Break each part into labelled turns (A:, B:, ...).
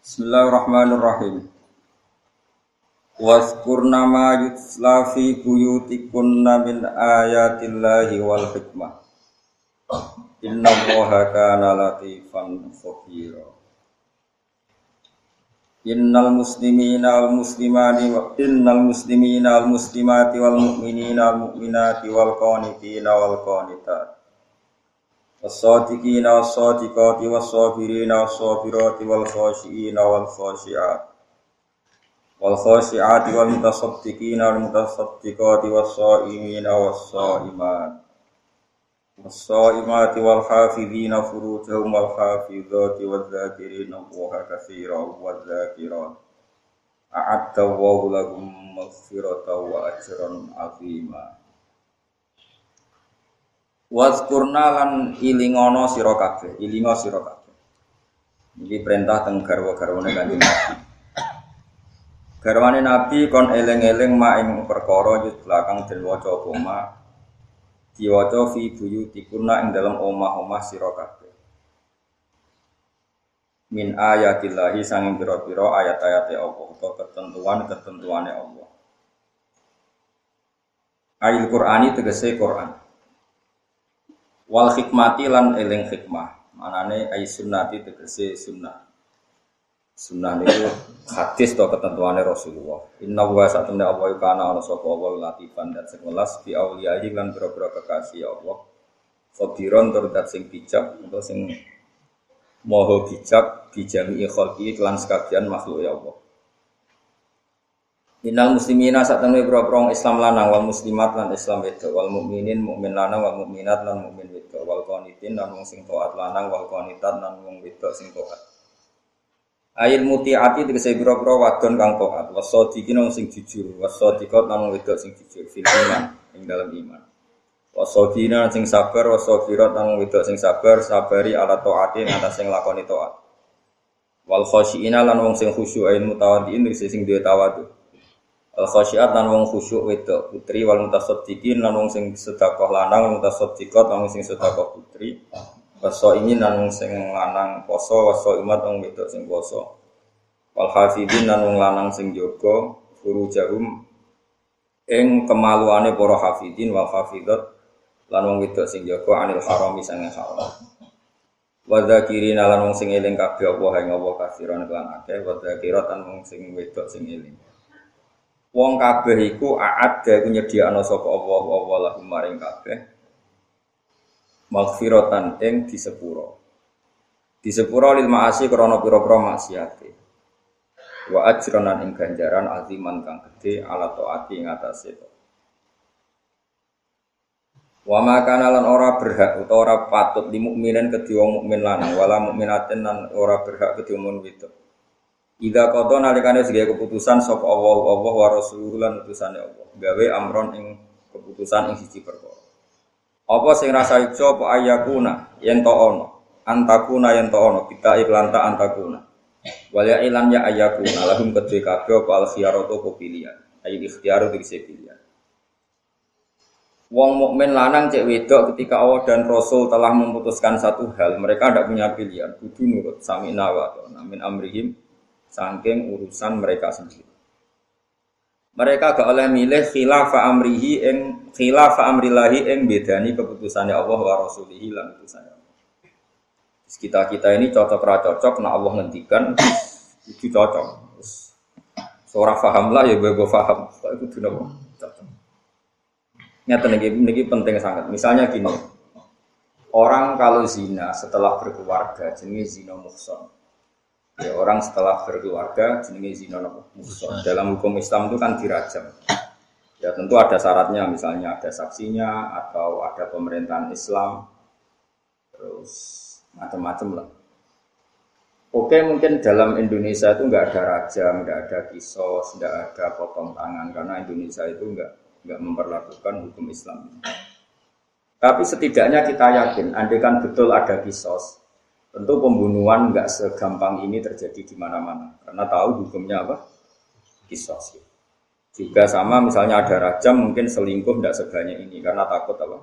A: Bismillahirrahmanirrahim. Waskurna ma yutla fi buyutikunna min ayatillahi wal hikmah. Inna Allaha kana latifan khabira. Innal muslimina wal muslimati wa innal muslimina wal muslimati wal mu'minina wal mu'minati wal qanitina wal qanitat والصادقين والصادقات والصابرين والصابرات والخاشئين والخاشعات. والخاشعات والمتصدقين والمتصدقات والصائمين والصائمات. والصائمات والحافظين فروجهم والحافظات والذاكرين الله كثيرا والذاكرات. أعد الله لهم مغفرة وأجرا عظيما. Wazkurna lan ilingono sira kabeh, ilingo sira kabeh. Iki perintah teng garwa-garwane Kanjeng Nabi. Garwane Nabi kon eling-eling mak ing perkara yut belakang den waca apa ma diwaca fi buyutikunna ing dalam omah-omah sira kabeh. Min ayatillahi sanging pira-pira ayat-ayate Allah utawa ketentuan-ketentuane Allah. Ayat Qur'ani tegese Qur'an wal hikmati lan eling hikmah. Manane ai sunnati tegese sunnah. Sunnah itu hadis atau ketentuannya Rasulullah. Inna wa satuna Allah kana ana sapa Allah latifan dan sekelas di auliyahi lan boro-boro kekasih Allah. Khobiron tur dat sing bijak atau sing moho bijak dijami khalqi kelan sekabian makhluk ya Allah. Innal muslimina saat temen boro Islam lanang wal muslimat lan Islam itu wal mukminin mukmin lanang wal mukminat lan mukmin itu wal qanitin lan wong sing taat lanang wal qanitat lan wong wedok sing taat. Ayil mutiati tegese boro-boro wadon kang taat wasadiqin wong sing jujur wasadiqat lan wong wedok sing jujur fil iman ing dalam iman. Wasabina sing sabar wasabirat lan wong wedok sing sabar sabari ala taati atas sing lakoni taat. Wal khasyiina lan wong sing khusyuk ayin mutawaddiin tegese sing duwe tawadhu al khasyiat lan wong khusyuk wedok putri wal mutasaddiqin lan wong sing sedekah lanang wal mutasaddiqat lan wong sing sedekah putri. Waso ini lan wong sing lanang poso waso imat wong wedok sing poso. Wal hafidin lan wong lanang sing jaga furujahum ing kemaluane para hafidin wal hafidat lan wong wedok sing jaga anil haram sange haram. Wa dzakirina lan wong sing eling kabeh Allah ing Allah kafiran lan akeh wa dzakirat wong sing wedok sing eling Wong kabeh iku aada iku nyediakno sapa Allah Allah lahum maring kabeh maghfiratan ing disepuro. Disepuro lil maasi krana pira-pira maksiate. Wa ajranan ing ganjaran aziman kang gedhe ala taati ing atase. Wa makana lan ora berhak utawa ora patut di mukminin kedhi wong mukmin lanang wala mukminatin lan ora berhak kedhi wong wedok Ida kodo nalikane sebagai keputusan sop Allah Allah wa Rasulullah lan Allah. Gawe amron ing keputusan ing siji perkara. Apa sing rasa ijo apa ayakuna yen to ono. Antakuna yen to ono kita iklan ta antakuna. Wal ya ilam ya ayakuna lahum kedue kabeh apa al khiyaratu pilihan. Ayo ikhtiaru dikse pilihan. Wong mukmin lanang cek wedok ketika Allah dan Rasul telah memutuskan satu hal, mereka tidak punya pilihan, kudu nurut sami nawa namin amrihim saking urusan mereka sendiri. Mereka gak oleh milih khilafa amrihi ing khilafa amrillahi ing bedani keputusannya Allah wa rasulihi lan utusannya Allah. Kita kita ini cocok ra cocok nah Allah ngendikan itu cocok. Seorang paham lah ya gue paham. Itu dulu cocok. Nyata nih, ini penting sangat. Misalnya gini, orang kalau zina setelah berkeluarga jenis zina muhson Ya, orang setelah berkeluarga jenenge zina muhsan. Dalam hukum Islam itu kan dirajam. Ya tentu ada syaratnya, misalnya ada saksinya atau ada pemerintahan Islam, terus macam-macam lah. Oke mungkin dalam Indonesia itu nggak ada rajam, nggak ada kisos, nggak ada potong tangan karena Indonesia itu nggak nggak memperlakukan hukum Islam. Tapi setidaknya kita yakin, andai kan betul ada kisos, Tentu pembunuhan nggak segampang ini terjadi di mana-mana karena tahu hukumnya apa kisos. Juga sama misalnya ada rajam mungkin selingkuh tidak sebanyak ini karena takut apa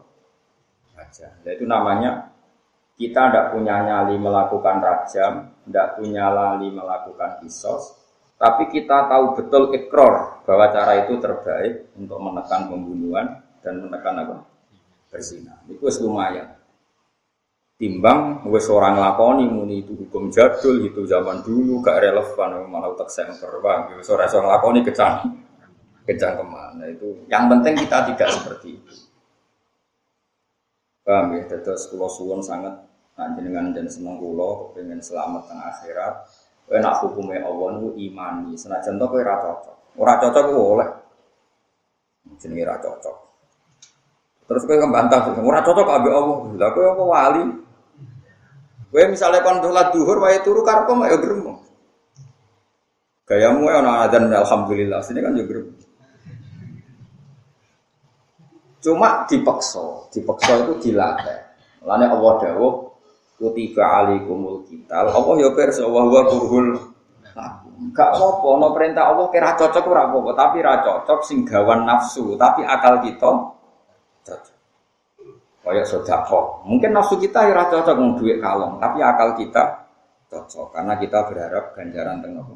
A: raja. Nah, itu namanya Kita tidak punya nyali melakukan rajam, tidak punya lali melakukan kisos, tapi kita tahu betul ikror bahwa cara itu terbaik untuk menekan pembunuhan dan menekan apa? Berzina. Itu lumayan. Timbang wes orang lakoni muni itu hukum jadul itu zaman dulu gak relevan malah tak semper bang. Wes orang orang lakoni kecang kecang ke mana itu. Yang penting kita tidak seperti itu. Paham ya? Terus kulo suwon sangat dengan dan seneng kulo pengen selamat tengah akhirat. Enak hukumnya Allah nu imani. Senajan to kowe ora cocok. Ora cocok ku oleh. Cocok. Terus kowe kembantah, ora cocok ambek Allah. Lah kowe apa wali? Kowe misalnya kon sholat duhur wae turu karep mak ya gremo. Gayamu ya ana adzan alhamdulillah. Sini kan ya gremo. Cuma dipaksa, dipaksa itu dilatih. Lane Allah dawuh kutiba alaikumul qital. Allah ya pirsa wa huwa kurhul Gak apa-apa, no perintah Allah kira cocok ora apa-apa, tapi ra cocok sing nafsu, tapi akal kita cocok. Kayak sodako. Mungkin nafsu kita ya cocok mau duit kalong, tapi akal kita cocok karena kita berharap ganjaran tengah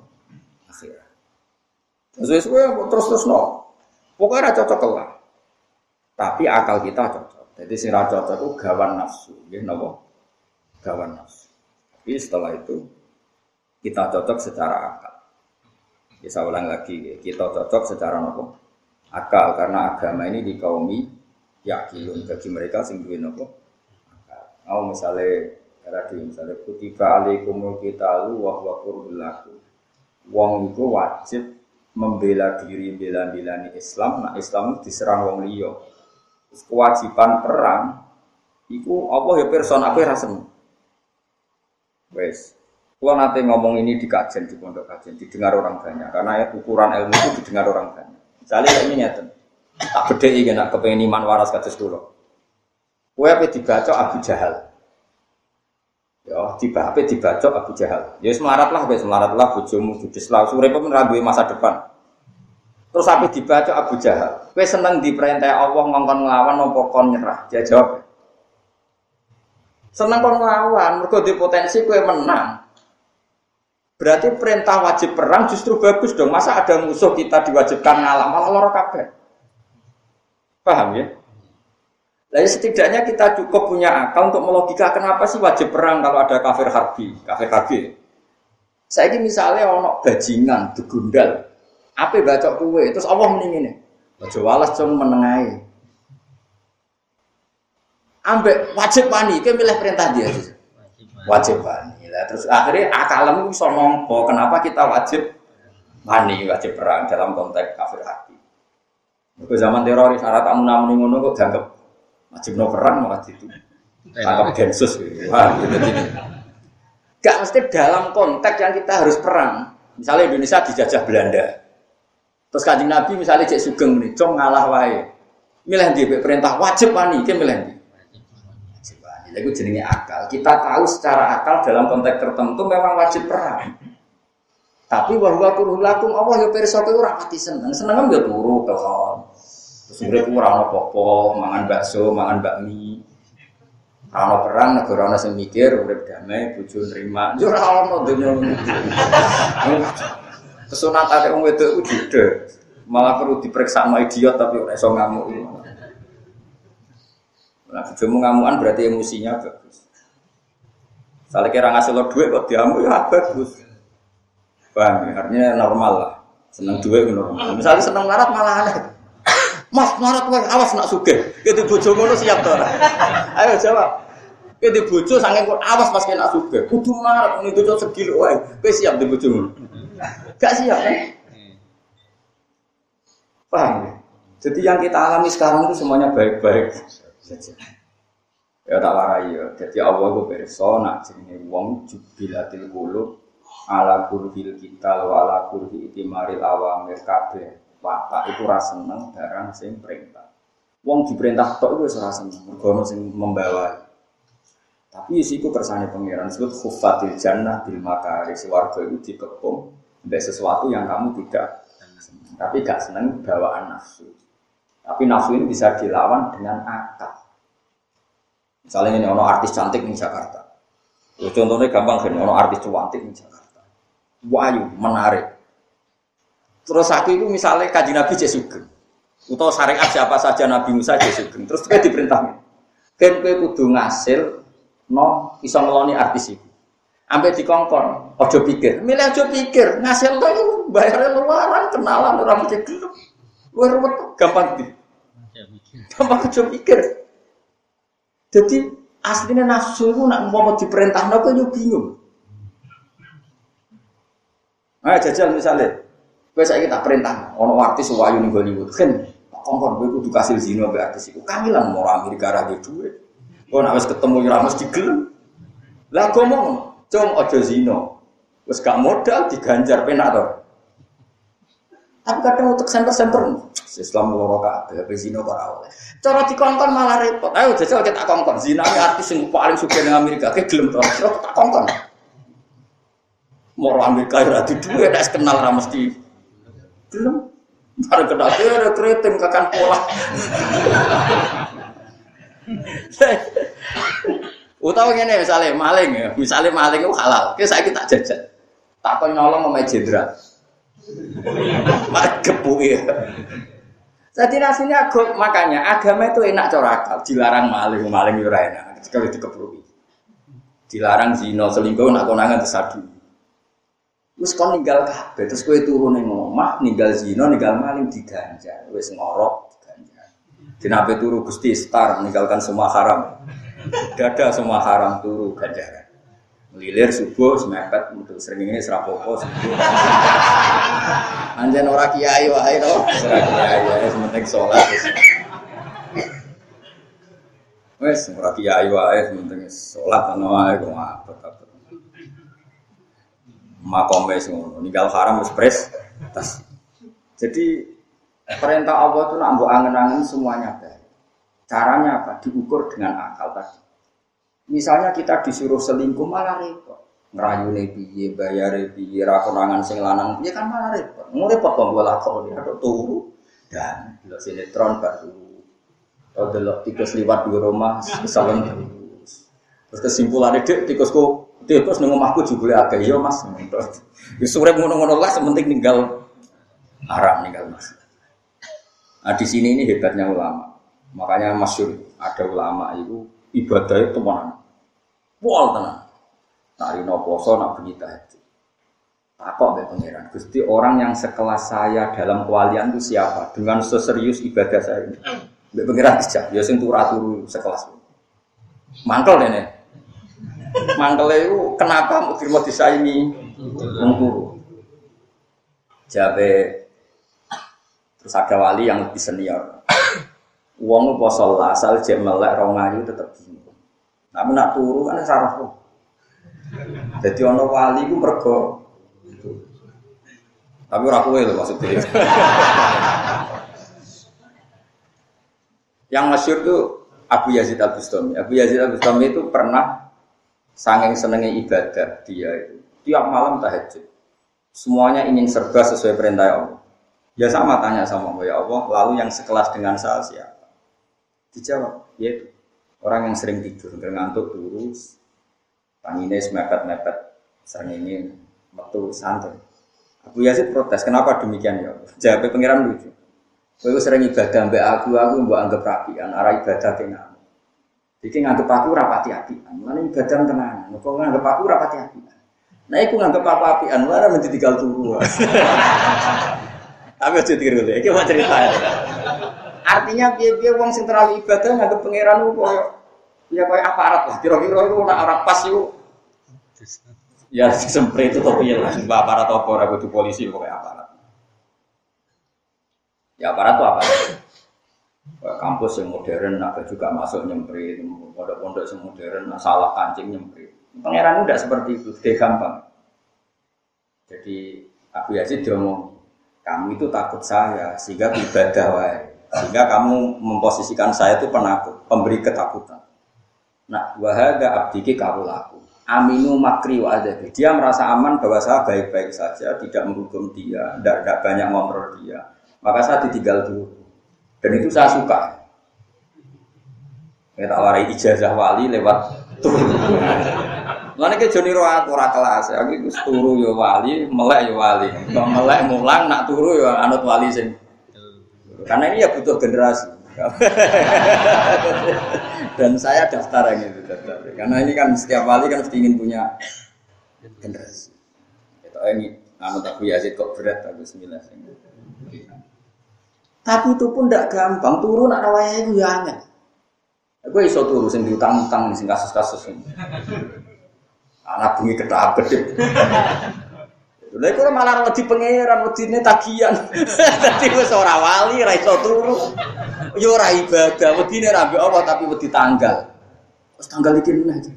A: akhirat. Terus terus terus no, pokoknya cocok lah. Tapi akal kita cocok. Jadi si cocok itu gawan nafsu, ya nopo gawan nafsu. Tapi setelah itu kita cocok secara akal. Bisa ulang lagi, kita cocok secara nopo akal karena agama ini dikaumi yakin bagi mereka sing duwe napa? Mau misale tadi misalnya kutiba alaikumul qitalu wa huwa lakum. Wong iku wajib membela diri bela-belani Islam. Nah Islam diserang wong liya. Kewajiban perang iku apa ya person aku rasa wes. Kalau nanti ngomong ini di kajian di pondok kajian didengar orang banyak. Karena ukuran ilmu itu didengar orang banyak. Misalnya ini nyata Tak beda iki nak kepengen iman waras kados kula. Kowe ape dibaca Abu Jahal. Ya, tiba ape dibaca Abu Jahal. Ya semarat lah wis semarat lah bojomu judes lah urip men ra masa depan. Terus ape dibaca Abu Jahal. Kowe seneng diperintah Allah ngongkon nglawan apa kon nyerah? Dia jawab. Seneng kon nglawan, mergo di potensi kowe menang. Berarti perintah wajib perang justru bagus dong. Masa ada musuh kita diwajibkan ngalah malah lara kabeh. Paham ya? Lalu setidaknya kita cukup punya akal untuk melogika kenapa sih wajib perang kalau ada kafir harbi, kafir harbi. Saya ini misalnya ono bajingan, degundal, apa baca kue, terus Allah meningin Baca walas cung menengai. Ambek wajib wani, kayak milih perintah dia. Wajib wani. Lah terus akhirnya akalmu bisa nompo, kenapa kita wajib wani, wajib perang dalam konteks kafir harbi. Ke zaman teroris, syarat tamu namun ngono kok dianggap wajib no perang malah itu. Anggap densus. Wah, gitu, gitu. Gak mesti dalam konteks yang kita harus perang. Misalnya Indonesia dijajah Belanda. Terus kanjeng Nabi misalnya cek sugeng nih, cong ngalah wae. Milih di perintah wajib wani, kan milih di. Wajib wani. Lalu jenenge akal. Kita tahu secara akal dalam konteks tertentu memang wajib perang. Tapi bahwa kurulakum Allah ya pirsa kowe ora pati seneng. Seneng ya turu kelon. Terus urip ora ono apa mangan bakso, mangan bakmi. Ora perang negara ana sing mikir urip damai, bojo nerima. Yo ora ono ngono. Kesunatan wong wedok iku. Malah perlu diperiksa sama idiot tapi ora iso ngamuk. Nah, bojomu ngamukan berarti emosinya bagus. Salah kira ngasih lo duit kok diamuk ya bagus. Paham ya? Artinya normal lah. Seneng duit normal. Misalnya seneng larat malah aneh. Mas larat wae awas nak sugih. Kita bojo ngono siap to Ayo jawab. Kita bojo saking kok awas pas kena sugih. Kudu larat ngene bojo segil wae. Kowe siap di. Gak siap kan? Paham ya? Jadi yang kita alami sekarang itu semuanya baik-baik saja. Ya tak warai ya. Jadi Allah itu berso nak jenenge wong jubilatil qulub ala kurhil kita wa ala kurhi itimaril awamir kabeh. Watak itu rasa seneng barang sing perintah. Wong diperintah tok itu rasa seneng mergo sing membawa. Tapi isiku kersane pangeran disebut khufatil jannah bil makari warga itu dikepung ada sesuatu yang kamu tidak seneng. tapi gak seneng bawaan nafsu. Tapi nafsu ini bisa dilawan dengan akal. Misalnya ini ono artis cantik di Jakarta. Contohnya gampang kan, ono artis cantik di Jakarta. Wahyu, menarik. Terus aku itu misalnya kaji Nabi Jesugeng. Atau syariat siapa saja Nabi Musa Jesugeng. Terus dia diperintah. Kan kowe kudu ngasil no iso ngeloni artis itu. Sampai dikongkon, ojo pikir. Milih ojo pikir, ngasil itu bayarnya luaran, kenalan mesti gelap. Luar ruwet gampang di. Gampang ojo pikir. Jadi aslinya nafsu itu nak mau diperintah nopo yo bingung. Ayo jajal misalnya, gue saya kita perintah, ono artis wayu nih Hollywood, kan kongkon gue kudu kasih zino be artis itu, kangilan mau Amerika ragu duit, gue nak ketemu yang mesti gelem, lah gue mau Cung ojo zino. Wes gak modal diganjar to. Tapi kadang untuk center-center Islam loro kabeh apa zino ora oleh. Cara dikongkon malah repot. Ayo jajal kita kongkon zina artis yang paling suka di Amerika ke gelem. Terus tak kongkon. Moro Amerika ora di duwe nek kenal ra mesti gelem. Bareng kena ada keriting kakan pola. Utawa ngene misalnya maling ya, misalnya maling itu halal. Oke saya kita jajan. Tak kau nyolong sama jenderal. Mak gepu ya. Jadi nasinya agak, makanya agama itu enak corakal. Dilarang maling, maling itu enak. Sekali dikeprui. Dilarang zina selingkuh nak konangan tersadu. Terus kau ninggal kabeh, terus kau turun ning omah, ninggal zina, ninggal maling diganjar. Wis ngorok diganjar. Dinabe turu Gusti Star meninggalkan semua haram. Dada semua haram turu ganjaran. Melilir subuh semepet untuk sering ini serapopo subuh. Anjen ora kiai wae to. Ora kiai ya sementing salat. Wes ora kiai wae sementing salat ana wae kok. Makome ngono, ninggal haram wis pres tas. Jadi perintah Allah itu nak angen-angen semuanya baik. Caranya apa? Diukur dengan akal tadi. Misalnya kita disuruh selingkuh malah repot. Ngerayu piye, bayar piye, rakonangan sing lanang piye kan malah repot. Mau repot kok gue lakon ada turu dan lo sinetron baru. Kalau delok tikus liwat di rumah, kesalahan terus. Terus kesimpulannya dek tikusku tikus nunggu omahku juga agak iya mas. Di sore ngono-ngono lah, sementing tinggal haram tinggal mas. Nah di sini ini hebatnya ulama. Makanya masyur ada ulama itu ibadah itu mana? Wal tenang. Nari no poso nak bunyi tahajud. Takok be pangeran. Gusti orang yang sekelas saya dalam kewalian itu siapa? Dengan seserius ibadah saya ini. Be pangeran bisa. Ya sing turu sekelas. Mangkel dene. Mangkel itu kenapa mau disaingi wong turu? Jabe terus ada wali yang lebih senior Uang poso asal jek melek rong ayu tetep bingung. Tapi nak turu kan sarah kok. Jadi ono wali ku mergo tapi ora kowe lho maksudnya. Yang masyur itu Abu Yazid Al Bustami. Abu Yazid Al Bustami itu pernah sanging senengnya ibadah dia itu tiap malam tahajud. Semuanya ingin serba sesuai perintah Allah. Ya sama tanya sama Allah, ya Allah, lalu yang sekelas dengan saya siapa? Dijawab, yaitu orang yang sering tidur, ngantuk terus, tangine mepet-mepet, sering ingin waktu santai. Abu Yazid protes, kenapa demikian ya? Jawab pengiran lucu. Kowe sering ibadah mbak aku, aku mbok anggap rapian, arah ibadah. Jadi nganggep aku rapati apian, mana ibadah tenang. Kok nganggep aku rapati apian. Nah, aku nganggep aku apian, mana mesti tinggal turu. Tapi aja dikira dulu, ini mau cerita ya. Artinya biar-biar wong sing terlalu ibadah nganggep pangeran ku koyo ya koyo aparat lah. Kira-kira itu nak ora pas itu. Ya semprit itu tapi ya lah, aparat apa kudu polisi kok aparat. Ya aparat itu apa? Kampus yang modern, naga juga masuk nyemprit, pondok-pondok yang modern, salah kancing nyemprit. Pangeran udah seperti itu, dia gampang. Jadi Abu Yazid dia kamu itu takut saya sehingga ibadah wae. Sehingga kamu memposisikan saya itu penakut, pemberi ketakutan. Nah, wahada abdiki laku. Aminu makri wa adabi. Dia merasa aman bahwa saya baik-baik saja, tidak menghukum dia, tidak, banyak ngobrol dia. Maka saya ditinggal dulu. Dan itu saya suka. Kita warai ijazah wali lewat turu. Mana ke Joni roh aku ora kelas, aku iku turu yo wali, melek yo wali. Melek mulang nak turu yo anut wali sing. Karena ini ya butuh generasi. Dan saya daftar yang itu. Karena ini kan setiap wali kan mesti ingin punya generasi. Itu ini anut aku Yazid kok berat aku sembilan. Tapi itu pun tidak gampang. Turun nak rawaya itu ya aneh. Aku iso turu sing diutang-utang sing kasus-kasus ini. Anak bunyi ketak kedip. Lha iku malah wedi pangeran, wedine tagihan. Dadi wis ora wali, ora iso turu. Ya ora ibadah, wedine ra Allah tapi wedi tanggal. Wis tanggal iki meneh aja.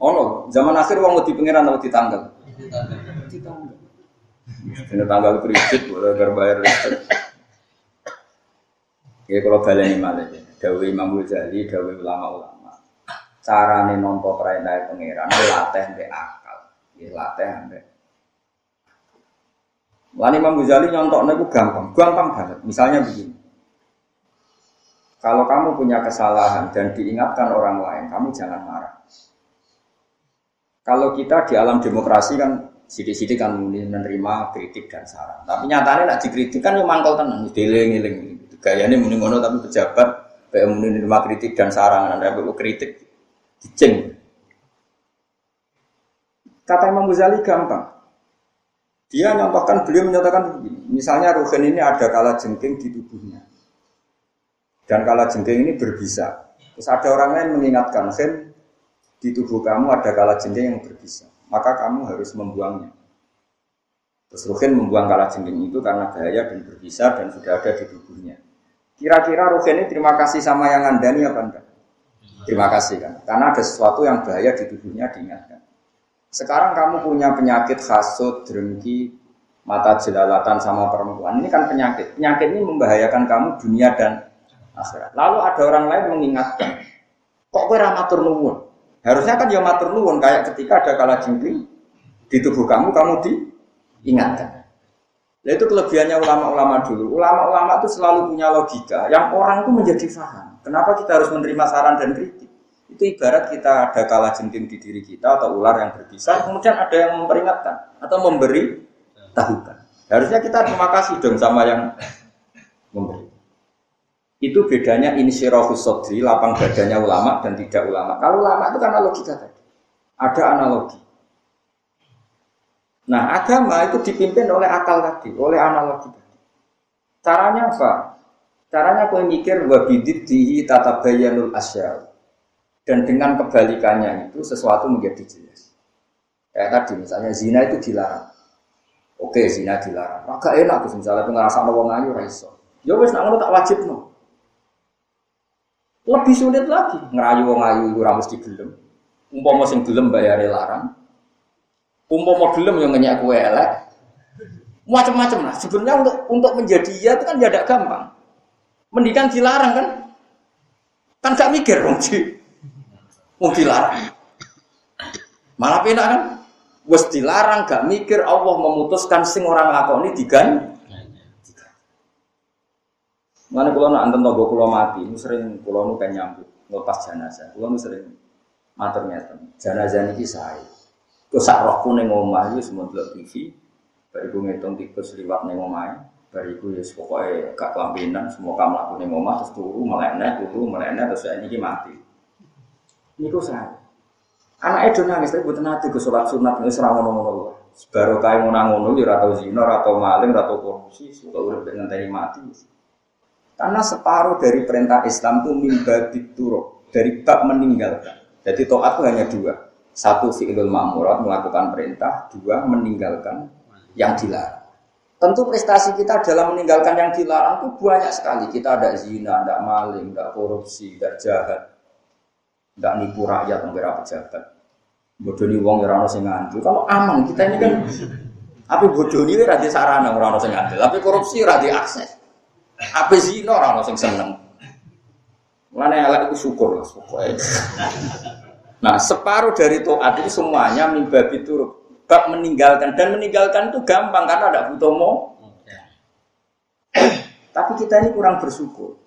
A: Ono, zaman akhir wong wedi pangeran wedi tanggal. Wedi tanggal. Ini tanggal kredit, boleh bayar listrik. Ya kalau baleni malah ya. Dawi Imam Ghazali, Dawi ulama-ulama. Carane nampa perintah pangeran latih mbek akal. Ya latih mbek Lan Imam Ghazali nyontoknya itu gampang, gampang banget. Misalnya begini, kalau kamu punya kesalahan dan diingatkan orang lain, kamu jangan marah. Kalau kita di alam demokrasi kan sidik-sidik kan menerima kritik dan saran. Tapi nyatanya nak dikritik kan yang mangkal tenang, diling-iling. Gayanya muni ngono tapi pejabat Kayak menerima kritik dan saran, anda perlu kritik, diceng. Kata Imam Ghazali gampang. Dia nyontohkan, beliau menyatakan begini. Misalnya Ruhen ini ada kala jengking di tubuhnya. Dan kala jengking ini berbisa. Terus ada orang lain mengingatkan, Ken, di tubuh kamu ada kala jengking yang berbisa. Maka kamu harus membuangnya. Terus Ruhen membuang kala jengking itu karena bahaya dan berbisa dan sudah ada di tubuhnya. Kira-kira Ruhin ini terima kasih sama yang ngandani apa enggak? Terima kasih kan. Karena ada sesuatu yang bahaya di tubuhnya diingatkan. Sekarang kamu punya penyakit hasut, drengki, mata jelalatan sama perempuan. Ini kan penyakit. Penyakit ini membahayakan kamu dunia dan akhirat. Lalu ada orang lain mengingatkan. Kok kowe matur nuwun? Harusnya kan ya matur nuwun kayak ketika ada kala jengking di tubuh kamu kamu diingatkan. Nah itu kelebihannya ulama-ulama dulu. Ulama-ulama itu selalu punya logika yang orang itu menjadi faham. Kenapa kita harus menerima saran dan kritik? Itu ibarat kita ada kala jengking di diri kita atau ular yang berbisa, kemudian ada yang memperingatkan atau memberi tahukan. Harusnya kita terima kasih dong sama yang memberi. Itu bedanya insyirahus sodri, lapang badannya ulama dan tidak ulama. Kalau ulama itu karena logika tadi. Ada analogi. Nah, agama itu dipimpin oleh akal tadi, oleh analogi tadi. Caranya apa? Caranya kau mikir wabidit dihi tata bayanul asyal. Dan dengan kebalikannya itu sesuatu menjadi jelas. Kayak tadi misalnya zina itu dilarang. Oke, zina dilarang. Maka enak tuh misalnya ngerasa wong ayu raiso. Ya wes nak tak wajib no. Lebih sulit lagi ngerayu wong ayu itu ramus di gelem. Umpama sing gelem bayar larang, umpama gelem yang ngenyak kue elek, macam-macam lah. Sebenarnya untuk untuk menjadi ya itu kan tidak gampang. Mendikan dilarang kan, kan gak mikir dong sih, mau dilarang. Malah pena kan, wes dilarang gak mikir Allah memutuskan sing orang lakoni digan. Mana kalau nak anten togo kulo mati, sering kulo nu nyambut ngelepas jenazah, kulo nu sering matur ngeten, jenazah ini saya Sak rohku neng omah itu semua delok TV. Bariku ngitung tikus liwat neng omah. Bariku ya pokoknya gak kelampinan. Semua kamu laku neng omah terus turu melena, turu melena terus saya ini mati. Ini saya. Anak itu nangis tapi buat nanti ke sholat sunat ini serang ngono-ngono. Baru kayak mau nangono, ya atau zina, atau maling, atau korupsi, suka udah dengan tadi mati. Karena separuh dari perintah Islam itu mimba turuk dari bab meninggalkan. Jadi toat itu hanya dua, satu fi'lul ma'murat melakukan perintah, dua meninggalkan yang dilarang. Tentu prestasi kita dalam meninggalkan yang dilarang itu banyak sekali. Kita ada zina, ada maling, ada korupsi, ada jahat, ada nipu rakyat, ada pejabat. Bodoh ni wong ora sing ngandel. Kalau aman kita ini kan apa bodoh ni di sarana ora ono sing ngandel, tapi korupsi ora akses. Apa zina ora ono sing seneng. Mulane elek itu syukur lah, syukur. Nah, separuh dari toat itu semuanya mimbabi turuk. Bab meninggalkan dan meninggalkan itu gampang karena ada butuh mau. Tapi kita ini kurang bersyukur.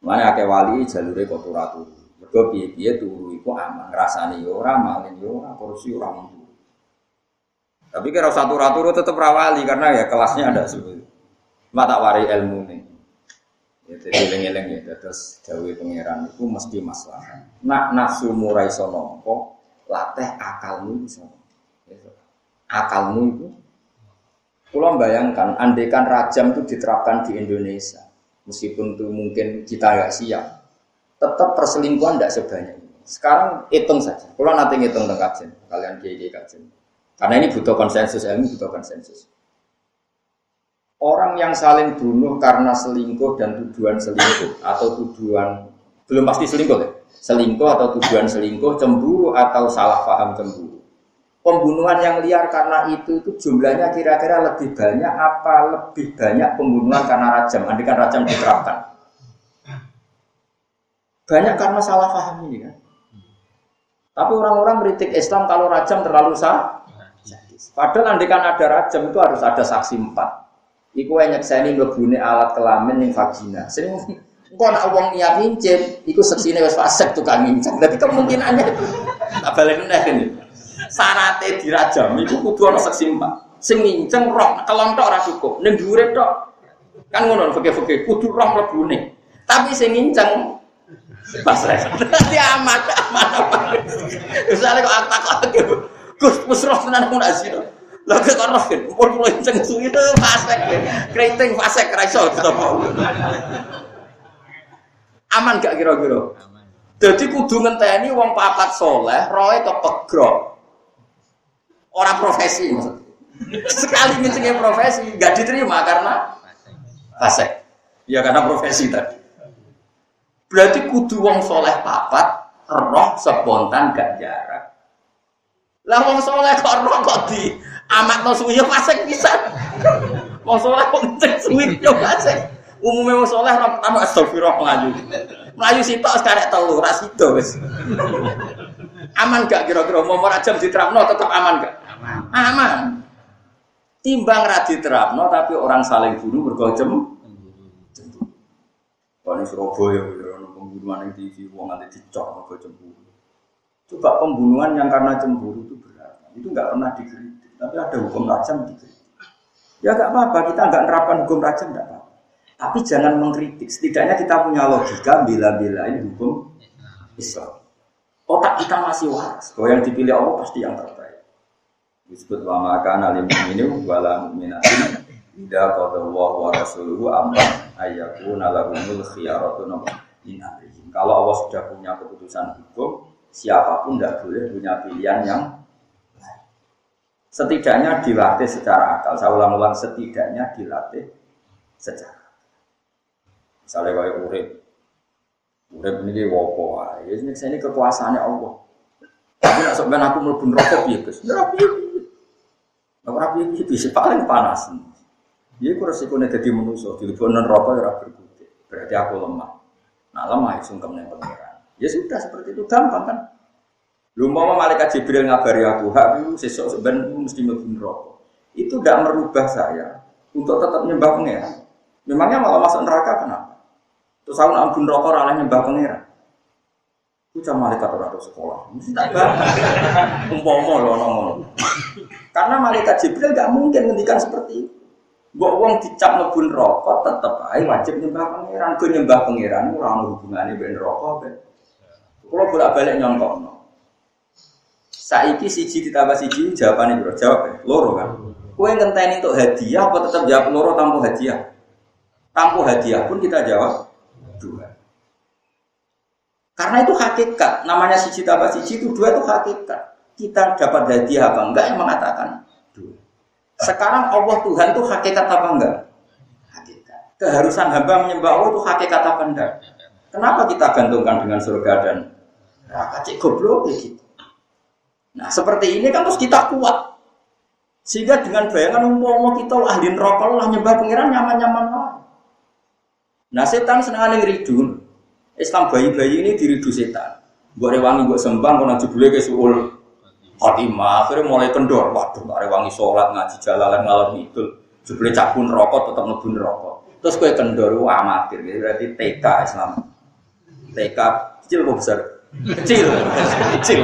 A: Mana akeh wali jalure kok turu turu. Mergo piye-piye turu iku aman, ngrasani yo ora, malin yo ora, kursi ora mung. Tapi kira satu turu tetep rawali karena ya kelasnya ada seperti mata wari ilmu. Ya, jadi eleng-eleng ya, terus Jawa pangeran itu mesti masalah. Nak nafsu murai sonompo, latih akalmu itu ya, Akalmu itu, kalau bayangkan, andekan rajam itu diterapkan di Indonesia, meskipun itu mungkin kita nggak siap, tetap perselingkuhan tidak sebanyak ini. Sekarang hitung saja, kalau nanti ngitung tentang kajian, kalian kiai kajian. Karena ini butuh konsensus, ilmu butuh konsensus. Orang yang saling bunuh karena selingkuh dan tujuan selingkuh atau tujuan belum pasti selingkuh ya. Selingkuh atau tujuan selingkuh, cemburu atau salah paham cemburu. Pembunuhan yang liar karena itu itu jumlahnya kira-kira lebih banyak apa lebih banyak pembunuhan karena rajam? Andikan rajam diterapkan. Banyak karena salah paham ini kan. Tapi orang-orang meritik Islam kalau rajam terlalu sah. Padahal andikan ada rajam itu harus ada saksi empat. Iku yang nyekseni ngebune alat kelamin yang vagina. Sing engko nak wong niat ngincip, iku seksine wis fasik tukang ngincip. Tapi kemungkinannya tak balik neh ini. Syaratnya dirajam iku kudu ana seksi empat. Sing nginceng roh kelontok ora cukup. Ning dhuwure tok. Kan ngono fikih-fikih kudu roh mlebune. Tapi sing nginceng pas rek. Dadi amat amat. Misalnya kok takok Gus musroh tenan mun azina. Kok ora kan, pun kulo inceng suwi itu fasek. Keriting fasek ra iso Aman gak kira-kira? Jadi kudu ngenteni wong papat soleh, roe kepegrok. Orang profesi Sekali ngencengin profesi gak diterima karena fasek. Ya karena profesi tadi. Berarti kudu wong soleh papat, roh spontan gak jarak. Lah wong soleh kok roh kok di amat no suwi ya fasik bisa. Wong soleh kok ngecek suwi yo ya fasik. Umumnya wong soleh ora pertama astagfirullah melayu. Melayu sitok sekarek telu ra sida wis. Aman gak kira-kira mau rajam diterapno tetap aman gak? Aman. Aman. Timbang ra diterapno tapi orang saling bunuh bergocem. Kalau Surabaya, ya, pembunuhan yang TV, uang nanti dicor, mergo cemburu. Coba pembunuhan yang karena cemburu itu berat. Itu nggak pernah dikritik. Tapi ada hukum rajam gitu. Ya nggak apa-apa, kita nggak nerapkan hukum rajam nggak apa-apa. Tapi jangan mengkritik. Setidaknya kita punya logika bila-bila ini hukum Islam. Otak kita masih waras. Kalau yang dipilih Allah pasti yang terbaik. Disebut wa maka alim ini wala mu'minatin Ida qadallahu wa rasuluhu amma ayyakuna lahumul khiyaratu min amrihim. Kalau Allah sudah punya keputusan hukum, siapa pun tidak boleh punya pilihan yang Setidaknya dilatih secara akal. Saya ulang-ulang setidaknya dilatih secara. Misalnya kayak urip, urip ini dia wopo, ya ini saya ini kekuasaannya Allah. Tapi nak sebenarnya aku melebur rokok ya guys, rapi, rapi itu bisa paling panas. Dia kurang resikonya jadi manusia, di non rokok ya Berarti aku lemah. Nah lemah ya sungkem yang pengiran. Ya sudah seperti itu gampang kan. Lu mau malaikat Jibril ngabari aku, hak itu sesok sebenarnya mesti mlebu rokok. Itu tidak merubah saya untuk tetap nyembah pangeran. Memangnya malah masuk neraka kenapa? Terus aku ampun rokok ralah nyembah pangeran. Itu cuma malaikat orang sekolah. Mesti Umpama loh ngomong. Karena malaikat Jibril gak mungkin ngendikan seperti itu. Mbok wong dicap mlebu rokok tetep ae wajib nyembah pangeran. Ku nyembah pangeran ora hubungane ben rokok ben. Kalau bolak-balik nyongkokno. Saiki siji ditambah siji jawabannya bro jawab ya loro kan. Kue ngenteni untuk hadiah apa tetap jawab loro tanpa hadiah? Tanpa hadiah pun kita jawab dua. Karena itu hakikat. Namanya siji tambah siji itu dua itu hakikat. Kita dapat hadiah apa enggak yang mengatakan dua. Sekarang Allah Tuhan itu hakikat apa enggak? Hakikat. Keharusan hamba menyembah Allah itu hakikat apa enggak? Kenapa kita gantungkan dengan surga dan neraka? Cik goblok gitu. Nah seperti ini kan terus kita kuat. Sehingga dengan bayangan umum kita ahli neraka lah nyembah pangeran nyaman-nyaman lah. Nah setan senang ngiridu. Islam bayi-bayi ini diridu setan. Gue rewangi gue sembang, gue nanti boleh ke suul khotimah. Akhirnya mulai kendor. Waduh, gue rewangi sholat ngaji jalalan ngalor itu. Jebule cakun rokok tetap ngebun rokok. Terus gue kendor, amatir. Jadi berarti TK Islam. TK kecil kok besar? Kecil, kecil.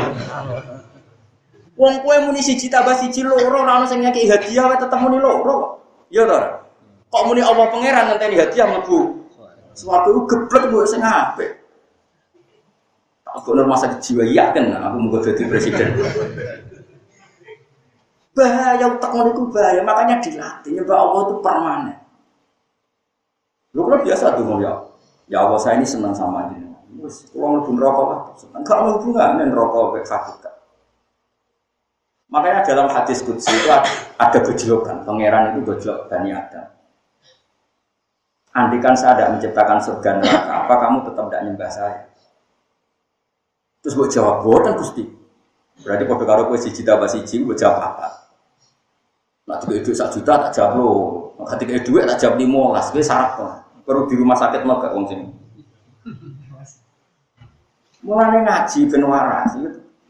A: Wong kue muni siji tambah siji loro ora ono sing nyaki hadiah wae tetep muni loro kok. Ya to. Kok muni Allah pangeran ngenteni hadiah mlebu. Suatu geblek mbok sing apik. Aku rumah sakit jiwa yakin aku mau jadi presiden. bahaya utak itu bahaya, makanya dilatih. Ya Allah itu permanen. Lu kan biasa tuh ya. Ya Allah saya ini senang sama ini. Wes, kalau mau rokok lah, enggak mau hubungan rokok ke hakikat. Makanya dalam hadis kudsi itu ada gejolokan, pangeran itu gejolak Bani Adam. Andikan saya tidak menciptakan surga neraka, apa kamu tetap tidak nyembah saya? Terus gue jawab, buatan gusti. Berarti pada karo gue siji tambah siji, gue jawab apa? Nah, tiga itu satu juta tak jawab lo. Ketika itu tak jawab lima las, gue syarat kok. Perlu di rumah sakit mau gak wong sini. Mulai ngaji ben waras,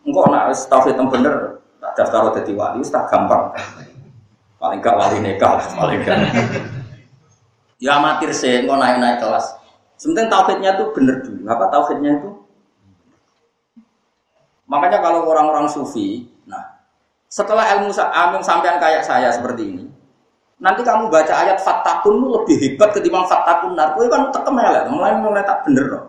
A: engkau nak tauhid yang bener, daftar jadi wali, tak gampang. Paling gak wali nekal, paling gak. Ya amatir sih, nggak naik-naik kelas. Sebenarnya tauhidnya itu bener dulu. Apa tauhidnya itu? Makanya kalau orang-orang sufi, nah setelah ilmu ilmu sampean kayak saya seperti ini, nanti kamu baca ayat fatakun lu lebih hebat ketimbang fatakun nar. Kue kan tekem ya, mulai mulai tak bener dong.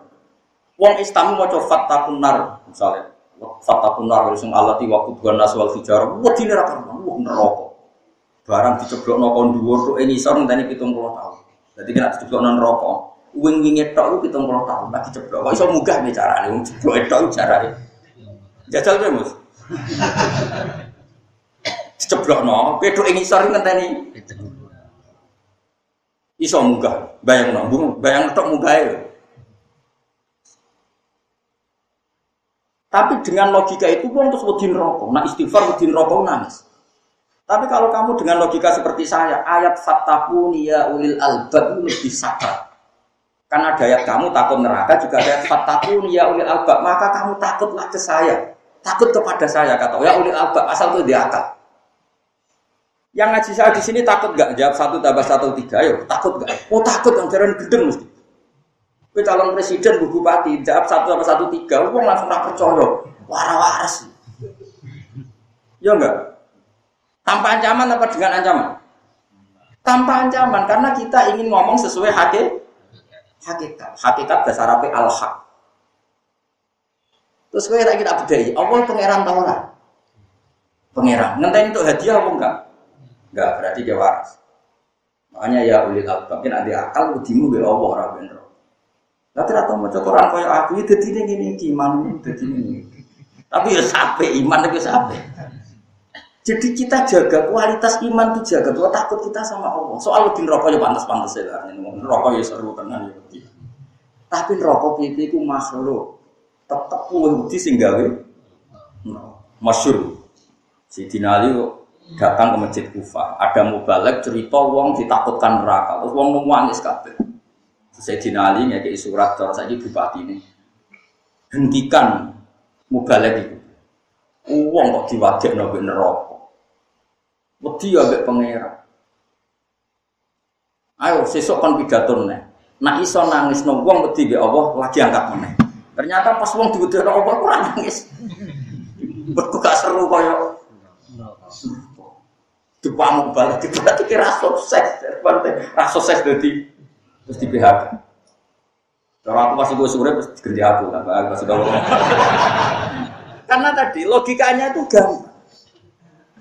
A: Wong Islamu mau coba fatakun nar, misalnya Fatakun nar sing alati waktu dua naswal fijar. Wah dini rakan, wah neraka. Barang diceblok nokon dhuwur tuh ini sor ngenteni pitung puluh tahun. Jadi kena diceblok non rokok. Wing wingi tok pitung puluh tahun lagi ceblok. Kok iso munggah nih carane wong ceblok tok carane. Jajal kowe mus. Diceblok no, pedok ini sor ngenteni. Iso munggah, bayang no, bayang tok munggah Tapi dengan logika itu pun terus wedi rokok. Nah istighfar wedi rokok nangis. Tapi kalau kamu dengan logika seperti saya, ayat fatakuni ya ulil albab lebih sakral. Karena ada ayat kamu takut neraka, juga ada ayat fatakuni ya ulil albab. Maka kamu takutlah ke saya. Takut kepada saya, kata ya ulil albab. Asal itu di akal. Yang ngaji saya di sini takut gak? Jawab satu tambah satu tiga. Ayo, takut gak? Oh takut, yang jalan gedeng mesti. Kowe calon presiden, bu bupati, jawab satu sama satu tiga, uang langsung tak percaya. Waras-waras. Ya enggak? Tanpa ancaman apa dengan ancaman? Tanpa ancaman, karena kita ingin ngomong sesuai hakikat. Hakikat, hakikat dasar apa al-haq. Terus kowe tak kita bedai, Allah pangeran tahu lah. Pangeran, ngenteni untuk hadiah apa enggak? Enggak, berarti dia waras. Makanya ya ulil albab, mungkin ada akal udimu be Allah ora. Tapi rata mau Quran kaya aku itu ya tidak gini iman jadi ini. Tapi ya sampai iman tapi sampai. Jadi kita jaga kualitas iman itu jaga. Tuh takut kita sama Allah. Soal di rokok ya pantas-pantas ya kan. Rokok ya seru tenan ya. Tapi rokok itu itu makhluk. Tetap kuwe budi sing gawe. Masyur. Si Dinali datang ke masjid Kufa. Ada mubalek cerita wong ditakutkan neraka. Terus wong nangis. Sayyidina Ali ngekei surat cara saiki bupati ini. Hentikan mubalek itu. Uang kok diwajib nabi neraka. Wedi ya pangeran. Ayo sesuk kon pidato. Nak iso nangis no wong wedi Allah lagi angkat meneh. Ternyata pas wong diwedhekno Allah ora nangis. Beku gak seru kaya Dipamu balik, berarti kira sukses, berarti rasa sukses jadi terus di PHK. Kalau aku masih gue sore terus diganti aku, apa masih tahu. Karena tadi logikanya itu gampang.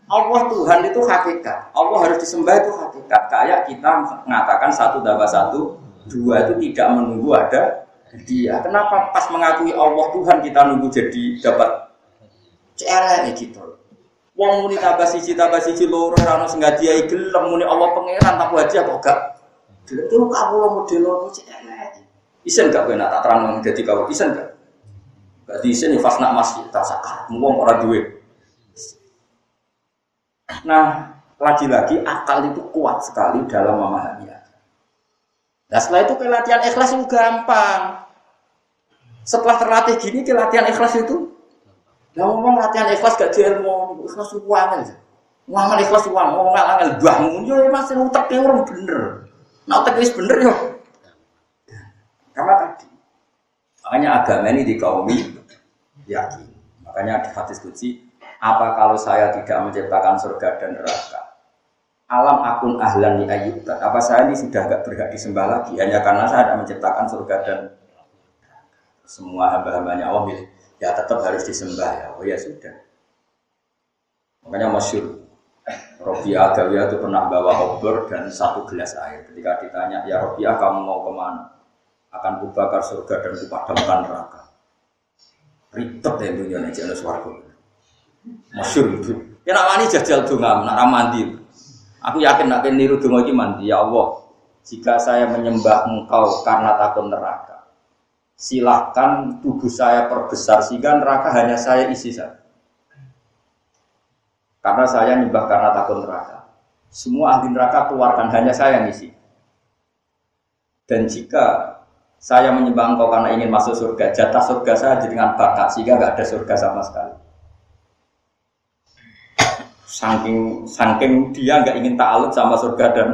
A: Allah Tuhan itu hakikat. Allah harus disembah itu hakikat. Kayak kita mengatakan satu tambah satu, dua itu tidak menunggu ada dia. Kenapa pas mengakui Allah Tuhan kita nunggu jadi dapat CLN gitu. Wong muni tambah siji tambah siji loro ora ono sing gelem muni Allah pangeran tak aja kok gak itu kamu lo model lo cek Isen gak benar tak terang jadi kau isen gak? Di sini pas nak masih tak sakar, ngomong orang duit. Nah, lagi-lagi akal itu kuat sekali dalam memahami. Nah setelah itu pelatihan ikhlas itu gampang. Setelah terlatih gini, pelatihan ikhlas itu, ya ngomong latihan ikhlas gak ilmu, ikhlas uang aja. Uang ikhlas uang, ngomong angel bangun, yo masih utak orang bener. Nah, teknis bener yo. Karena tadi Makanya agama ini dikaumi yakin. Makanya di hadis kunci, apa kalau saya tidak menciptakan surga dan neraka? Alam akun ahlan li. Apa saya ini sudah agak berhak disembah lagi hanya karena saya tidak menciptakan surga dan semua hamba-hambanya Allah ya tetap harus disembah ya. Oh ya sudah. Makanya masyur Robiah Adawiyah itu pernah bawa obor dan satu gelas air. Ketika ditanya, ya Robiah kamu mau ke mana? Akan kubakar surga dan kupadamkan neraka. Ribet ya dunia ini jenis warga. Masyur itu. Ya nak wani jajal dunga, nak mandi. Aku yakin nak niru dunga ini mandi. Ya Allah, jika saya menyembah engkau karena takut neraka, silahkan tubuh saya perbesar sehingga neraka hanya saya isi saja. Karena saya nyembah karena takut neraka. Semua ahli neraka keluarkan, hanya saya yang isi. Dan jika saya menyembah engkau karena ingin masuk surga, jatah surga saya dengan bakat sehingga nggak ada surga sama sekali. Saking saking dia nggak ingin ta'aluk sama surga dan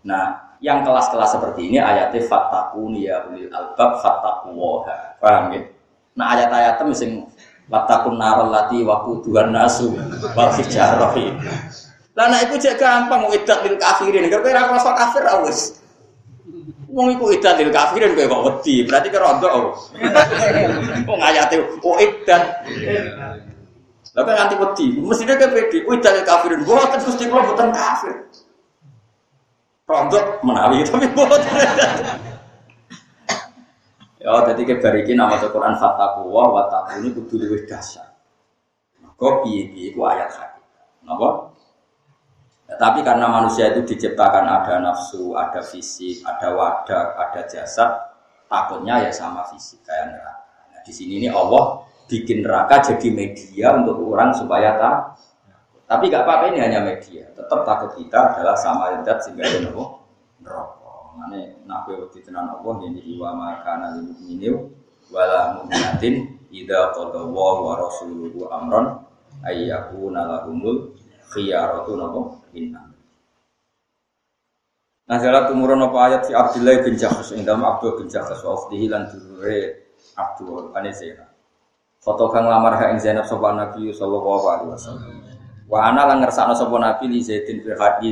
A: nah yang kelas-kelas seperti ini ayatnya fatakuni ya ulil albab fatakuwoha paham ya? Nah ayat-ayatnya mesti Watakun narol lati waku Tuhan nasu wal hijarohi. Lah nek iku jek gampang mau idat lil kafirin. Kira kira rasa kafir awis. Wong iku idat lil kafirin kowe kok wedi. Berarti kira rondo. Kok ngayate oh idat. Lah kan nanti wedi. Mestine ke pedi. Oh idat lil kafirin. Kan Gusti kula boten kafir. Rondo menawi tapi boten. Ya, jadi kebariki nama Al-Quran fataku wa wataku ini kudu luwih dasar. Kok piye piye ku ayat hakikat. Napa? Ya, tapi karena manusia itu diciptakan ada nafsu, ada fisik, ada wadah, ada jasad, takutnya ya sama fisik kayak neraka. Nah, di sini ini Allah bikin neraka jadi media untuk orang supaya tak. Tapi gak apa-apa ini hanya media. Tetap takut kita adalah sama yang sehingga neraka. Mane nak kowe wedi tenan Allah yen iki wa makana lil mukminin wala mu'minatin idza qada wa rasuluhu amran ayyakuna lahumul khiyaratu napa inna jalan tumurun apa ayat si Abdullah bin Jahus ing dalam Abdul bin Jahus wa ufdihi lan dulure Abdul ane. Foto kang lamar ha ing Zainab sapa Nabi sallallahu alaihi wasallam. Wa ana lan ngersakno sapa Nabi li Zaid bin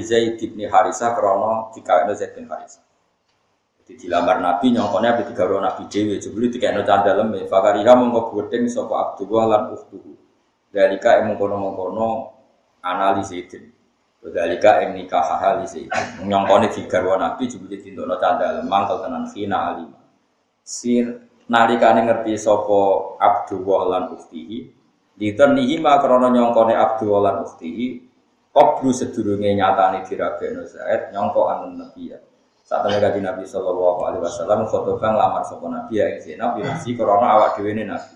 A: Zaid bin Harisah krana dikawin Zaid bin. Di dilamar Nabi nyongkone tiga orang Nabi Dewi jebule dikene candalem e fakariha mongko gedeng sapa Abdullah lan ukhtuhu. Dalika yang mengkono-mengkono analisis itu. Dalika yang nikah hal itu. Nyongkone orang Nabi jebule dintokno candalem mangkel tenan khina alim. Sir nalikane ngerti sapa Abdullah lan ukhtihi Diternihi ma krana nyongkone Abdullah lan ukhtihi Qablu sedurunge nyatane dirabekno Zaid nyongko anu Nabi ya. Saat temen kaji Nabi Shallallahu Alaihi Wasallam khotbah lamar sopo Nabi ya ing Zainab binasi korona awak dewi Nabi.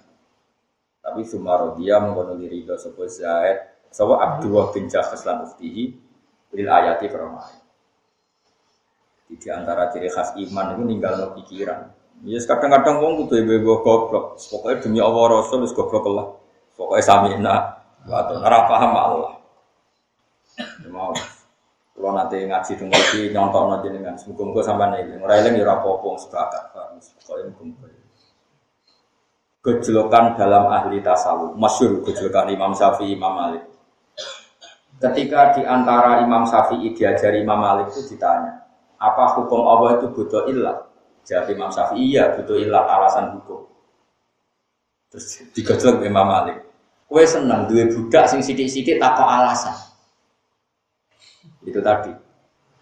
A: Tapi sumaro dia mengkono diri ke sopo Zaid, sopo Abdullah bin Jahas lan uftihi lil ayati korona. Di antara ciri khas iman itu ninggal no pikiran. Ya kadang-kadang wong kudu ibu goblok. Pokoknya demi Allah Rasul wis goblok lah. Pokoknya samina atau nara paham Allah. Ya mau. Kalau nanti ngaji dengan lagi nyontok nanti dengan semoga-moga sampai nih. Orang lain ya rapopo sepakat. Pokoknya muka Gejolokan dalam ahli tasawuf, masyur gejolokan Imam Syafi'i, Imam Malik. Ketika di antara Imam Syafi'i diajari Imam Malik itu ditanya, apa hukum Allah itu butuh ilah? Jadi Imam Syafi'i iya butuh ilah alasan hukum. Terus digejolok Imam Malik. Kue seneng dua budak sing sidik-sidik tak alasan. Itu tadi.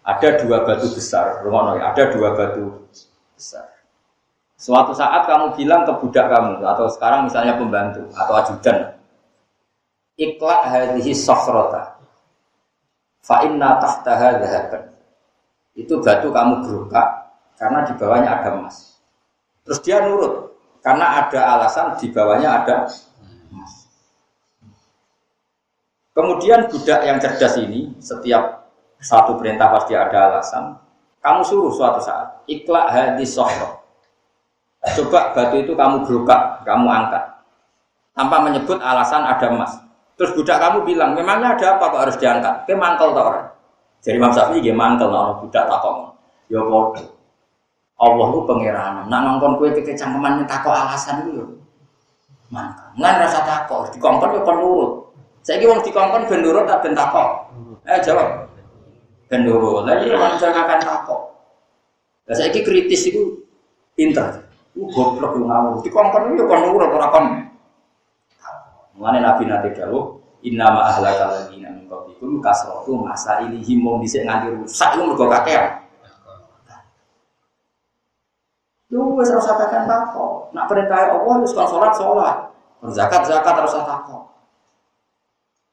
A: Ada dua batu besar, Romono ya, ada dua batu besar. Suatu saat kamu bilang ke budak kamu, atau sekarang misalnya pembantu, atau ajudan, Ikhlas hadhihi sofrota, fa'inna tahtaha dhahaban. Itu batu kamu gerukak, karena di bawahnya ada emas. Terus dia nurut, karena ada alasan di bawahnya ada emas. Kemudian budak yang cerdas ini, setiap satu perintah pasti ada alasan. Kamu suruh suatu saat, ikhlas hadis sohro. Coba batu itu kamu gerukak, kamu angkat. Tanpa menyebut alasan ada emas. Terus budak kamu bilang, memangnya ada apa kok harus diangkat? Ke mantel tau orang. Jadi Imam Syafi'i dia mantel, nah, budak takong. Ya bodoh. Allah itu pangeran. Nak ngongkon kue kekecangkeman takok alasan itu. Mangka. Ngan rasa takok, dikongkon ya penurut. Saya wong dikongkon ben tak ben takok. Eh jawab. Nurut. Lah wong akan takok. Lah saiki kritis itu pinter. Ku goblok lu ngawur. Dikongkon ya kon nurut ora kon. Mulane Nabi nate dawuh, Inna ma ahlaka ladina min qablikum kasratu masa ilihim mung dhisik nganti rusak iku mergo kakean. Lu wis kakek takok. Nak perintah Allah wis kon salat salat. Zakat zakat ora usah takok.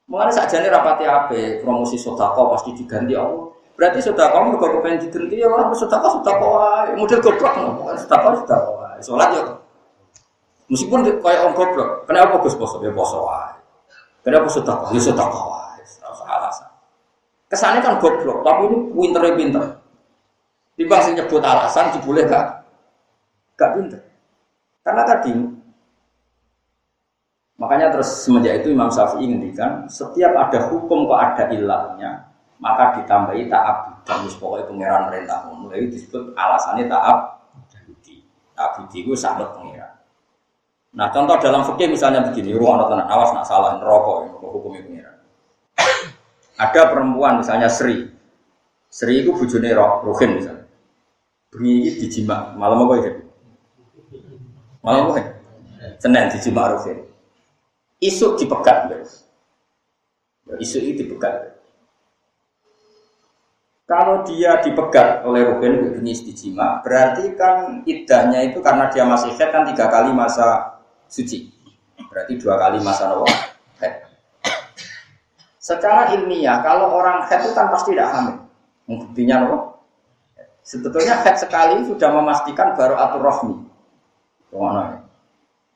A: Mengenai sakjane rapati ape promosi sodako pasti diganti Allah. Berarti sodako mergo kepengen diganti ya orang sodako sodako. Model goblok no. Sodako sodako. Salat ya. Meskipun kayak orang goblok, kenapa Gus poso ya poso. Kenapa sodako? Ya sodako usah alasan. Kesannya kan goblok, tapi ini pinter pinter. Timbang sing nyebut alasan boleh gak? Gak pinter. Karena tadi Makanya terus semenjak itu Imam Syafi'i ngendikan setiap ada hukum kok ada ilahnya maka ditambahi taab dan pokoknya pangeran perintah mulai disebut alasannya taab budi. Taab budi itu sangat pangeran. Nah contoh dalam fikih misalnya begini ruang tenang awas nak salah neraka hukumnya pangeran. Ada perempuan misalnya Sri. Sri itu bujune Ruhin misalnya. Bengi dijima malam apa itu malam apa Senin dijima Ruhin Isu dipegat, guys. Isu itu dipegat. Kalau dia dipegat oleh Ruben jenis dijima, berarti kan idahnya itu karena dia masih head kan tiga kali masa suci. Berarti dua kali masa nopo head. Secara ilmiah, kalau orang head itu kan pasti tidak hamil. Buktinya nopo. Sebetulnya head sekali sudah memastikan baru atur rohmi.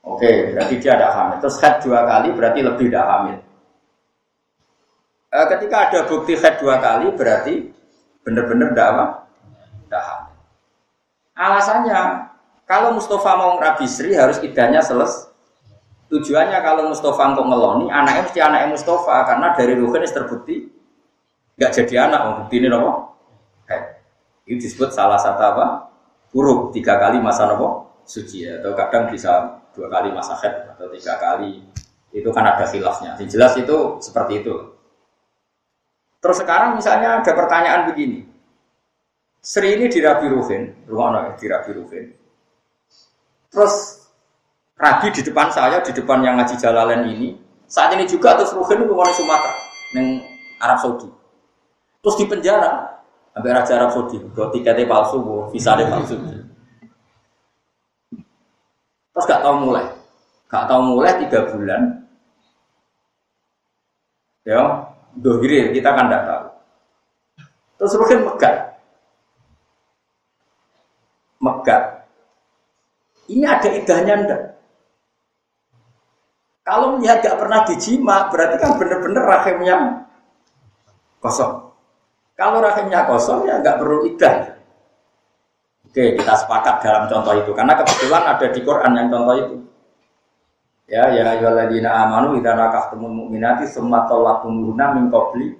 A: Oke, berarti dia ada hamil. Terus head dua kali berarti lebih tidak hamil. E, ketika ada bukti head dua kali berarti benar-benar tidak apa? Tidak hamil. Alasannya kalau Mustafa mau ngerabi Sri harus idahnya selesai. Tujuannya kalau Mustafa untuk ngeloni, anaknya mesti anaknya Mustafa karena dari Ruhin terbukti nggak jadi anak. Bukti ini nopo. Itu disebut salah satu apa? Huruf tiga kali masa nopo suci atau kadang bisa dua kali masa head atau tiga kali itu kan ada khilafnya. Yang jelas itu seperti itu. Terus sekarang misalnya ada pertanyaan begini. Sri ini dirabi Ruhin, rumah ya, dirabi Ruhin. Terus Rabi di depan saya, di depan yang ngaji Jalalain ini. Saat ini juga terus Ruhin itu di Sumatera, neng Arab Saudi. Terus di penjara, sampai Raja Arab Saudi, tiketnya palsu, visanya palsu. Terus gak tahu mulai. Gak tahu mulai tiga bulan. Ya, dohiri kita kan gak tahu. Terus mungkin megat. Megat. Ini ada idahnya ndak? Kalau melihat gak pernah dijima, berarti kan bener-bener rahimnya kosong. Kalau rahimnya kosong ya nggak perlu idah. Oke, kita sepakat dalam contoh itu karena kebetulan ada di Quran yang contoh itu. Ya, ya ayyuhalladzina amanu idza nakahtumul mu'minati tsumma talaqtumuhunna min qabli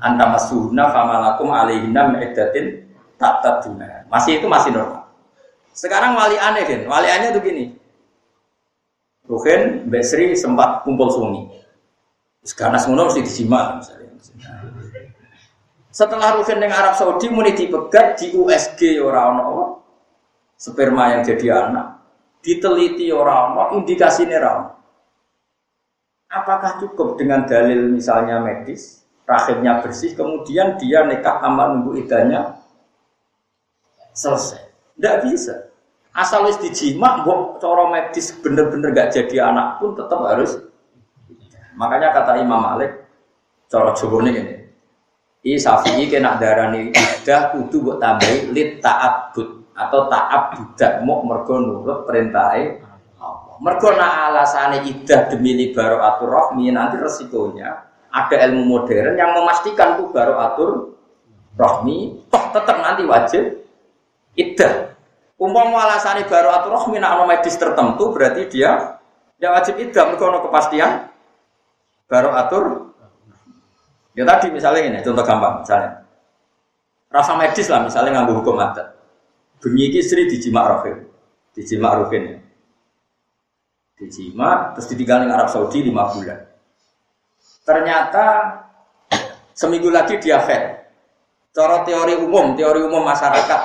A: an tamassuhunna famalakum alaihinna min iddatin ta'taduna. Masih itu masih normal. Sekarang wali aneh kan, wali aneh itu gini. Ruhin Mbak Sri sempat kumpul suami. Sekarang semua mesti disimak misalnya. Setelah Ruhin dengan Arab Saudi muni dipegat di USG orang orang sperma yang jadi anak. Diteliti orang orang indikasi orang apakah cukup dengan dalil misalnya medis rahimnya bersih kemudian dia nekat amal nunggu idahnya? Selesai. Tidak bisa. Asal wis dijima mbok cara medis bener-bener gak jadi anak pun tetap harus. Makanya kata Imam Malik cara Jawa ini I Syafi'i kena darani idah kudu buat tambahi lit ta'abbud atau ta'ab budak mau mergo nurut perintahe Allah. Mergo nak alasane idah demi libaro atur rohmi nanti resikonya ada ilmu modern yang memastikan tuh baru atur rohmi toh tetap nanti wajib idah. Umpama alasane baru atur rohmi nak medis tertentu berarti dia ya wajib idah mergo kepastian baru atur Ya tadi misalnya ini, contoh gampang misalnya. Rasa medis lah misalnya ngambil hukum adat. bengi iki Sri dijimak Rohim. Dijimak Rohim ya. Dijimak terus ditinggal di Arab Saudi lima bulan. Ternyata seminggu lagi dia head. Cara teori umum, teori umum masyarakat.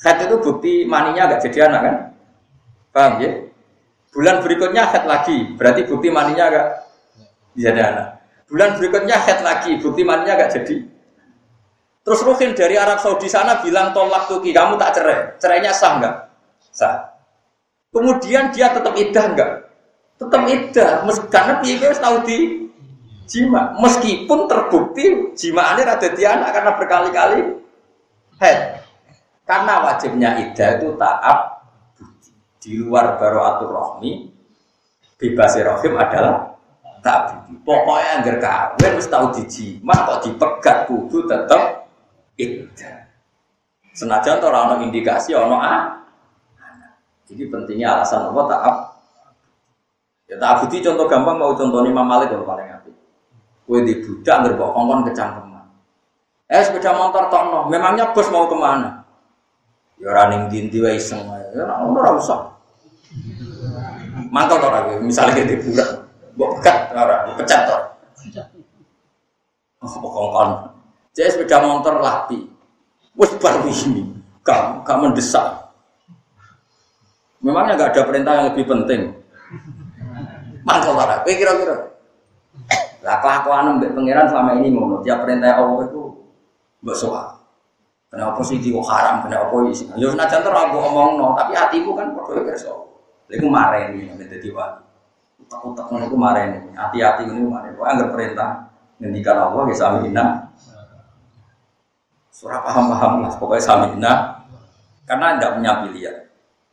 A: Head itu bukti maninya agak jadi anak kan? Paham ya? Bulan berikutnya head lagi, berarti bukti maninya agak jadi anak. Bulan berikutnya head lagi, bukti maninya agak jadi. Terus Ruhin dari Arab Saudi sana bilang tolak tuki, kamu tak cerai. Cerainya sah nggak? Sah. Kemudian dia tetap idah nggak? Tetap idah, karena dia tahu di jima. Meskipun terbukti jima ini ada di anak karena berkali-kali head. Karena wajibnya idah itu taat di luar baroatur rohmi bebas rohim adalah tak budi. Pokoknya anggar kawin harus tahu di jima kok dipegat kudu tetap idah. Senajan orang indikasi ono a. Jadi pentingnya alasan apa taat. Ya tak budi contoh gampang mau contoh Imam Malik kalau paling apik. Kue di budak ngerbok kongkon kecangkeman. Eh sepeda motor tono, memangnya bos mau ke mana? Ya running dinti wae iseng Ya ora usah. Mantap to ora misalnya di budak. Mbok pekat ora, pecat to. Oh, kongkon. Jadi sepeda motor lapi. Wes baru ini. Kamu, kamu mendesak. Memangnya nggak ada perintah yang lebih penting. Mantap ora. Kira-kira lah kelakuan mbek pangeran selama ini ngono. Tiap perintah Allah itu mbok soal. Kenapa sih itu haram? Kenapa isi? Ya senajan terus aku omong no, tapi hatiku kan padha kerso. Iku mareni nek dadi wali. Utak-utak ngono iku mareni. Hati-hati ini mareni. Kok anggere perintah ngendikan Allah ya samina. Surah paham-paham lah, pokoknya samina. Karena tidak punya pilihan.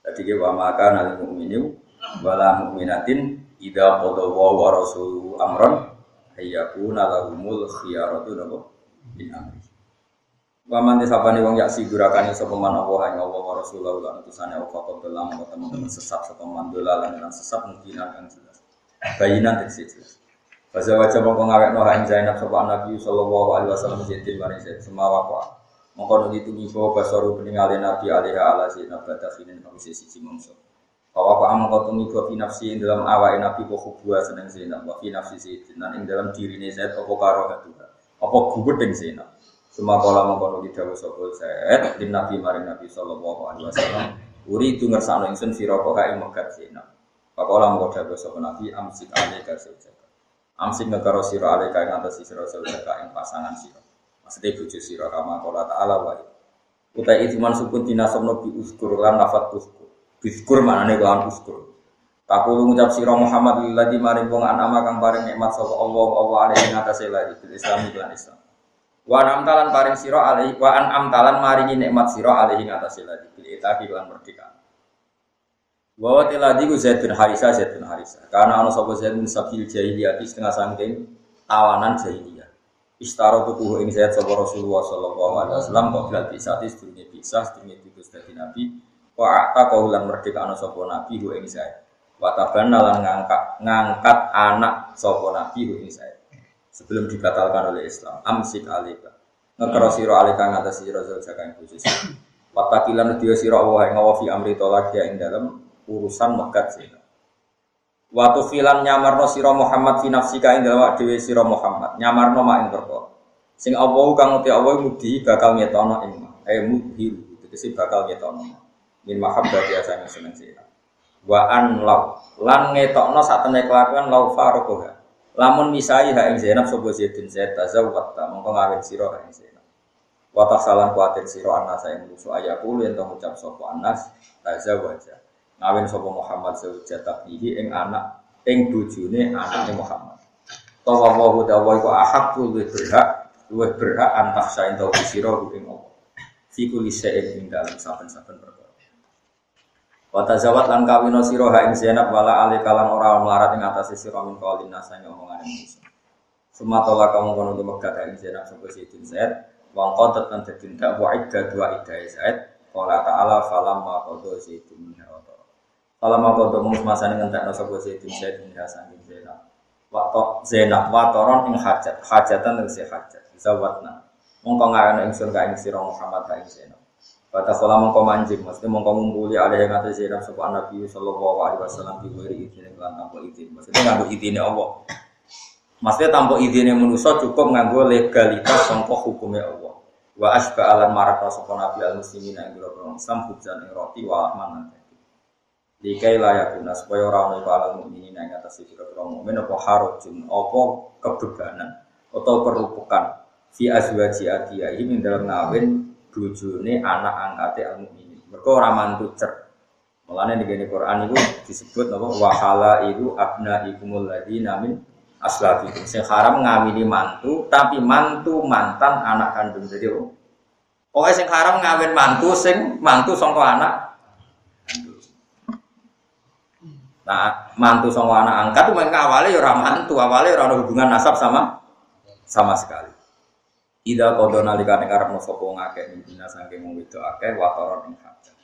A: Jadi kita maka nabi mu'minu wala mu'minatin idza qada wa rasuluhu amran ayyakuna lahumul khiyaratu napa min amri Wa man tisabani wong yak sigurakan sapa man Allah ing Allah wa Rasulullah lan utusane Allah kok dalam teman-teman sesat sapa man dolalan lan sesat mungkin akan. Bayinan jelas. Fasa wajah mongko ngawekno ha Zainab sapa Nabi sallallahu alaihi wasallam jadi mari saya semawa kok. Mongko nuli tumibo basaru peningale Nabi alaihi ala Zainab badakhinin kami sisi mongso. Bahwa apa amang kau tumi fi nafsi dalam awal nabi kau hubua seneng Zainab, wa fi nafsi Zaid, dan ing dalam diri ini Zaid apa karo hatu, apa gubet dengan Zainab. Semua kala mengkono didawu sapa Zaid, din nabi maring nabi sallallahu alaihi wasallam, uri itu ngersano ingsun sira kok ing megat Zainab. Pakola mengko dawu sapa nabi amsik alaika saujaka. Amsik ngekaro sira alaika ing atas sira saujaka ing pasangan sira. Maksudnya bojo sira kama kala ta'ala wa Utai itu man sukun tinasabno bi uskur lan nafat uskur Biskur nih kelawan uskur. lu ngucap sira Muhammad lilladzi maring wong anama kang paring nikmat sapa Allah Allah alaihi ngatasé lagi bil Islam lan Islam. Wa amtalan paring sira alaihi wa an amtalan maringi nikmat sira alaihi ngatasé lagi bil itaqi lan merdeka. Wa tiladi ku Zaid bin Harisa Zaid bin Harisa. Karena ana sapa Zaid bin Sabil jahiliyah setengah sangking tawanan jahiliyah. Istaro tuku ing Zaid sapa Rasulullah sallallahu alaihi wasallam kok bilal bisa sedurunge bisa sedurunge diutus dadi nabi. Wa ata kaulan merdeka ana sapa nabi hu ing Zaid. Wa tabanna lan ngangkat ngangkat anak sapa nabi hu ing Zaid. Sebelum dibatalkan oleh Islam amsik alika. Ngekero sira alika ngatas sira ing bojo watakilan dia sira Allah ing fi amri tolak ya ing dalam urusan megat sira Waktu filan nyamarno sira Muhammad fi nafsika ing dalam dhewe sira Muhammad nyamarno mak ing perkara sing Allah kang uti Allah mudi bakal ngetono ing eh mudhi tegese bakal ngetono min mahabbati asane seneng sira wa an law lan sak temne kelakuan law farokoha. Lamun misai ha ing Zainab sapa Zaidun Zaid tazawwat ta mongko ngawin ha ing Zainab. Wa salam kuatir sira anas ing musuh ayakulu yen ngucap sapa anas tazawwaja ngawin sapa Muhammad zawjat tabihi ing anak ing bojone anake Muhammad. Tawa wa dawa iku ahakku luwih berhak luwih berhak antak sain tau sira ing Allah. Fi kulli ing dalam saben-saben perkara. Wata zawat lan kawino siro ha Zainab wala ali kalan ora melarat ing atase sira min qaulin nasa ngomongan manusia. Sumatola kamu kono Mekah ha ing Zainab sapa Sayyidin Zaid wa qadat lan dadindak wa idda dua idda Zaid qala ta'ala falam ma qadu Sayyidin min hawa. Falam ma qadu mus masane ngentekno sapa Sayyidin Zaid min hasan Zainab. Waktu Zainab watoron ing hajat hajatan ing hajat zawatna. Mongko ngarana ingsun ka ing sira Muhammad ka ing Zainab. Kata kalau mongko manjing, maksudnya mongko ngumpuli ada yang ngatas sirah sopan Nabi Sallallahu Alaihi Wasallam di wiri izin yang tanpa izin. Maksudnya nganggo izinnya Allah. Maksudnya tanpa izinnya manusia cukup nganggo legalitas tanpa hukumnya Allah. Wa asba alam marak sopan Nabi al muslimin yang biro Islam hujan yang roti wa ahman Likai layakuna supaya orang itu alam mukminin yang atas itu orang mukmin apa harujun apa kebebanan atau perupukan fi azwaji adiyahim dalam ngawin bojone anak angkate al mukminin. Mergo ora mantu cer. Mulane di Quran itu disebut apa wahala itu abna ikumul ladina min aslabikum. Sing haram ngawini mantu tapi mantu mantan anak kandung. Jadi oh, Pokoknya sing haram ngawin mantu sing mantu sangka anak Nah, mantu sama anak angkat itu awalnya ya mantu, awalnya ya ada hubungan nasab sama sama sekali. Ida kodo nalika ning arep no sapa ngakeh mintina saking wong wedok akeh wataron ing hajat.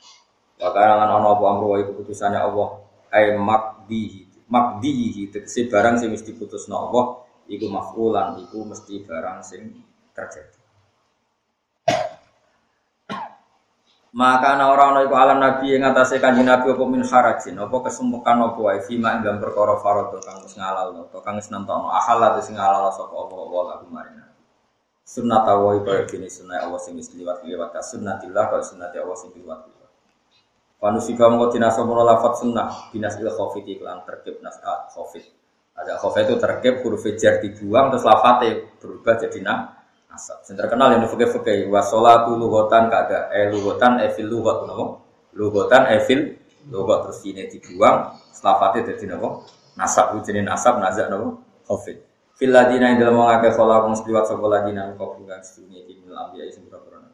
A: Wa kana lan ana apa amru wa keputusannya Allah ay makdihi. Makdihi tegese barang sing mesti putusno Allah iku mafulan iku mesti barang sing terjadi. Maka ana ora ana iku alam nabi yang atase kanjeng nabi apa min harajin apa kesemukan apa wae fima ing dalam perkara faradha kang wis ngalal to kang wis nentono ahal sing ngalal sapa Allah wa lagu marina sunnah tawai kaya gini sunnah Allah sing wis liwat liwat ka sunnatillah kaya sunnati Allah sing liwat liwat Panusika mengko dinasa mono lafat sunnah binas il khofit iklan terkep nas a khofit ada khofit itu terkep huruf jar dibuang terus lafate berubah jadi na asap yang terkenal yang fakih fakih wasolatu lugotan kagak eh lugotan evil lugot nopo? Lugotan evil lugot. Terus ini dibuang lafate jadi nopo? Nasab jenis nasab nazak nopo? Khofit Filadina yang dalam mengakai kolak musliwat sopo ladina kau bukan sedunia di milam ambiya isim berapa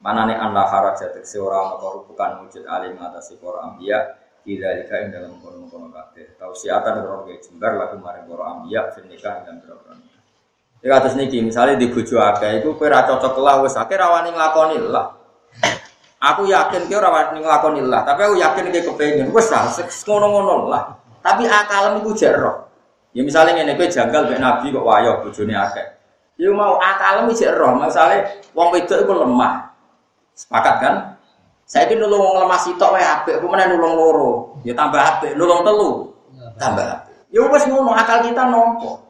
A: Mana nih anda harajat seorang atau bukan wujud alim atas para ambiya tidak yang dalam kono kono kate. Tahu siatan berapa gaya jembar lagu maring para ambiya nikah dan berapa Ya atas niki misalnya di bujo akeh itu kue cocok lah wes akeh rawani nglakoni lah. Aku yakin kue rawani nglakoni lah, tapi aku yakin kue kepengen wes lah ngono-ngono lah. Tapi akalmu iku jerok. Ya misalnya ini gue janggal be Nabi kok wayo bojone akeh. Ya mau akal iki roh, misalnya wong wedok iku lemah. Sepakat kan? Saya ini nulung wong lemah sitok wae apik, apa meneh nulung loro. Ya tambah apik, nulung telu. Tambah apik. Ya wis ngono akal kita nompo.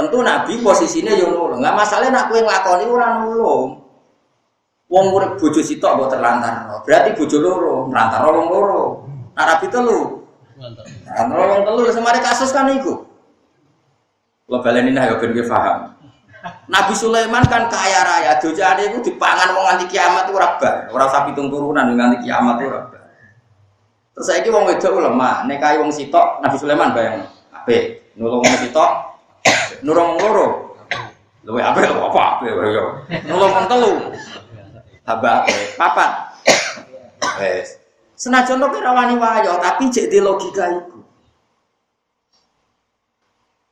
A: Tentu Nabi posisinya yo nulung. Enggak masalah nak kowe nglakoni ora nulung. Wong urip bojo sitok mbok terlantar. Berarti bojo loro, terlantar wong loro. Nah Nabi telu, Nah, wong telu semari kasus kan iku. Lo baleni nah yo ben paham. Nabi Sulaiman kan kaya raya, dojane iku dipangan wong nganti kiamat ora bar. Ora usah pitung turunan nganti kiamat ora bar. Terus saiki wong wedok lemah, nek kaya wong sitok Nabi Sulaiman bayang apik. Nulung wong sitok, nulung wong loro. Luwe apik apa apik yo. Nulung wong telu. Haba papat. Wes. Senajan to kira wani wayo, tapi cek di logika itu.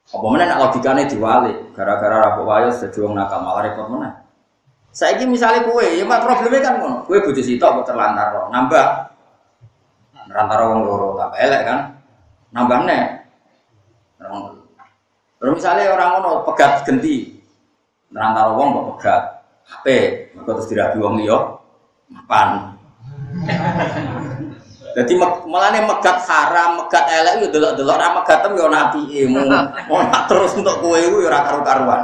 A: Apa mana nak logikanya diwali, gara-gara rapo wayo jadi wong nakal malah repot? Saya ini misalnya kue, ya mak problemnya kan ngono. Kue bujuk sitok kok terlantar nambah. Terlantar wong loro tambah elek kan? Nambah nih. Terus misalnya orang ngono pegat genti, terlantar wong kok pegat. HP, maka terus dirabi wong liya, mapan. Jadi melane megat haram, megat elek yo delok-delok ra megatem yo nabi mau mau terus untuk kowe iku yo ora karu-karuan.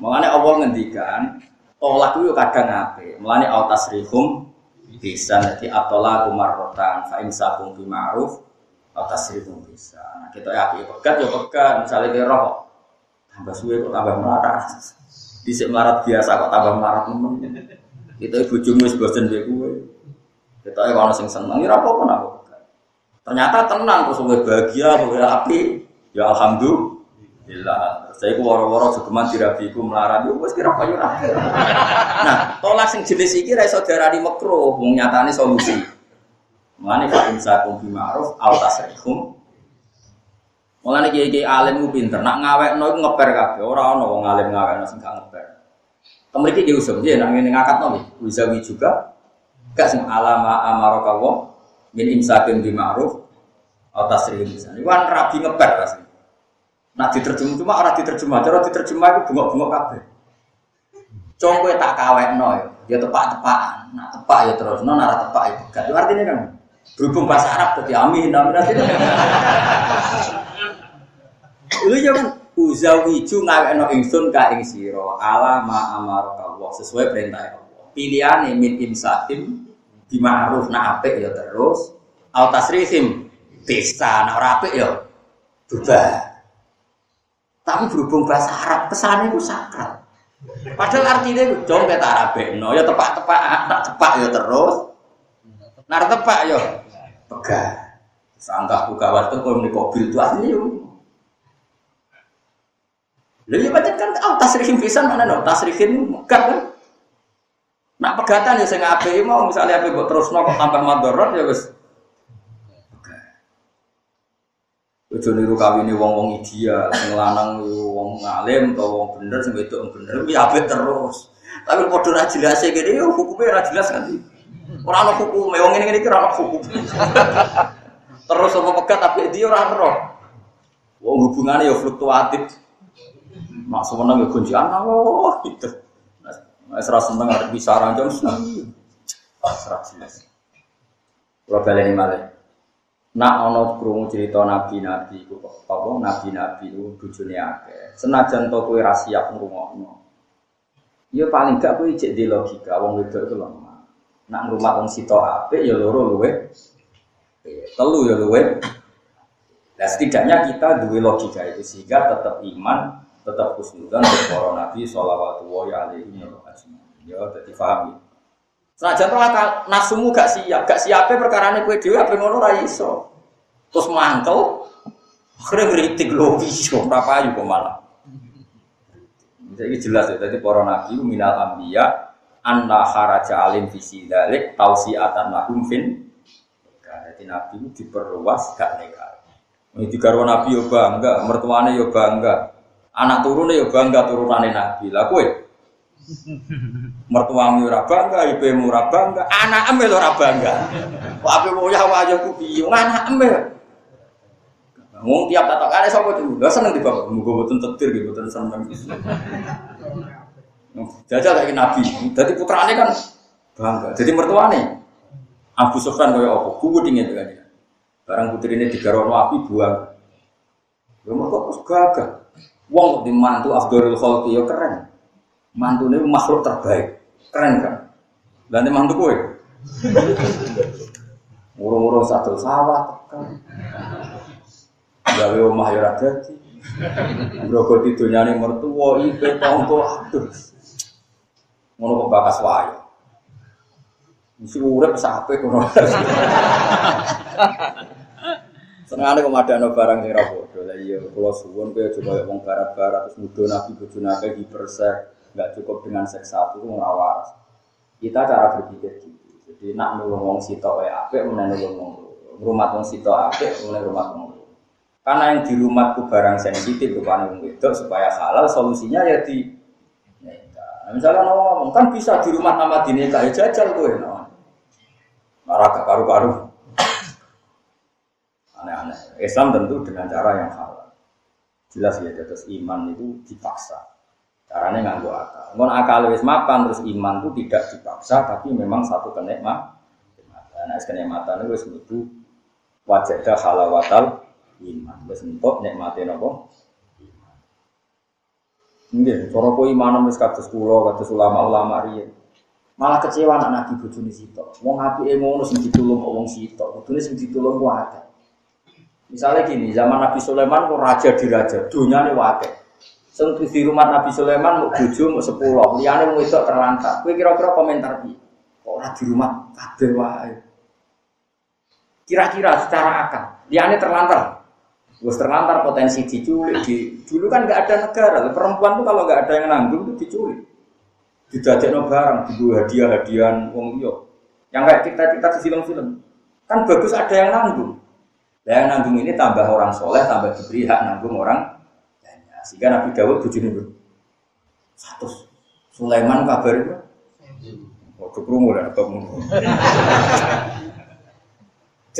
A: Melane Allah ngendikan tolak yo kadang ape. Melane au tasrihum bisa nanti atola kumarotan fa imsakum bi ma'ruf au tasrihum bisa. Nah, kita ya pegat yo pegat misalnya ke roh tambah suwe kok tambah melarat. Dhisik melarat biasa kok tambah melarat nemen. Kita bojomu wis bosen mbek kowe. Kita ya kalau sing seneng, ya apa pun aku. Ternyata tenang, terus gue bahagia, gue api, ya alhamdulillah. Saya ku waro-waro sugeman dirabiku melarat, ya wes kira kayu Nah, tolak sing jenis iki ra iso diarani makruh, wong nyatane solusi. Mulane fa insakum bi ma'ruf aw tasrihum. Mulane kiai-kiai alim ku pinter, nak ngawekno iku ngeper kabeh, ora ana wong alim ngawekno sing gak ngeper. Kemriki ki usum, nggih nak ngene ngakatno nggih, wisawi juga Gak sing alama amaraka wa min imsakin bi ma'ruf atau tasrih lisan. Iku kan rabi ngeper pasti. Nah diterjemah cuma orang diterjemah, cara diterjemah itu bungok-bungok kabeh. Cong tak kawekno ya. Ya tepak-tepakan. Nak tepak ya terus, non arah tepak ya. Itu artinya kan berhubung bahasa Arab jadi amin amin. Itu ya kan uzawiju ngawekno ingsun ka ing sira ala ma amaraka Allah sesuai perintah Allah. Pilihane min imsakim di ma'ruf nak apik ya terus au tasrihim bisa nak ora apik ya berubah. Tapi berhubung bahasa Arab kesannya itu sakral. Padahal artinya itu dong kita Arabekno ya tepak-tepak tak tepak ya terus. Nar tepak ya pegah. Sangka buka waktu kalau di mobil itu artinya Lha iya pancen kan oh tasrihim pisan mana no tasrihim megat kan. Nak pegatan ya sing apik mau misalnya apik mbok terusno kok tambah madharat ya wis. Ojo niru kawine wong-wong ideal, sing lanang wong ngalim atau wong bener sing wedok bener kuwi apik terus. Tapi padha ra jelas kene yo hukume ra jelas kan. Ora ana hukume wong ngene iki ora ana hukum. terus apa pegat tapi dia ora ero. Wong hubungane yo fluktuatif. Mak semeneng ya kunci anak oh gitu. Nah, serah seneng ada bisa rancang seneng. Ah, serah jelas. Kalau balik ini malah. Nak ono krungu cerita nabi-nabi ku apa nabi-nabi ku bojone akeh. Senajan to kowe ra siap ngrungokno. Ya paling gak kowe cek di logika wong wedok itu lemah. Nak ngrumat wong sito apik ya loro luwe. Telu ya luwe. Nah setidaknya kita dua logika itu sehingga tetap iman, tetap khusnudan para nabi sallallahu alaihi wasallam. Ya dadi paham. Senajan to nafsumu gak siap, gak siape perkara ini kue dewi apa ngono iso. Terus mantel, akhirnya ngeritik lo iso berapa ayu kok malah. Jadi jelas ya, tadi para nabi minal ambiya anna kharaja alim visi dalik tausiatan lahum fin. Jadi nabi itu diperluas gak nekal. Ini digarwa nabi yo bangga, mertuane yo bangga, anak turunnya yo bangga turunannya nabi. Lah kue mertuamu ora bangga, ibumu ora bangga, anakmu ora bangga. Kok ape woyah wayah ku piye? Anakmu. Wong tiap tatok kare sapa tuh? Lah seneng di bapak, muga boten tetir gitu, boten seneng. Jajal kayak nabi. Jadi putrane kan bangga. Jadi mertuane Abu Sufyan kaya apa? Dingin kan. Barang putri ini digarono api buang. Ya mergo gagah. Wong di mantu Abdul Khalqi ya keren mantu ini makhluk terbaik keren kan dan mantu kue urung-urung satu sawah kan gawe omah ya ora dadi Brogo didunyane mertua ipe tonggo aduh ngono kok bakas wae mesti urip sape kono Senengane kok madano barang sing ra padha. Lah iya kula suwun kowe aja koyo wong barat-barat terus nuduh nabi bojone akeh hipersek nggak cukup dengan seks satu itu ngawas. Kita cara berpikir gitu. Jadi nak nulung wong sito ya ape, mana nulung wong rumah wong sito ape, mana rumah wong Karena yang di rumahku barang sensitif bukan wong itu supaya halal solusinya ya di Nah, misalnya ngomong kan bisa di rumah nama dineka ya jajal gue no. Marah ke karu-karu. Aneh-aneh. Islam tentu dengan cara yang halal. Jelas ya, terus iman itu dipaksa. Caranya nganggo akal. Ngon akal wis mapan terus iman itu tidak dipaksa tapi memang satu kenikmat. Nah, kenikmatan itu wis mlebu wajadah halawatal iman. Wis entuk nikmate napa? Nggih, cara kok iman wis kados kula, kados ulama-ulama riyen. Malah kecewa anak nabi bojone sitok. Wong apike ngono sing ditulung kok wong sitok. Kudune sing ditulung ku akeh. Misalnya gini, zaman Nabi Sulaiman kok raja di raja, dunia ini wakil. Sing di rumah Nabi Sulaiman mau bojo mau sepuluh, liyane mau itu terlantar. Kowe kira-kira komentar piye? Kok ora di rumah kabeh wae. Kira-kira secara akal, liyane terlantar. Wes terlantar potensi diculik di dulu kan nggak ada negara. Perempuan tuh kalau nggak ada yang nanggung tuh diculik. Didadekno barang, dibuat hadiah-hadiahan wong liya. Yang kayak kita-kita di film-film. Kan bagus ada yang nanggung. Dan yang nanggung ini tambah orang soleh, tambah diberi hak nanggung orang sehingga Nabi Dawud bujuni itu satu Sulaiman kabar itu kekrungu lah, kekrungu.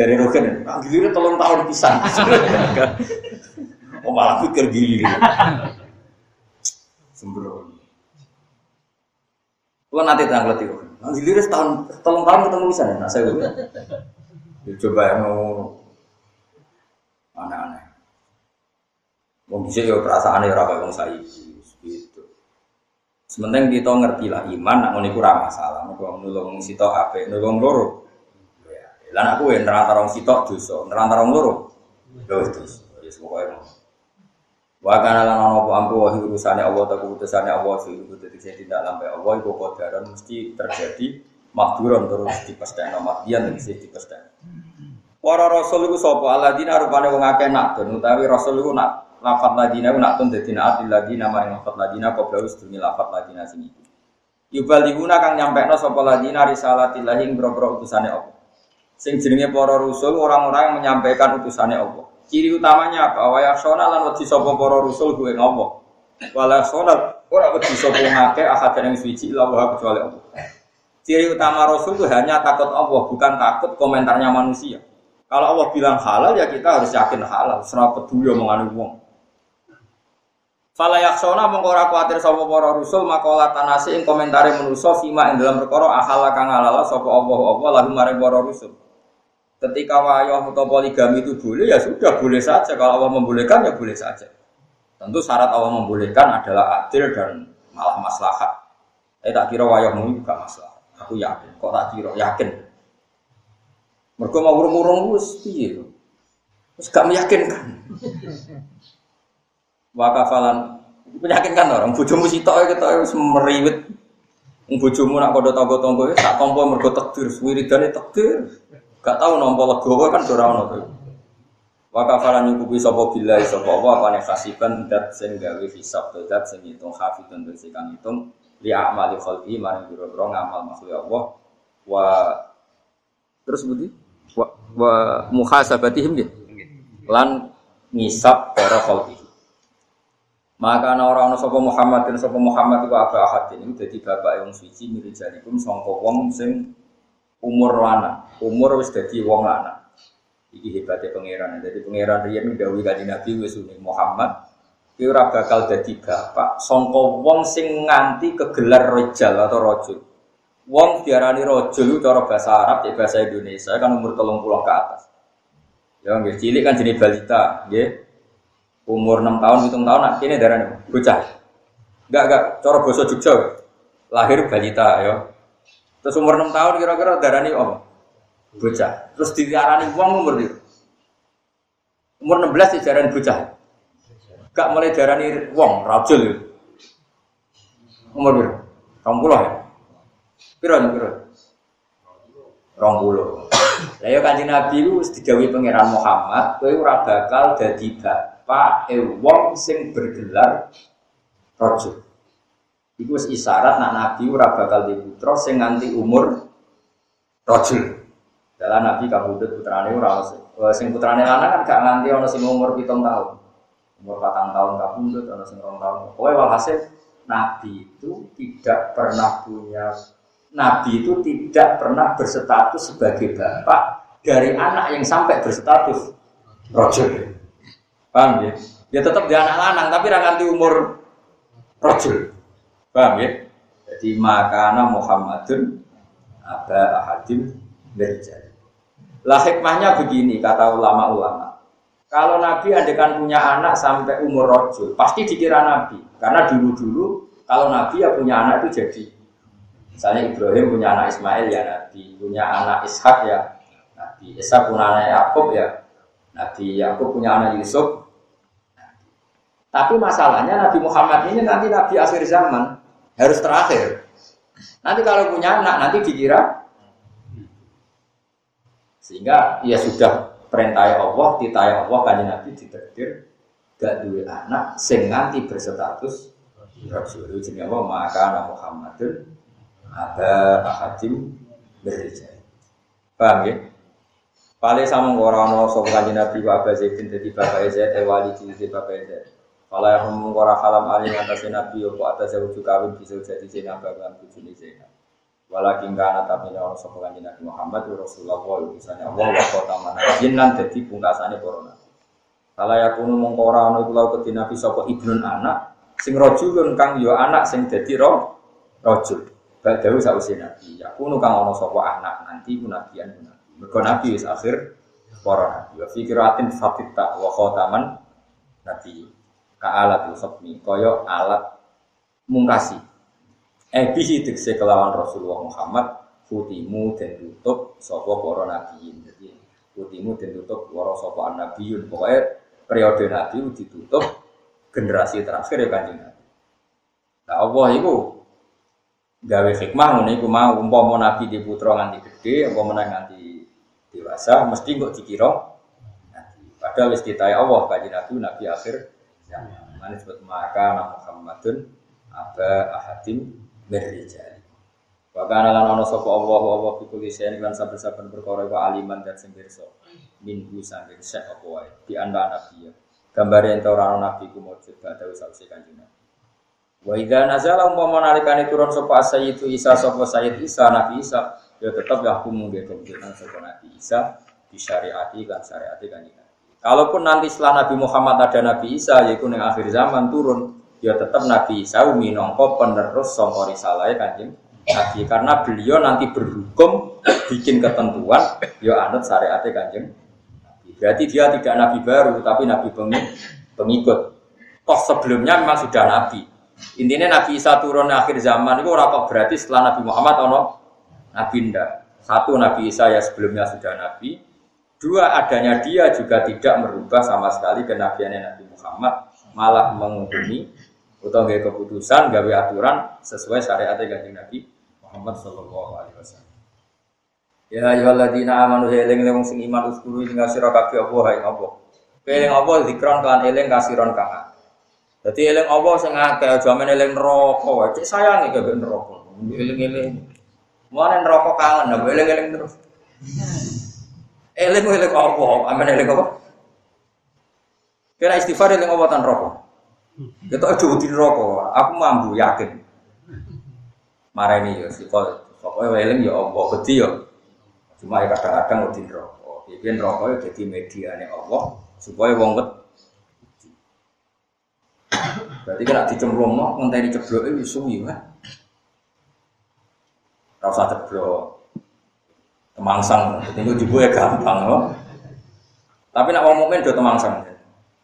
A: Jadi Rogen, ah, giliran tolong tahun pisang. oh malah pikir gili. Sembrono. Kalau nanti tanggal tiga, nanti liris tahun, tolong tahun ketemu bisa nih, nah saya gue. Ya, coba yang mau aneh-aneh. Wong bisa ya perasaan ya rakyat wong saya gitu. Sementing kita ngerti lah iman, nak ngono iku masalah. Mergo nulung sitok apik, nulung loro. Ya, lan aku ya nerantara wong sitok dosa, nerantara wong loro. Lho dosa. Ya pokoke Wa kana lan ana apa ampu wa urusane Allah ta keputusane Allah itu dadi sing tidak lampai Allah iku kodaran mesti terjadi makduran terus dipestekno makdian sing dipestekno. Para rasul iku sapa alladzina rupane wong akeh nak utawi rasul iku nak lafat ladina nak tun dadi naat ladina maring lafat ladina qabla sedurunge lafat ladina sing iku. Yubaliguna kang nyampekno sapa ladina risalatillahi ing boro utusane Allah. Sing jenenge para rasul orang-orang yang menyampaikan utusane Allah. Ciri utamanya apa? Wa yaksona lan wedi sapa para rusul kuwe ngopo? Wala sonat ora wedi sapa ngake ahad yang suci ila wa kecuali Allah. Ciri utama rasul itu hanya takut Allah, bukan takut komentarnya manusia. Kalau Allah bilang halal ya kita harus yakin halal, serap peduli omongan wong. Fala yaksona mongko ora kuwatir sapa para rusul makola tanasi ing komentare manusa ing dalam perkara akhala kang halal sapa Allah lalu mare para rusul. Ketika wayah atau poligami itu boleh ya sudah boleh saja. Kalau Allah membolehkan ya boleh saja. Tentu syarat Allah membolehkan adalah adil dan malah maslahat. Eh tak kira wayahmu juga masalah. Aku yakin. Kok tak kira yakin? Mereka mau urung-urung wis piye? Wis gak meyakinkan. Wakafalan meyakinkan orang bojomu sitok kita wis meriwit. Bojomu nak kodho tangga-tangga tak tampa mergo takdir, wiridane takdir. Gak tahu nompo legowo kan ora ono tuh. Wa kafaran nyukupi sapa billahi sapa apa apane kasiban dat sing gawe hisab dat sing hitung hafidun dan sing hitung li amali khalqi maring biro-biro ngamal makhluk Allah wa terus budi wa, wa muhasabatihim gitu. Lan ngisab para khalqi. Maka ana ora ana sapa Muhammad dan sapa Muhammad iku apa ahad ini dadi bapak yang suci mirijalikum sangka wong sing umur lanang, umur wis dadi wong lanang. Iki hebatnya pangeran. Jadi pangeran riyen dawuh kanjeng Nabi wis Muhammad ki ora bakal dadi bapak sangka wong sing nganti kegelar rojal atau rojul. Wong diarani rojul cara bahasa Arab, cek bahasa Indonesia kan umur telung puluh ke atas. Ya nggih cilik kan jenis balita, nggih. Umur 6 tahun, 7 tahun nak kene darane bocah. Enggak enggak cara bahasa Jogja. Lahir balita ya. Terus umur 6 tahun kira-kira darani apa? Bocah. Terus diarani uang umur itu. Umur 16 dijarani bocah. Gak mulai darani wong, rajul. Umur berapa? Rong puluh ya? Piro piro? Rong puluh. Lah ya kanjeng Nabi ku digawe pangeran Muhammad, kowe ora bakal dadi bapak e wong sing bergelar rajul. Iku isyarat nak nabi ora bakal di putra sing nganti umur rajul. Dalam nabi kabudut putrane ora ono sing putrane lanang kan gak nganti ono sing umur 7 tahun. Umur 4 tahun kabudut ono sing 2 tahun. Pokoke walhasil nabi itu tidak pernah punya nabi itu tidak pernah berstatus sebagai bapak dari anak yang sampai berstatus rajul. Paham ya? Ya tetap dia anak lanang tapi ra nganti umur rajul. Paham ya? Jadi makana Muhammadun ada ahadim berjari. Lah hikmahnya begini kata ulama-ulama. Kalau Nabi adekan punya anak sampai umur rojul, pasti dikira Nabi. Karena dulu-dulu kalau Nabi ya punya anak itu jadi. Misalnya Ibrahim punya anak Ismail ya Nabi, punya anak Ishak ya Nabi, Ishak punya anak Yakub ya Nabi, Yakub punya anak Yusuf. Tapi masalahnya Nabi Muhammad ini nanti Nabi akhir zaman harus terakhir. Nanti kalau punya anak nanti dikira sehingga ya sudah perintah Allah, titah Allah kan Nabi ditakdir gak dua anak sing nganti berstatus Rasul jenenge apa maka anak Muhammadun ada ahadim berjaya. Paham ya? Paling sama orang orang sopan Nabi wa Abu Zaidin jadi bapak Zaid, eh wali jadi bapak Zaid. Kalau yang mengkora halam alim atas nabi opo atas jauh juga kawin bisa jadi zina bagian bujuni zina. Walakin kana tapi orang sopan nabi Muhammad Rasulullah utusannya Allah wa kota mana jinan jadi pungkasane corona. Kalau yang kuno mengkora ono pulau ke nabi sopo ibnun anak sing rojulun kang yo anak sing jadi roh rojul. Badawi sausi nabi. Aku nu kang ono sapa anak nanti ku nabian ku nabi. Mergo nabi wis akhir para nabi. Wa fikiratin fatita wa khataman nabi. Ka alat khatmi kaya alat mungkasi. Eh bihi tekse kelawan Rasulullah Muhammad futimu dan tutup sapa para nabi. Jadi futimu dan tutup para sapa nabiyun. Pokoknya periode nabi ditutup generasi terakhir ya kanjeng Nabi. Nah Allah itu gawe hikmah ngono iku mau umpama nabi di putra nganti gede umpama nganti dewasa mesti kok dikira padahal wis Allah kanjeng nabi nabi akhir zaman mana disebut maka Muhammadun aba ahadim berrijal. Wa kana lan ana sapa Allah Allah fi kulli shay'in lan saben-saben perkara iku aliman dan sing minggu saking syekh apa wae? Di antara nabi gambare ento ora nabi ku mujud badhe saksi kanjeng nabi. Wa idza nazala umpama nalikane turun sapa sayyidu Isa sapa sayyid Isa Nabi Isa ya tetap ya hukum nggih kemudian sapa Nabi Isa di syariati kan syariati kan Kalaupun nanti setelah Nabi Muhammad ada Nabi Isa yaitu yang akhir zaman turun ya tetap Nabi Isa minangka penerus sangka risalah kanjeng Nabi karena beliau nanti berhukum bikin ketentuan ya anut syariat kanjeng Berarti dia tidak nabi baru tapi nabi pengikut. Toh sebelumnya memang sudah nabi. Intinya Nabi Isa turun akhir zaman itu orang berarti setelah Nabi Muhammad ono Nabi ndak. Satu Nabi Isa ya sebelumnya sudah Nabi. Dua adanya dia juga tidak merubah sama sekali kenabiannya Nabi Muhammad, malah menghukumi atau gaya keputusan, gawe aturan sesuai syariatnya ganti Nabi Muhammad Shallallahu Alaihi Wasallam. Ya ayyuhalladzina amanu eling wong sing iman uskuru ing sira kabeh apa hae apa. Eling apa zikron kan eling kasiron kang jadi eling Allah sing akeh eling neraka wae. Cek sayange gak neraka. Eling-eling. Mana neraka kangen, nah eling-eling terus. Eling eling apa? Amen eling apa? Kira istighfar eling apa tan neraka? Kita aja di neraka. Aku mampu yakin. Marani ya sifat pokoknya eling ya apa beti ya. Cuma ya kadang-kadang di neraka. Biyen neraka ya dadi mediane Allah supaya wong Berarti kena dicemplung mau ngenteni ceblok itu suwi kan. Rasa ceblok. Temangsang, jadi juga ya gampang loh. Tapi nak mau mukmin do temangsang.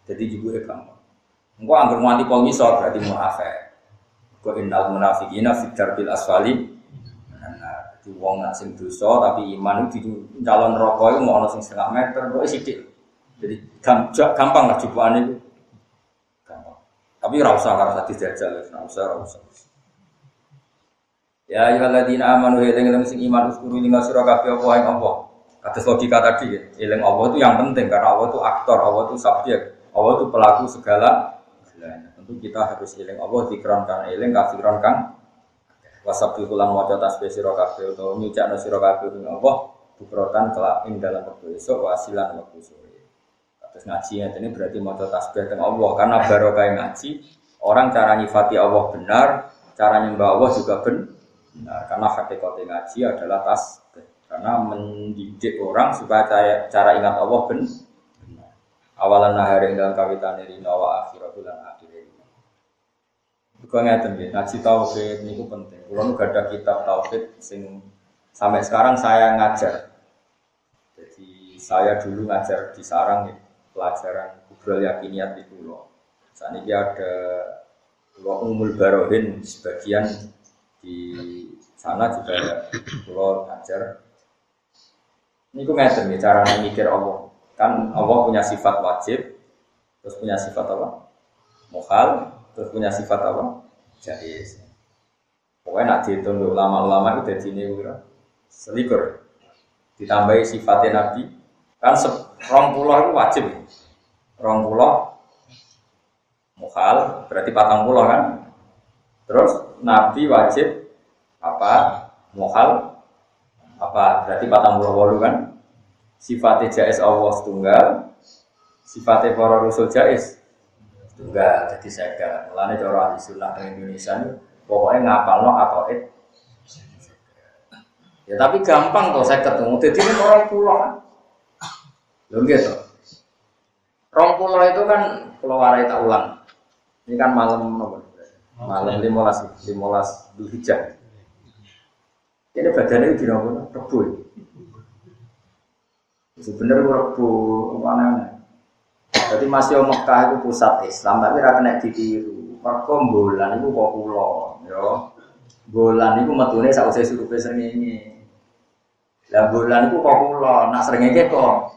A: Jadi juga ya gampang. Engko anggere nganti pol ngisor berarti munafik. Kok innal munafiqina fi darbil asfali. Nah, di wong nak sing dosa tapi iman itu calon rokok itu mau sing setengah meter, kok sithik. Jadi gampang lah jubaan itu. Tapi rasa karena tadi jajal, rasa rasa. Ya ayyuhalladzina amanu eling eling sing iman uskuru ing sira kabeh apa ing apa. Kados logika tadi ya, eling Allah itu yang penting karena Allah itu aktor, Allah itu subjek, Allah itu pelaku segala Tentu kita harus eling Allah dikronkan eling kafiron kang wasabbi kulan maca tasbih sira kabeh utawa nyucakno sira kabeh ing Allah bukrotan kelak ing dalam waktu esok wasilan waktu sore. Terus ngaji ya, ini berarti mau tasbih dengan Allah karena baru kayak ngaji orang cara nyifati Allah benar, cara nyembah Allah juga benar karena hakikatnya ngaji adalah tasbih karena mendidik orang supaya cara, cara ingat Allah benar. Awalan nahari dalam kawitan ini nawa akhir bulan akhir ini. Bukan ngeten ya, ngaji tauhid ini penting. Kalau nggak ada kitab tauhid sing sampai sekarang saya ngajar. Jadi saya dulu ngajar di sarang ya pelajaran kubral yakiniat di pulau. Saat ini ada pulau umul barohin sebagian di sana juga pulau ngajar. Ini gue ngajar nih cara mikir Allah. Kan Allah punya sifat wajib, terus punya sifat apa? Mukhal, terus punya sifat apa? Jais. Pokoknya nak dihitung ulama-ulama itu jadi ini selikur. Ditambahi sifatnya Nabi, kan rong pulau itu wajib rong pulau mukhal berarti patang pulau kan terus nabi wajib apa? Mukhal apa? Berarti patang pulau walu kan? Sifatnya jais Allah tunggal sifatnya para rasul jais tunggal jadi saya kira melane cara ahli sunnah di Indonesia ini pokoknya ngapal no atau it? Ya tapi gampang kok saya ketemu. Jadi ini orang pulau kan? Lho gitu. Rong pulau itu kan pulau warai tak ulang. Ini kan malam apa? Malam limolas, limolas Dzulhijjah. Ini badannya di nopo rebu. Sebenarnya rebu mana? Jadi masih Mekah itu pusat Islam, tapi rata kena ditiru. Mereka bulan itu kok pulau, yo. Bulan itu metune sausé surupe srengenge. Lah bulan itu kok nak srengenge kok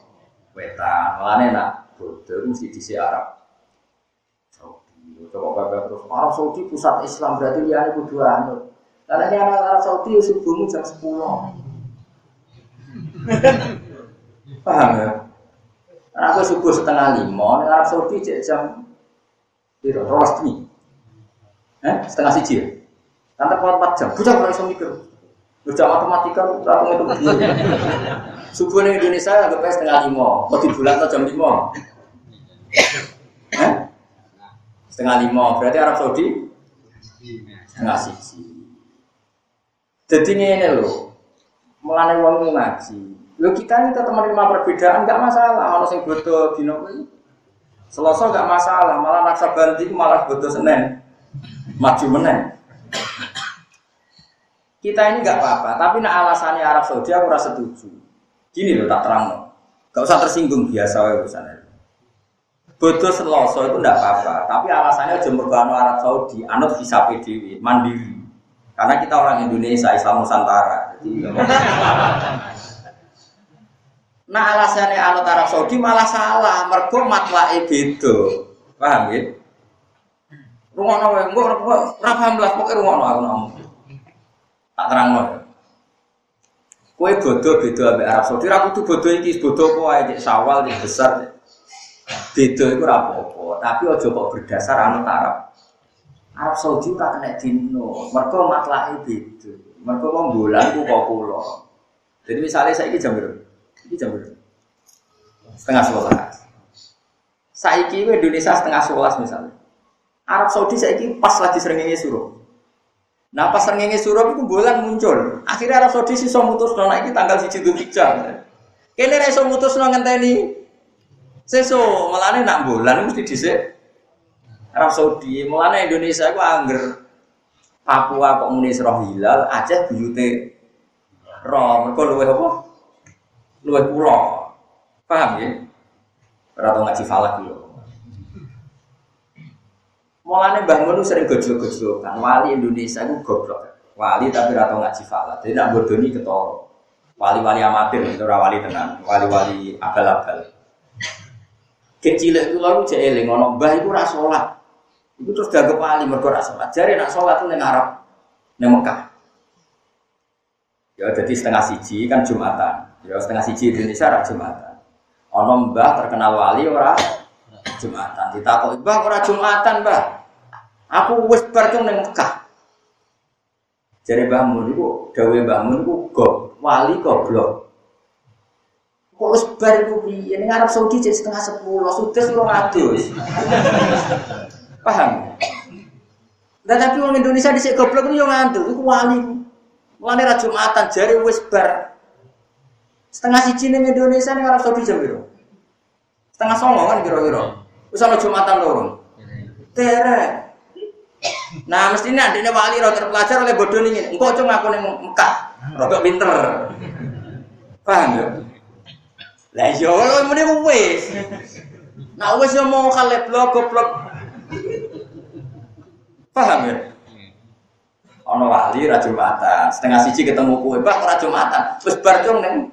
A: wetan. Mulane nak bodoh mesti di Arab. Coba bapak terus Arab Saudi pusat Islam berarti dia itu dua anut. Karena ini anak Arab Saudi ya subuhmu jam 10. Paham ya? Karena aku subuh setengah lima, Arab Saudi jam Biro, demi. Eh, setengah siji ya? Nanti kuat 4 jam, bukan kalau bisa mikir. Belajar matematika, aku itu begini. Subuh di Indonesia agak setengah lima, mau di bulan jam lima? Eh? Setengah lima, berarti Arab Saudi setengah siji. Jadi ini loh, mulai uang ngaji. Lo kita ini tetap menerima perbedaan, nggak masalah. Kalau sing bodoh di nopo Selasa nggak masalah, malah naksa banti malah bodoh senen, maju menen. Kita ini nggak apa-apa, tapi nak alasannya Arab Saudi aku rasa setuju. Gini loh tak terang, nggak usah tersinggung biasa ya urusannya. Bodoh Selasa itu nggak apa-apa, tapi alasannya jemur Arab Saudi, anut visa PDW, mandiri. Karena kita orang Indonesia, Islam Nusantara. Jadi, nah alasannya anut Arab Saudi malah salah. Mergo matlae beda. Paham ya? Rungono wae, engko ora paham lah pokoke rungono aku ngomong. Tak terangno. Kowe bodoh ambek Arab Saudi, ra kudu bodoh iki, bodoh ae cek sawal cek besar. Beda ora apa-apa, tapi aja kok berdasar anut Arab. Arab Saudi tak kena dino, mereka matlahi beda. Mereka mau bulan ku kok. Jadi misalnya saya ini jam berapa? Ini jam berapa? Setengah sebelas. Saya ini Indonesia setengah sebelas misalnya. Arab Saudi saya ini pas lagi seringnya suruh. Nah pas seringnya suruh itu bulan muncul. Akhirnya Arab Saudi sih so mutus nona ini tanggal si Cidu Hijjah. Kini reso mutus nona ngenteni. Seso malah nak bulan mesti disek Arab Saudi, mulane Indonesia itu angger Papua kok muni roh hilal, Aceh buyute roh, mereka luwe apa? Luwe pulau. Paham ya? Ora tau ngaji falak yo. Mulane Mbah Mun sering gojol kan wali Indonesia itu goblok. Wali tapi ora tau ngaji falak. Jadi nak bodoni ketoro. Wali-wali amatir ora wali tenan, wali-wali abal-abal. Kecil itu lalu cek eling ngono mbah iku ora salat. Itu terus jaga wali mergo ra salat. Jare nak salat ning Arab ning Mekah. Ya jadi setengah siji kan Jumatan. Ya setengah siji Indonesia ra Jumatan. Ono mbah terkenal wali ora Jumatan. Ditakoki, "Mbah ora Jumatan, Mbah?" Aku wis bar ning Mekah. Jadi Mbah Mun iku dawe Mbah Mun iku wali goblok. Kok bar iku piye? Ning Arab Saudi cek setengah sepuluh, sudah suruh ngadus. Paham? Nah, tapi orang Indonesia di goblok itu yang ngantuk, itu wali. Wali ra Jumatan jari wis bar. Setengah siji ning Indonesia ning Arab Saudi jam piro? Setengah songo kan kira-kira. Wis ana Jumatan loro. Tere. Nah, mestinya adiknya wali roh terpelajar oleh bodoh ini. Engkau cuma aku ning Mekah, rodok pinter. Paham ya? Lah iya, muni wis. Nah wis yo mau kalep blok goblok Paham ya? Ono wali ra Jumatan, setengah siji ketemu kue, Pak ora Jumatan. Terus bar dong neng.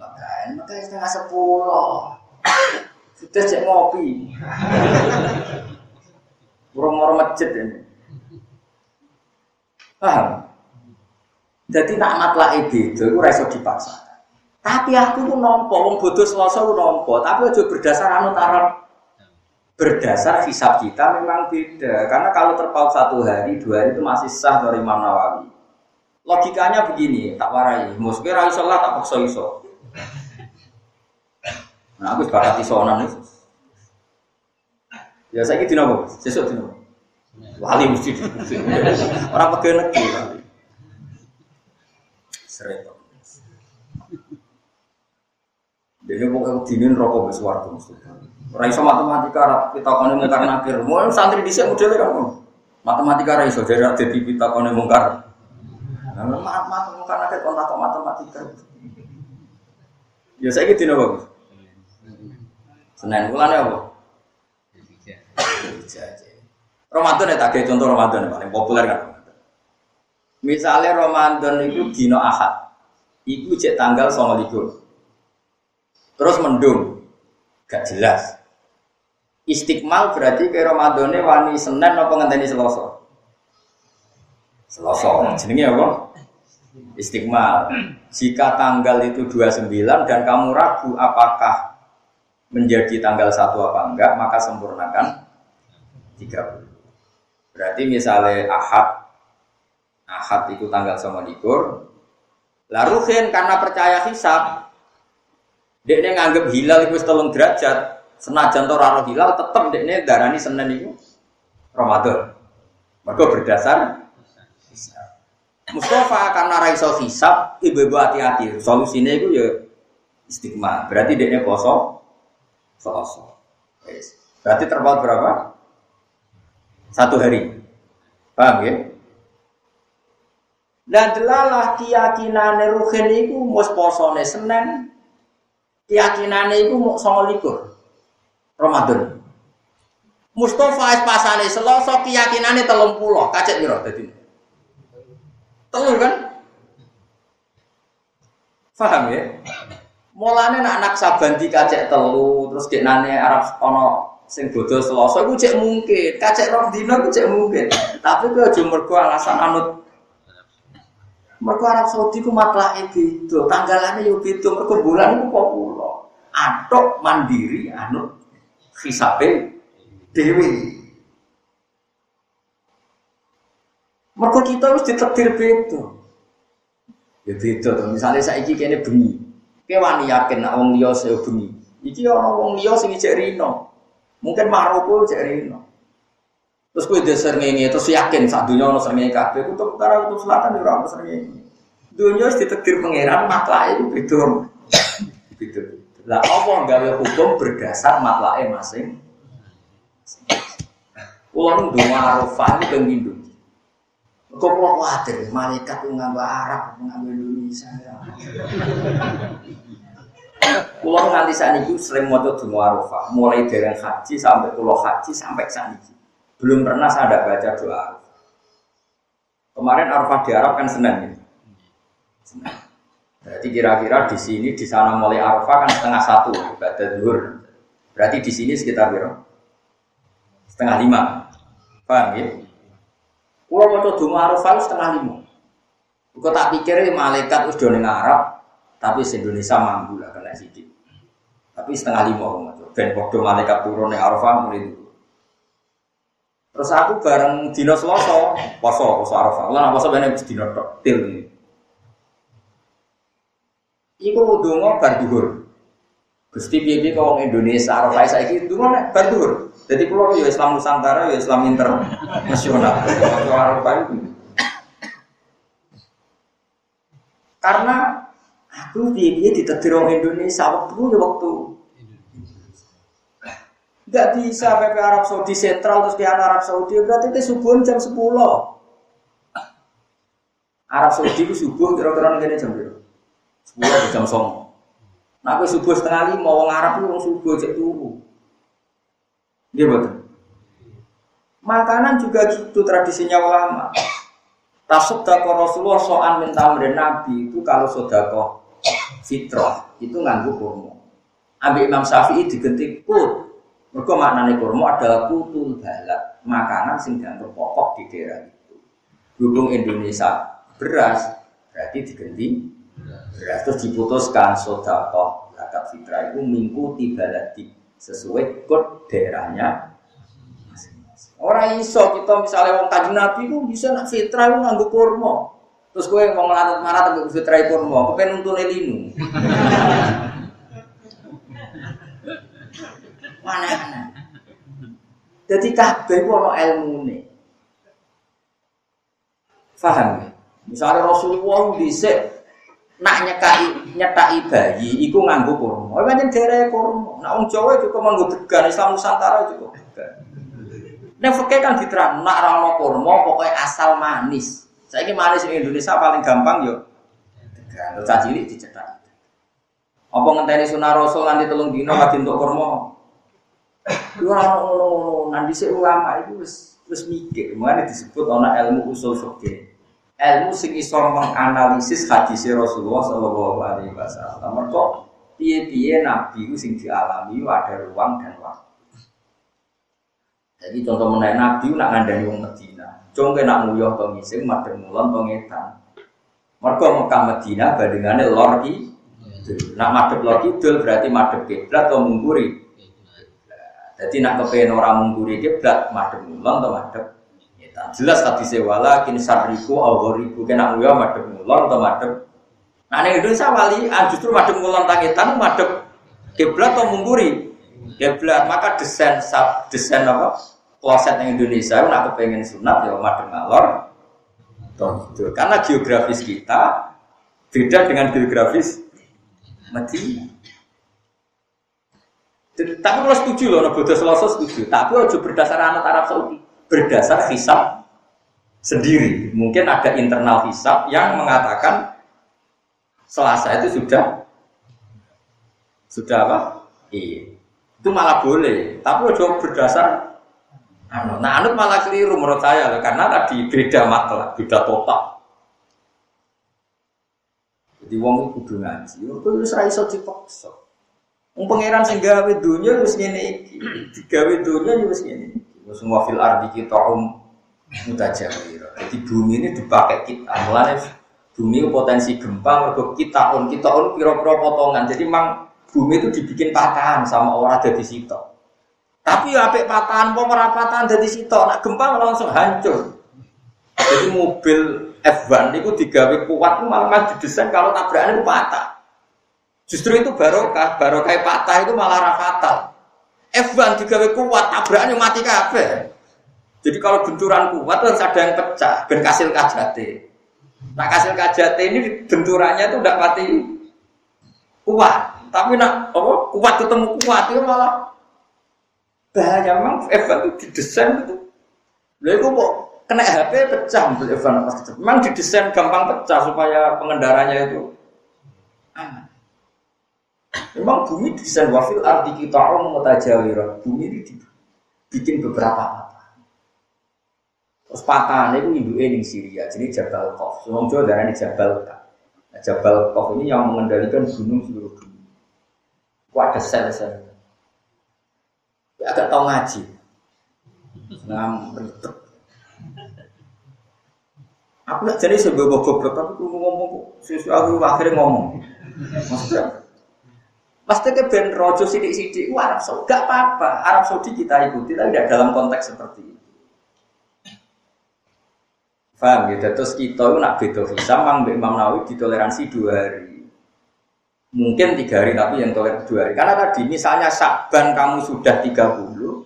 A: Makan, makan setengah sepuluh. Sudah cek ngopi. Murung-murung masjid ini. Paham? Jadi nak matlah itu, itu reso dipaksa. Tapi aku tuh nompo, wong bodoh selasa nompo, tapi aja berdasar anut Arab berdasar hisab kita memang beda. Karena kalau terpaut satu hari, dua hari itu masih sah dari Imam Nawawi. Logikanya begini, tak warai. Mesti ra iso lah tak paksa iso. Nah, aku sepakat isonan itu. Ya saya gitu nopo, sesuk dino. Wali mesti orang pegawai negeri. Seret. Dia pokoknya dinin rokok besar mesti. Raiso matematika kita kone mungkar nakir. Mau santri dhisik modele kan. Matematika raiso jadi jadi kita kone mungkar Nah, maaf maaf kan ada kontak matematika. Ya saya gitu bagus. Senin bulan apa? Ramadan ya tak contoh Ramadan yang paling populer kan. Misalnya Ramadan itu dino Ahad, itu cek tanggal sama likur. Terus mendung, gak jelas. Istiqmal berarti ke Ramadannya wani Senin apa ngenteni Selasa? Selasa. Jenenge apa? Istiqmal. Jika tanggal itu 29 dan kamu ragu apakah menjadi tanggal satu apa enggak, maka sempurnakan 30. Berarti misalnya Ahad Ahad itu tanggal sama likur. Lalu karena percaya hisab, dia nganggep hilal itu setengah derajat, senajan to raro hilal tetep dekne darani Senin itu Ramadan. Mereka berdasar Mustafa karena raiso hisab, ibu-ibu hati-hati. Solusinya itu ya istiqma. Berarti dekne poso Selasa. Berarti terpaut berapa? Satu hari. Paham ya? Dan delalah keyakinan ruhin itu mus posone Senin, keyakinan itu mau sama likur. Ramadan. Mustafa pasane Selasa keyakinane 30, kacek piro dadi? Telur kan? Paham ya? Mulane nak anak saban di kacek telu, terus dek nane Arab ono sing bodoh Selasa iku cek mungkin, kacek rong dina iku cek mungkin. Tapi aja mergo alasan anut Mergo Arab Saudi ku matlake beda, tanggalane yo beda, mergo bulan iku. Atok mandiri anut hisabe dewi. Mereka kita harus ditetir beda. Ya beda tuh. Misalnya saya iki kene bengi. Kowe wani yakin nek wong liya saya bengi. Iki ana wong liya sing rino. Mungkin Maroko ijek rino. Terus kowe deser ngene terus yakin sak dunya ana srengenge kabeh kutub utara kutub selatan ya ora ana srengenge. Dunya wis ditetir pangeran maklake itu beda. Beda. Lah apa gawe hukum berdasar matlake masing nu donga Arafah iki ping pindho. Kok kulo kuwatir malaikat nganggo Arab, nganggo Indonesia. Kulo nganti saniki sering maca donga Arafah, mulai dari haji sampai kulo haji sampai saniki. Belum pernah saya ada baca doa Arafah. Kemarin Arafah di Arab kan Senin ini. Senin. Berarti kira-kira di sini di sana mulai Arafah kan setengah satu ibadah. Berarti di sini sekitar berapa? Setengah lima. Paham ya? Kalau mau Arafah setengah lima. Kau tak pikir malaikat udah ning Arab, tapi se Indonesia mampu lah kena sidik. Tapi setengah lima orang itu. Ben podo malaikat turun ning Arafah mulai itu. Terus aku bareng dino Selasa, poso poso Arafah. Lah poso ben dino til ini. Iku donga bar dhuwur. Gusti piye kau Indonesia Arafah saiki donga nek bar dhuwur. Jadi pulau ya Islam Nusantara ya Islam internasional. Arafah itu. Karena aku piye ditetir orang Indonesia waktu ya waktu Gak bisa PP Arab Saudi sentral terus di Arab Saudi berarti itu subuh jam 10 Arab Saudi itu subuh kira-kira jam berapa? Sepuluh jam song. Nah, subuh setengah lima, orang Arab itu orang subuh cek turu. Dia betul. Makanan juga gitu tradisinya ulama. Tasodako Rasulullah soal minta Nabi itu kalau sodako fitrah itu nganggu kurma. Ambil Imam Syafi'i diganti put. Mereka maknanya kurma adalah putul balak makanan sing dianggap pokok di daerah itu. Berhubung Indonesia beras berarti diganti terus diputuskan sodako zakat fitrah itu mengikuti baladi sesuai kod daerahnya Orang iso kita misalnya wong kaji nabi itu bisa nak fitrah itu nganggo kurma. Terus gue mau ngelarat marat untuk fitrah kurma, gue pengen untuk linu. Mana mana. Jadi kabeh ku ono ilmune. Faham ya? Misalnya Rasulullah dhisik nak nyekai nyetai bayi iku nganggo kurma. Oh pancen daerah kurma. Nak wong Jawa juga nganggo degan, Islam Nusantara juga degan. Nek fakih kan diterang nak rano kurma pokoknya asal manis. Saya ini manis Indonesia paling gampang yo. Terus cilik dicetak. Apa ngenteni sunah rasul nanti telung dino lagi untuk kurma. Dua ngono nanti si ulama itu wis wis mikir, mana disebut ana ilmu usul fikih. Ilmu sing iso menganalisis hadis Rasulullah sallallahu alaihi wasallam. Mergo piye-piye nabi ku sing dialami ada ruang dan waktu. Jadi contoh menaik nabi nak ngandani wong Medina. Cung nak nguyuh to ngising madhep mulon to ngetan. Mergo Mekah Medina bandingane lor ki. Nak madhep lor kidul berarti madhep kiblat atau mungguri. Jadi nak kepengen orang mungguri kiblat madhep mulon atau madhep ngetan. Jelas hadis wala kini sarriku awghoriku kena nguyuh madhep mulon atau madhep Nah, ini Indonesia wali ah, justru madhep mulon tangitan madhep kiblat atau mungguri. Kiblat maka desain sub desain apa? Kloset yang Indonesia nak kepengen sunat ya madem ngalor. Itu. Karena geografis kita beda dengan geografis Medina. Tapi kalau setuju loh, bodoh selasa setuju. Tapi ojo berdasar anak Arab Saudi, berdasar hisab sendiri. Mungkin ada internal hisab yang mengatakan Selasa itu sudah sudah apa? Iya. Itu malah boleh. Tapi ojo berdasar anu. Nah, anut malah keliru menurut saya karena tadi beda matlah, beda total. Jadi wong kudu ngaji. Itu wis ra iso dipaksa. Wong pangeran sing gawe dunya wis ngene iki. Digawe dunya ya wis ngene Wis fil ardi kita um mutajawir. Jadi bumi ini dipakai kita. Mulane bumi potensi gempa mergo kita on kita on pira-pira potongan. Jadi mang bumi itu dibikin patahan sama orang dari situ. Tapi ya apik patahan, mau patahan dari situ, nak gempa langsung hancur. Jadi mobil F1 itu digawe kuat malah didesain kalau tabrakan itu patah. Justru itu barokah, barokah patah itu malah fatal. F1 digawe kuat, tabrakannya mati kafe. Jadi kalau benturan kuat harus ada yang pecah, ben kasil kajate. Nah kasil kajate ini benturannya itu tidak mati kuat. Tapi nak apa kuat ketemu kuat itu malah bahaya memang Evan itu didesain itu. Lalu itu kok kena HP pecah untuk Evan pasti. Memang didesain gampang pecah supaya pengendaranya itu aman. Memang bumi desain wafil arti kita orang mutajawirah. Bumi ini bikin beberapa patah. Terus patah itu ibu ini Syria, jadi Jabal Kof. Semua Jawa darah ini Jabal Kof. Nah, Jabal Kof ini yang mengendalikan gunung seluruh dunia. Kok ada sel-sel. Ya agak tahu ngaji. Ngam bentuk. Aku gak jadi sebuah goblok tapi aku ngomong aku akhirnya ngomong. Maksudnya Ke ben rojo sidik-sidik, wah Arab Saudi gak apa-apa. Arab Saudi kita ikuti, tapi tidak dalam konteks seperti itu. Faham ya? Terus kita itu nak beda visa, mang Imam Nawawi ditoleransi dua hari. Mungkin tiga hari tapi yang toler dua hari. Karena tadi misalnya Saban kamu sudah tiga puluh,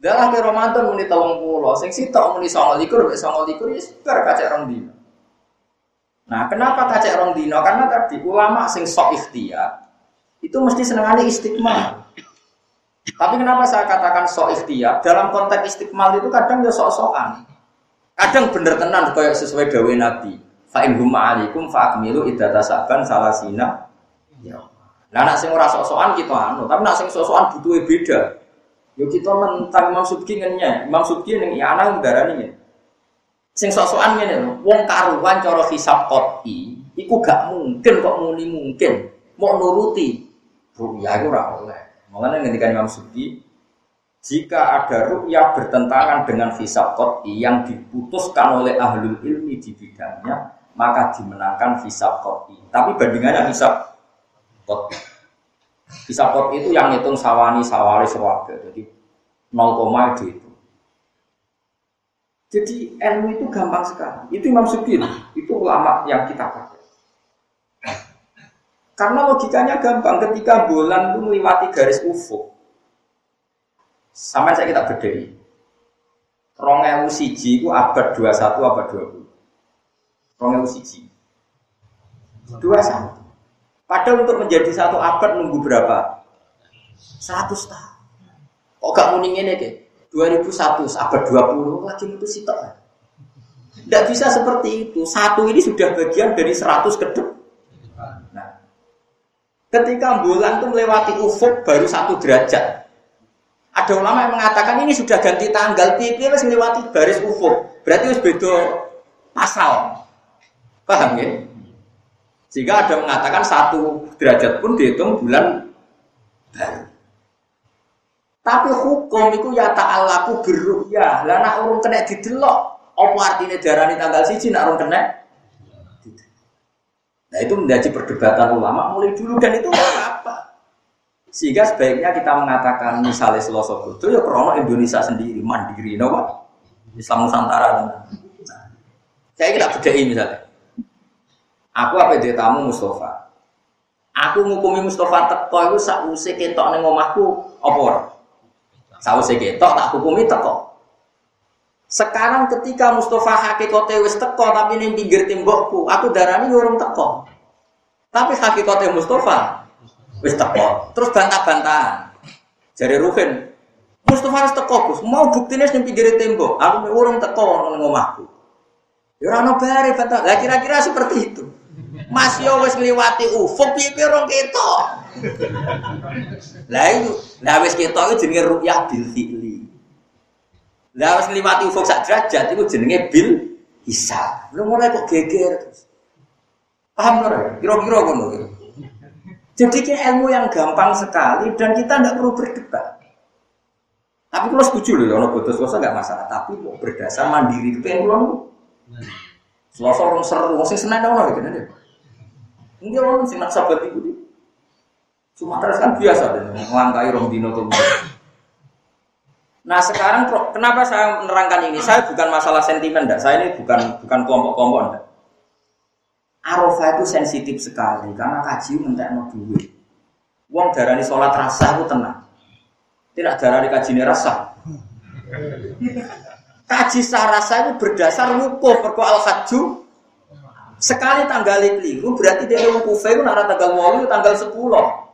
A: dalam ke Ramadan muni tolong pulau, sing sitok muni songo likur, songo likur ya sebar kacek rong dino. Nah, kenapa kacek rong dino? Karena tadi ulama sing sok ikhtiar itu mesti senengane istiqmal. Tapi kenapa saya katakan sok ikhtiar? Dalam konteks istiqmal itu kadang ya sok-sokan. Kadang bener tenan kayak sesuai dawe Nabi. Fa in hum alaikum fa akmilu iddata saban salasina Ya. Nah, nak sing ora sok-sokan kita anu, tapi nak sing sok-sokan butuhe beda. Yo kita mentang Imam Subki ngene, Imam Subki ning ana ndarani ngene. Sing sok-sokan ngene lho, wong karuan cara hisab qoti, iku gak mungkin kok muni mungkin, mau nuruti. Ruya iku ora oleh. Makanya ngendikan Imam Subki, jika ada rukyah bertentangan dengan hisab qoti yang diputuskan oleh ahlul ilmi di bidangnya, maka dimenangkan hisab qoti. Tapi bandingannya hisab pot. Bisa pot itu yang ngitung sawani sawari sewaga. Jadi 0, itu. Jadi ilmu itu gampang sekali. Itu Imam Sugil, itu ulama yang kita pakai. Karena logikanya gampang ketika bulan itu melewati garis ufuk. Sampai saya kita berdiri. Rongewu siji itu abad 21 abad 20. Rongewu siji. 21. Padahal untuk menjadi satu abad nunggu berapa? 100 tahun. Kok gak muni ngene deh? 2001 abad 20 lagi itu sitok. Tidak bisa seperti itu. Satu ini sudah bagian dari seratus ke Nah, ketika bulan itu melewati ufuk baru satu derajat. Ada ulama yang mengatakan ini sudah ganti tanggal, pipi harus melewati baris ufuk. Berarti harus beda pasal. Paham ya? Jika ada mengatakan satu derajat pun dihitung bulan baru. Tapi hukum itu ya ta'alaku ya. Lah nak urung kena didelok, apa artinya darah tanggal siji nak orang kena? Nah itu menjadi perdebatan ulama mulai dulu dan itu apa. Sehingga sebaiknya kita mengatakan misalnya Selasa itu ya krono Indonesia sendiri mandiri, no Islam Nusantara. Nah, saya kira bedai misalnya. Aku apa dia tamu Mustafa. Aku ngukumi Mustafa teko itu usik ketok ning omahku apa ora? ketok tak hukumi teko. Sekarang ketika Mustafa hakikote wis teko tapi ning pinggir tembokku, aku darani urung teko. Tapi hakikote Mustafa wis teko. Terus bantah-bantahan. Jari Ruhin, Mustafa harus teko, Gus. Mau buktinya ning pinggir tembok, aku urung teko ning omahku. Ya ora ono bare bantah. Lah kira-kira seperti itu. Mas yo wis ngliwati ufuk piye urung ketok. Lah itu, lah wis ketok itu jenenge ru'yah bil fi'li. Lah harus ngliwati ufuk sak derajat itu jenenge bil hisab. Lu mulai kok geger terus. Paham ora? Kira-kira ngono. Jadi kayak ilmu yang gampang sekali dan kita tidak perlu berdebat. Tapi kalau setuju loh, kalau bodoh selasa nggak masalah. Tapi mau berdasar mandiri itu yang pulang. Selasa orang seru, masih senang dong gitu deh. Enggak orang nak sahabat itu. Sumatera kan biasa deh, melangkai dino tuh. Nah sekarang kenapa saya menerangkan ini? Saya bukan masalah sentimen, enggak. Saya ini bukan bukan kelompok-kelompok. Arafah itu sensitif sekali karena kaji mentek mau duit. Uang darani sholat rasa itu tenang. Tidak darani kaji ini rasa. Kaji rasa itu berdasar wukuf perko al haju sekali tanggal keliru berarti dia wukuf itu nara tanggal walu tanggal sepuluh.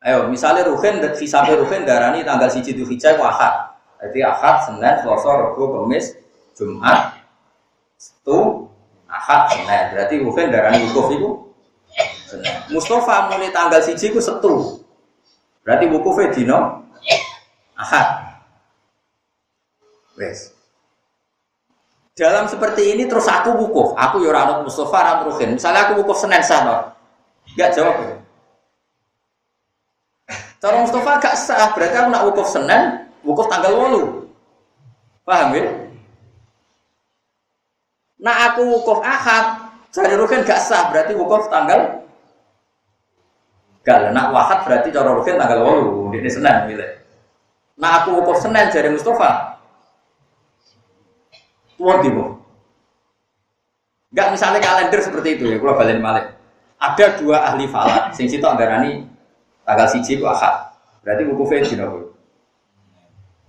A: Ayo, misalnya Ruhin, sampai Ruhin darani tanggal siji itu hijau ahad. Jadi ahad, Senin, Selasa, Rabu, Kamis, Jumat, itu ahad, Senin. Berarti Ruhin darani wukuf itu Senin. Mustafa mulai tanggal siji itu setu. Berarti wukufnya dino ahad. Wes. Dalam seperti ini terus aku wukuf. Aku ya Mustafa, ora Ruhin. Misalnya aku wukuf Senin sana. Enggak jawab ya. Cara Mustafa gak sah, berarti aku nak wukuf Senin, wukuf tanggal walu. Paham ya? Nah aku wukuf Ahad, cari rukin gak sah, berarti wukuf tanggal Gak, nak wahad berarti cara rukin tanggal walu, ini Senin milih. Nah aku wukuf Senin jadi Mustafa. Tuan di Gak misalnya kalender seperti itu ya, kalau balik balik. Ada dua ahli falak, sing situ anggarani Tanggal siji ku akad. Berarti wukufe dina kuwi.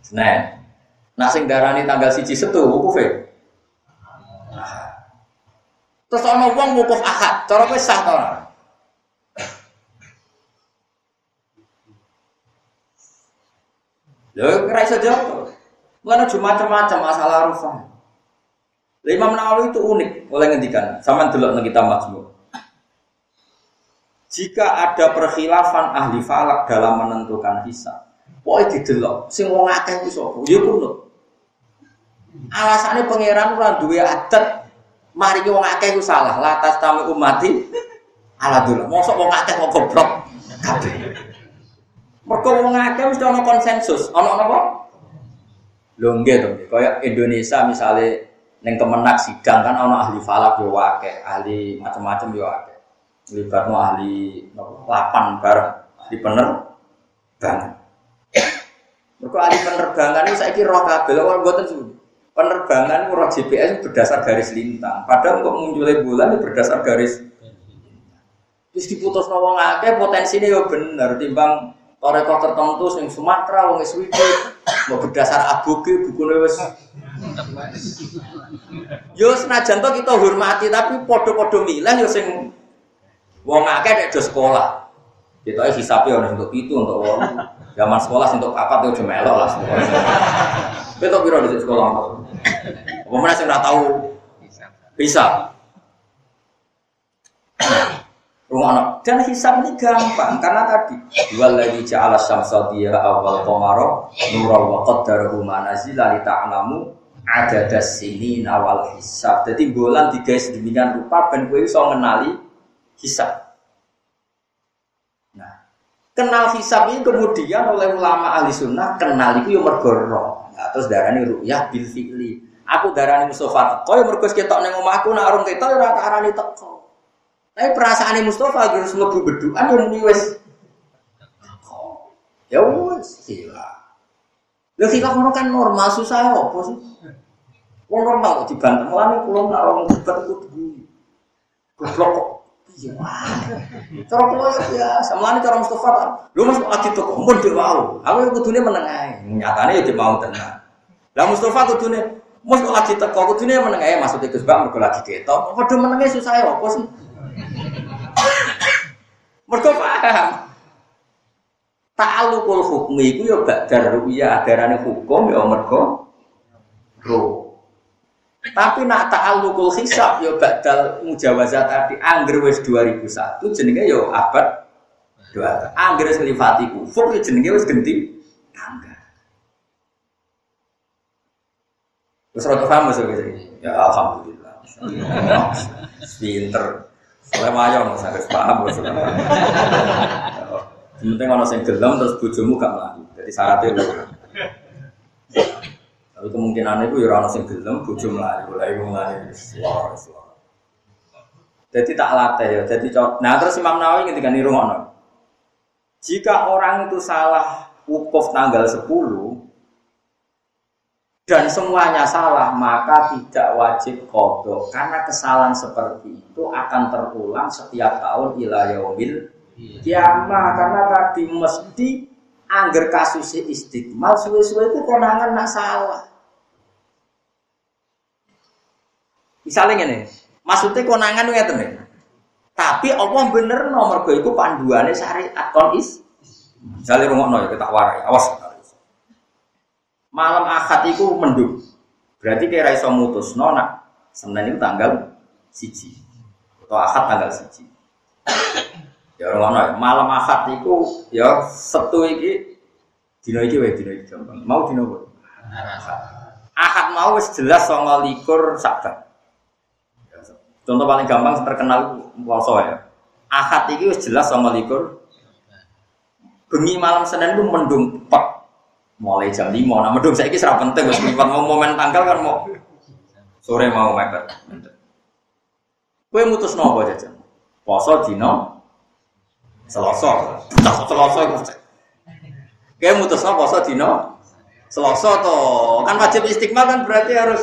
A: Senin. Nah sing darani tanggal siji setu wukufe. Terus ana wong wukuf akad, cara kowe sah ta ora? Lho kira iso jawab. Mana cuma macam-macam masalah rufah. Imam Nawawi itu unik oleh ngendikan. Sama delok nang kita majmu. Jika ada perkhilafan ahli falak dalam menentukan hisab, pokoknya didelok, sing wong akeh ku sapa? Ya kuno. Alasannya pangeran ora duwe adat mari wong akeh ku salah, latas tamu umati ala dulu. Mosok wong akeh kok goblok kabeh. Mergo wong akeh mesti ana konsensus, ana napa? Lho nggih to, kaya Indonesia misalnya neng kemenak sidang kan ana ahli falak yo akeh, ahli macam-macam yo libatno ahli lapan bareng ahli penerbangan. Mereka ahli penerbangan ini saya kira roh kabel, kalau buatan penerbangan roh GPS berdasar garis lintang. Padahal kok munculnya bulan itu berdasar garis Terus diputus nawang potensi ini ya bener. Timbang toreko tertentu sing Sumatera wong Sweden mau berdasar aboge bukune wis Yo senajan to kita hormati tapi podo-podo milih yo sing Wong akeh nek do sekolah. Kita hisabe orang untuk itu untuk wong. Zaman sekolah untuk apa tuh udah melok lah semua. Itu biro di sekolah apa? Apa mana sih nggak tahu? Bisa. Rumah dan hisab ini gampang karena tadi lagi ja'ala syamsa dia awal komaro nurul wa qaddarahu manazila li ta'lamu ada sini awal hisab. Jadi bulan tiga sedemikian rupa ben kowe iso ngenali hisab. Nah, kenal hisab ini kemudian oleh ulama ahli sunnah kenal itu yang mergoro. Nah, terus darah ini ruyah bil fi'li. Aku darah ini Mustafa teko ya mergo ketok ning omahku nak arung ketok ya ora arani teko. Tapi perasaan Mustafa harus mlebu beduan yang muni wis. Ya wis, gila. Lha khilaf ngono kan normal susah apa sih? Wong normal kok dibantah mulane kula nak wong debat. Goblok kok. Iya. Cara kula ya biasa. Mulane cara Mustafa kan. Lho Mas lagi to kok mun dhewe mau. Aku ya kudune meneng ae. Nyatane ya mau tenang. Lah Mustafa kudune Mus kok lagi teko kudune meneng ae maksudnya Gus Bang mergo lagi ketok. Padha menenge susah ya apa sih? Mergo paham. Ta'alluqul hukmi iku ya badar ruya adarane hukum ya mergo roh. Tapi nak ta'alluqul hisab ya badal mujawazat tadi angger wis 2001 jenenge ya abad 2. Angger wis nglifati kufur ya jenenge wis genti tangga. Wis ora paham Mas Ya alhamdulillah. Pinter. Oleh mayong Mas harus paham Mas. Penting ana sing gelem terus bojomu gak mlayu. Jadi syaratnya lho. Tapi kemungkinan itu ya orang sing gelem mlayu, mulai mulai. Jadi tak latih ya. Jadi nah terus Imam Nawawi ketika niru ngono. Jika orang itu salah wukuf tanggal 10 dan semuanya salah maka tidak wajib kodok karena kesalahan seperti itu akan terulang setiap tahun ilayahumil kiamah karena tadi mesti angger kasusnya istiqmal suwe-suwe itu konangan nak salah Misalnya ini, maksudnya konangan itu ngeten Tapi Allah bener nomor gue itu panduannya syariat kon is. Misalnya rumah ya kita warai, awas. Malam akad itu mendung. Berarti kira iso mutus nona. Senin itu tanggal siji. Atau akad tanggal siji. ya rumah malam akad itu ya setu iki dino iki wae dino iki gampang. Mau dino apa? Akad mau wis jelas 29 Sabat. Contoh paling gampang terkenal puasa ya. Ahad ini jelas sama likur. Bengi malam Senin itu mendung pek. Mulai jam 5. Nah mendung saya kira penting wis mau momen tanggal kan mau sore mau mepet. Kue mutus nopo aja Poso dino Selasa. Tak Selasa iku. Kue mutus nopo poso dino Selasa to. Kan wajib istiqmal kan berarti harus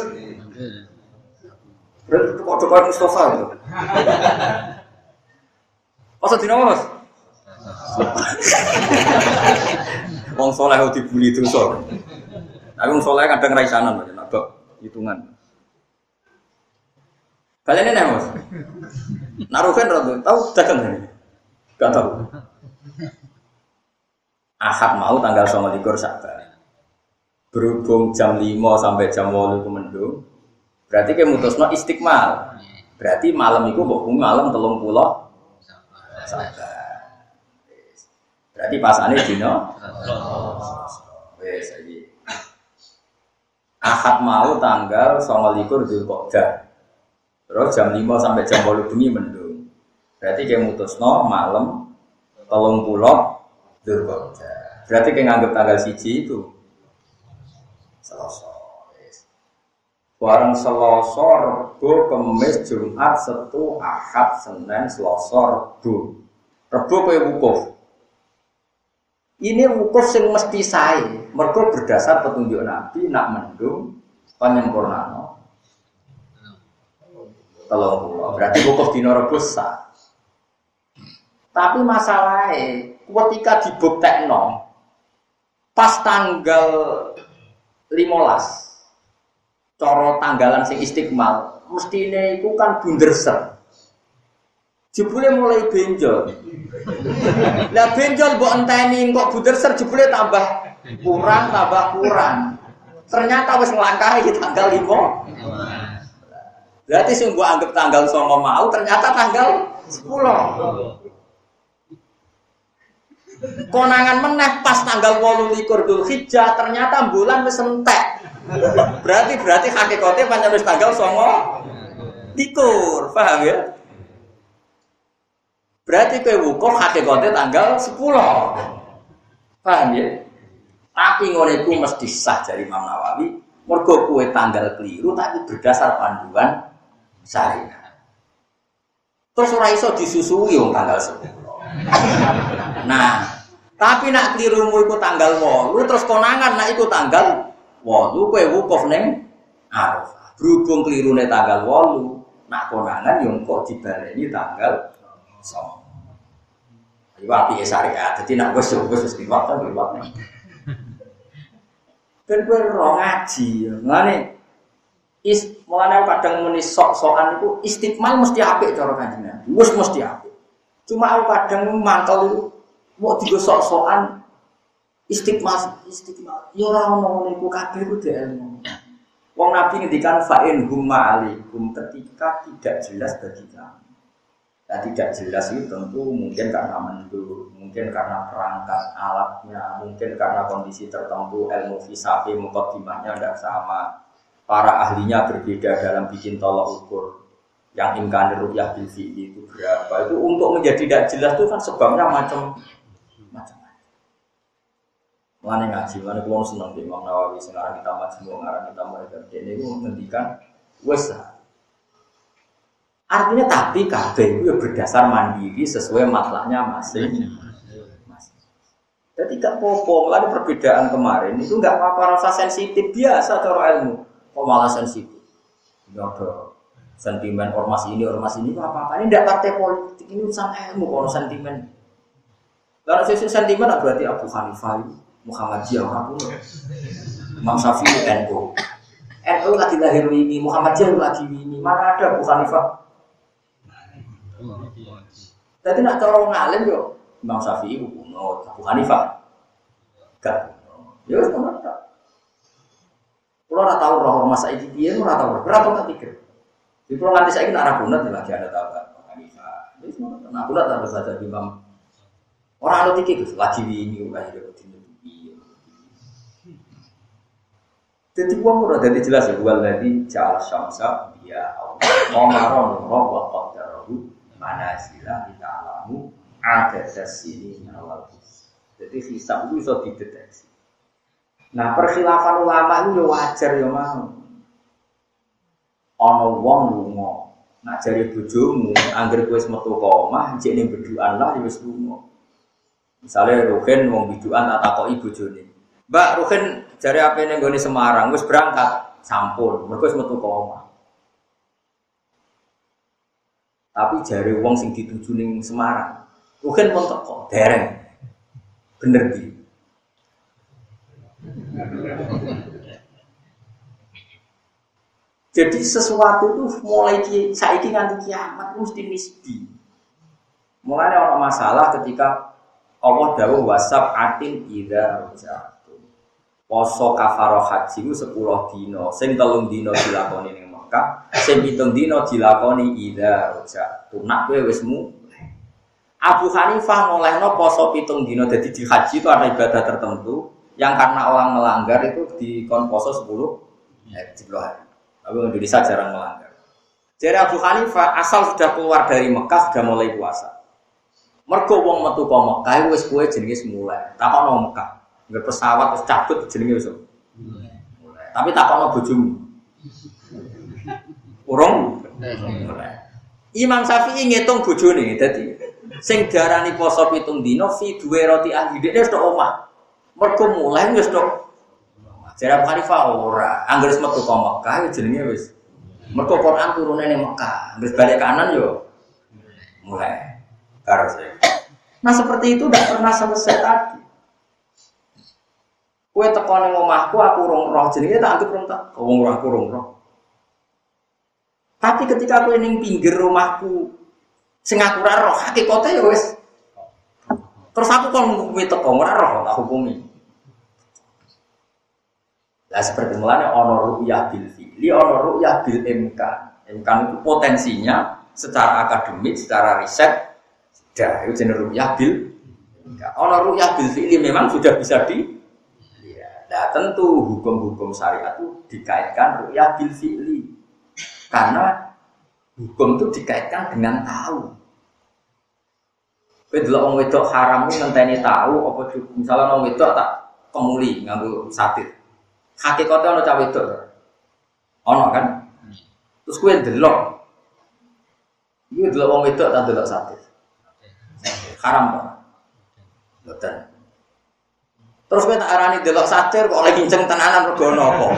A: Berarti Mustafa itu. Mas? Wong soleh dibully dosa. Tapi wong kadang raisanan, nak hitungan. Kalian ini mas? Naruhin tahu dagang ini? Gak tahu. Ahad mau tanggal sama likur sabar. Berhubung jam 5 sampai jam 8 itu mendung, Berarti kayak mutusno istiqmal. Berarti malam itu mbok malam telung pulau. Berarti pasane dino. Wes iki. Ahad mau tanggal 29 Dzulqa'dah. Terus jam 5 sampai jam 8 bengi mendung. Berarti kayak mutusno malam telung pulau Dzulqa'dah. Berarti kayak nganggep tanggal siji itu Selasa. Barang Selasa, Rebo, Kemis, Jumat, Setu, Ahad, Senin, Selasa, Rebo. Rebo kaya wukuf. Ini wukuf yang mesti saya. Mereka berdasar petunjuk Nabi nak mendung penyempurnaan. Tolong pulau. Berarti wukuf di Rebo sah. Tapi masalahnya ketika dibuktekno pas tanggal 15 coro tanggalan sing istiqmal mesti ini itu kan bunderser Jebule mulai benjol. Lah benjol mbok enteni kok buder ser jebule tambah kurang tambah kurang. Ternyata wis nglangkahi tanggal 5. Berarti mbok anggap tanggal 9 mau ternyata tanggal 10. Konangan meneh pas tanggal 28 Dzulhijjah ternyata bulan wis entek. Berarti berarti hakikatnya pancen wis tanggal 9 likur, paham ya? Berarti kowe wukuf hakikatnya tanggal 10. Paham ya? Tapi ngono iku mesti sah dari Imam Nawawi. Mergo kowe tanggal keliru tapi berdasar panduan syariat. Terus ora iso disusui tanggal 10. Nah, tapi nak kelirumu iku tanggal 8 terus konangan nak iku tanggal 8 kowe wukuf ning Arafah. Berhubung kelirune tanggal 8, nak konangan yo kok dibaleni tanggal 9. Iku api syariat. Dadi nak wis wis wis liwat ta liwat. Ben kowe ora ngaji. Ngene is mulane kadang muni sok-sokan iku istiqmal mesti apik cara kanjeng. Wis mesti apik. Cuma aku kadang mantel itu mau digosok sokan istiqmas istiqmas. Ya ora ono niku kabeh ku ilmu. Wong Nabi ngendikan fa'in humma alaikum ketika tidak jelas bagi kamu. Nah, tidak jelas itu tentu mungkin karena mendul, mungkin karena perangkat alatnya, mungkin karena kondisi tertentu ilmu fisafi mukadimahnya tidak sama. Para ahlinya berbeda dalam bikin tolok ukur yang imkan rukyah bil itu berapa itu untuk menjadi tidak jelas itu kan sebabnya macam Mana ngaji, mana kalau senang di Imam Nawawi sekarang kita semua sekarang kita mereka ini itu menghentikan wesa. Artinya tapi kabeh itu ya berdasar mandiri sesuai masalahnya masing. Jadi gak popo, melalui perbedaan kemarin. Itu nggak apa-apa rasa sensitif biasa cara ilmu, kok malah sensitif. Gak ada sentimen ormas ini ormas ini apa apa ini tidak partai politik ini urusan ilmu kalau sentimen. Kalau sisi sentimen berarti Abu Hanifah Muhammadiyah aku Imam Syafi'i NU NU lagi lahir ini Muhammadiyah lagi ini. Mana ada Abu Hanifah? Jadi nak cara ngalim yo. Imam Syafi'i kuno Abu Hanifah. Gak ya wis ngono tak. Kalau ora tahu roh ormas saiki piye ora tahu berapa ketiga di pulau nanti saya kira arah bunat lagi ada tahu kan. Jadi semua nah bunat ada baca imam. Orang ada tiket lagi ini udah hidup Jadi uang udah jadi jelas ya. Wal lagi jal syamsa dia mau maron roh wa qadarahu mana sila kita alamu ada sini awal. Jadi hisab itu bisa dideteksi. Nah perkhilafan ulama itu ya wajar ya mau ana wong lunga nak jare bojomu angger wis metu ka omah jek lah ya wis lunga misale Ruhin wong bidukan tak takoki bojone Mbak Ruhin jare apa ning gone Semarang? Wis berangkat. Sampun mergo wis metu ka omah tapi jare wong sing dituju ning Semarang Ruhin pun teko. Dereng. Bener di Jadi sesuatu itu mulai ki, saiki nganti kiamat mesti nisbi. Mulai ada masalah ketika Allah dawuh wasab atin ida rojatu. Poso kafaro haji itu sepuluh dino, sing telung dino dilakoni ning Mekah, sing pitung dino dilakoni ida rojatu. Nak kowe wis Abu Hanifah ngolehno poso pitung dino, jadi di haji itu ada ibadah tertentu yang karena orang melanggar itu di poso sepuluh ya, hari. Tapi Indonesia jarang melanggar. Jadi Abu Hanifah asal sudah keluar dari Mekah sudah mulai puasa. Mergo wong metu ke Mekah wis kuwe jenenge mulai. Takono Mekah. Nggak pesawat terus cabut jenenge wis. Mulai. Tapi takono bojomu. Urung Imam Syafi'i ngitung bojone dadi sing diarani poso pitung dino fi duwe roti ahli dhekne wis omah. Mergo mulai wis tok Jadi Abu Hanifah ora, angger wis metu ka Mekah ya jenenge wis. Mergo Quran turune ning Mekah, wis balik kanan yo mulai. Karo Nah seperti itu tidak pernah selesai tadi. Kue teko ning omahku aku urung roh jenenge tak anggap rong tak wong roh aku urung roh. Tapi ketika aku ning pinggir rumahku Sing aku ora roh hakikate ya wis. Terus aku kon ngukumi teko ora roh tak hukumi. Lah seperti mulanya ono ru'yah bil fi'li, ono ru'yah bil imkan. Imkan itu potensinya secara akademik, secara riset, sudah itu jenis ru'yah bil Ono ru'yah bil fi'li memang sudah bisa di Nah tentu hukum-hukum syariat itu dikaitkan ru'yah bil fi'li. Karena hukum itu dikaitkan dengan tahu. Kowe delok wong wedok haram ku ngenteni tahu apa misalnya wong wedok tak kemuli nganggo satir. Hakikate ana cah wedok. Ana kan? Terus kowe delok. Iku delok wong wedok tak delok satir. Haram kok. Boten. Terus kowe tak arani delok satir kok lagi kenceng tenanan mergo napa?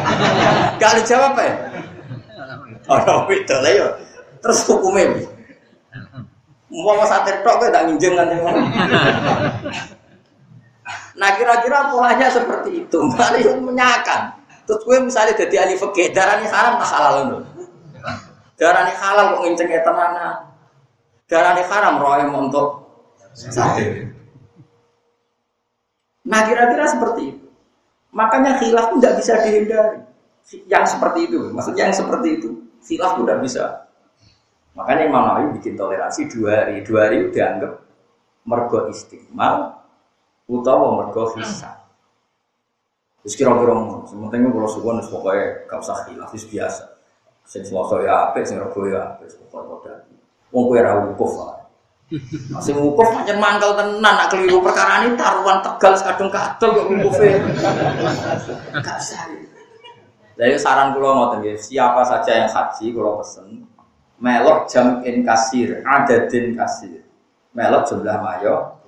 A: Gak dijawab ya. Ana wedok lha yo. Terus hukumnya Mau satir tok kowe tak nginjeng kan Nah kira-kira polanya seperti itu, mari menyakan. Terus gue misalnya jadi ahli fikih, darahnya haram tak halal lho. Darahnya halal kok nginceng tenanan. Darahnya haram roy untuk satir. Nah kira-kira seperti itu. Makanya khilaf pun tidak bisa dihindari. Yang seperti itu, maksudnya yang seperti itu, khilaf pun tidak bisa Makanya Imam Nawawi bikin toleransi dua hari. Dua hari dianggap mergo istiqmal utawa mergo hisab. Terus kira-kira ngono. Sementing kalau suwon wis pokoke gak usah khilaf biasa. Sing Selasa ya apik, sing Rebo ya apik, pokoke padha. Wong kowe. Masih wukuf pancen mangkel tenan nak keliru perkara ini taruhan tegal kadung kadol kok wukufe. Gak usah. Jadi saran kula ngoten nggih, siapa saja yang haji kula pesen melok jam in kasir, adadin kasir. Melok jumlah mayo.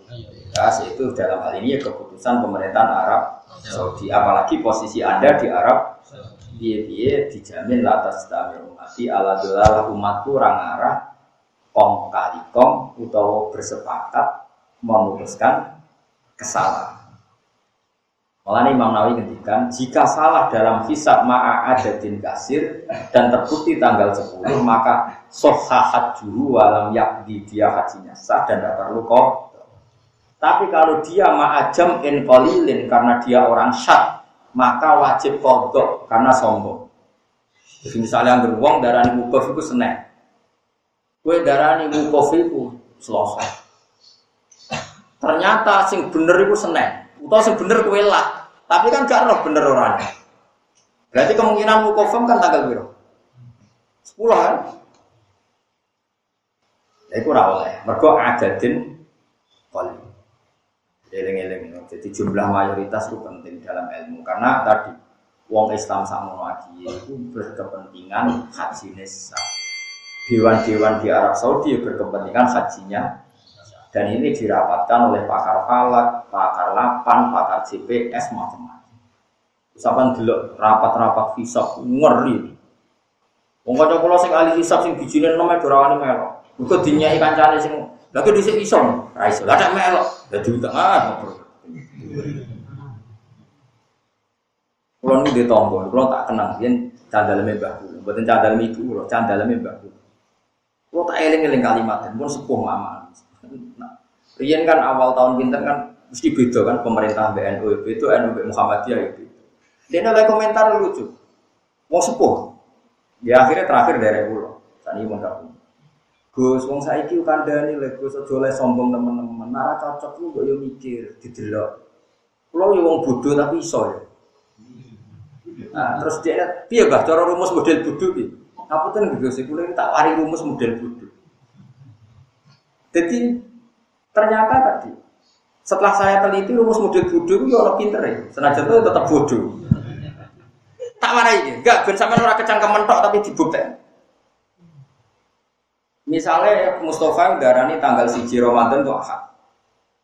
A: Ya, itu dalam hal ini ya keputusan pemerintahan Arab Saudi. Apalagi posisi Anda di Arab biye-biye dijamin atas tamir umati ala dolala umatku orang arah kong kali kong utawa bersepakat memutuskan kesalahan. Malah Imam Nawawi ngendikan jika salah dalam hisab ma'a adadin kasir dan terbukti tanggal 10 maka sohahat juru walam yakdi dia hajinya sah dan tidak perlu kok. Tapi kalau dia ma'ajam in kolilin karena dia orang syat maka wajib kodok karena sombong. Jadi misalnya yang beruang darah ini wukuf itu senek. Kue wukuf itu selosok. Ternyata sing bener itu senek. Atau sebener kue lah. Tapi kan gak roh bener orangnya. Berarti kemungkinan mukofem kan tanggal biru. Sepuluh kan? Ya itu oleh. Mereka adadin kali. Eling-eling. Jadi jumlah mayoritas itu penting dalam ilmu. Karena tadi Wong Islam sama lagi itu berkepentingan haji nisa. Dewan-dewan di Arab Saudi berkepentingan hajinya dan ini dirapatkan oleh pakar falak, pakar lapan, pakar CPS, macam-macam. Usapan dulu rapat-rapat hisap ngeri. Wong kanca kula sing ahli hisap sing bijine neme dorawani melok. Muga dinyai kancane sing lha kok dhisik iso, ra iso. Lah tak melok, dadi utang ah. Kulo nu di tonggo, tak kenal yen candaleme Mbah kulo. Mboten candaleme ibu kulo, candaleme Mbah kulo. Kulo tak eling-eling kalimat, pun sepuh mama. Nah, Rian kan awal tahun pinter kan mesti beda kan pemerintah BNU itu NU Muhammadiyah itu. Dia ada komentar lucu. Mau sepuh. Ya akhirnya terakhir dari pulau. Tadi mau dapur. Gus, wong saiki kandhani lek Gus aja oleh sombong teman-teman. Nara cocok lu kok yo mikir didelok. Kulo yo wong bodoh tapi iso ya. Nah, terus dia piye Bah cara rumus model bodoh iki? Ngapunten Gus, kulo tak wari rumus model bodoh. Jadi ternyata tadi setelah saya teliti rumus model bodoh itu orang pinter ya. Senajan itu tetap bodoh. Tak marah ini, enggak ben sampean ora kecangkem mentok tapi dibuktikan. Misalnya Mustafa darani tanggal siji Ramadan itu ahad.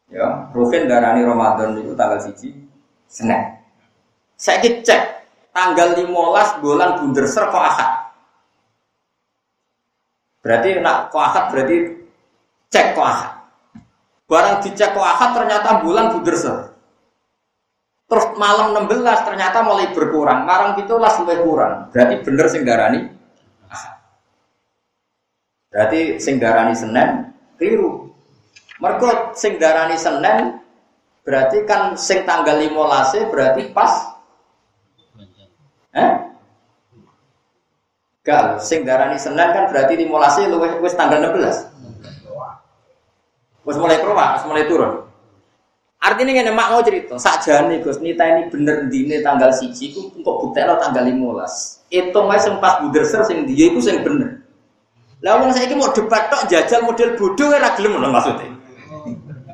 A: Ya, Rufin darani Ramadan itu tanggal siji Senin. Saya cek tanggal 15 bulan Bunderser kok ahad. Berarti nak kok ahad berarti cek kok ahad. Barang dicek kok ahad ternyata bulan buderse. Terus malam 16 ternyata mulai berkurang. Marang lah lebih kurang. Berarti bener sing darani Berarti sing darani Senin Keliru. Mergo sing darani Senin berarti kan sing tanggal 15 berarti pas Eh? Gal, sing darani Senin kan berarti 15 luwih wis tanggal 16. Wis mulai keluar, wis mulai turun. Artinya ngene mak mau cerita, sakjane Gus nita ini bener dine tanggal siji ku kok buktekno tanggal 15. Hitung wae sing pas ser sing dia iku sing bener. Lah wong saiki mau debat tok jajal model bodoh ora gelem ngono maksudnya.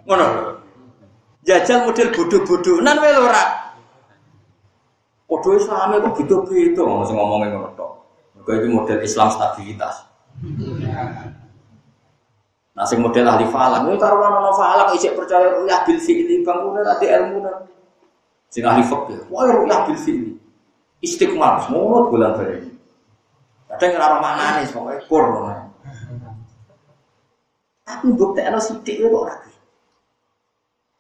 A: Ngono. Jajal model bodoh-bodoh nan wae ora. Padha Islame kok gitu-gitu ngono sing ngomongin ngono Mergo iki model Islam stabilitas. Nah, sing model ahli falak, ini karo ana falak isik percaya ya bil fi'li bang kuwi tadi ilmu Sing ahli fikih, wah ya bil fi'li. Istiqmal, semua bulan balik. Kadang ora manane pokoke kur. Tapi bukti ana sithik kok ora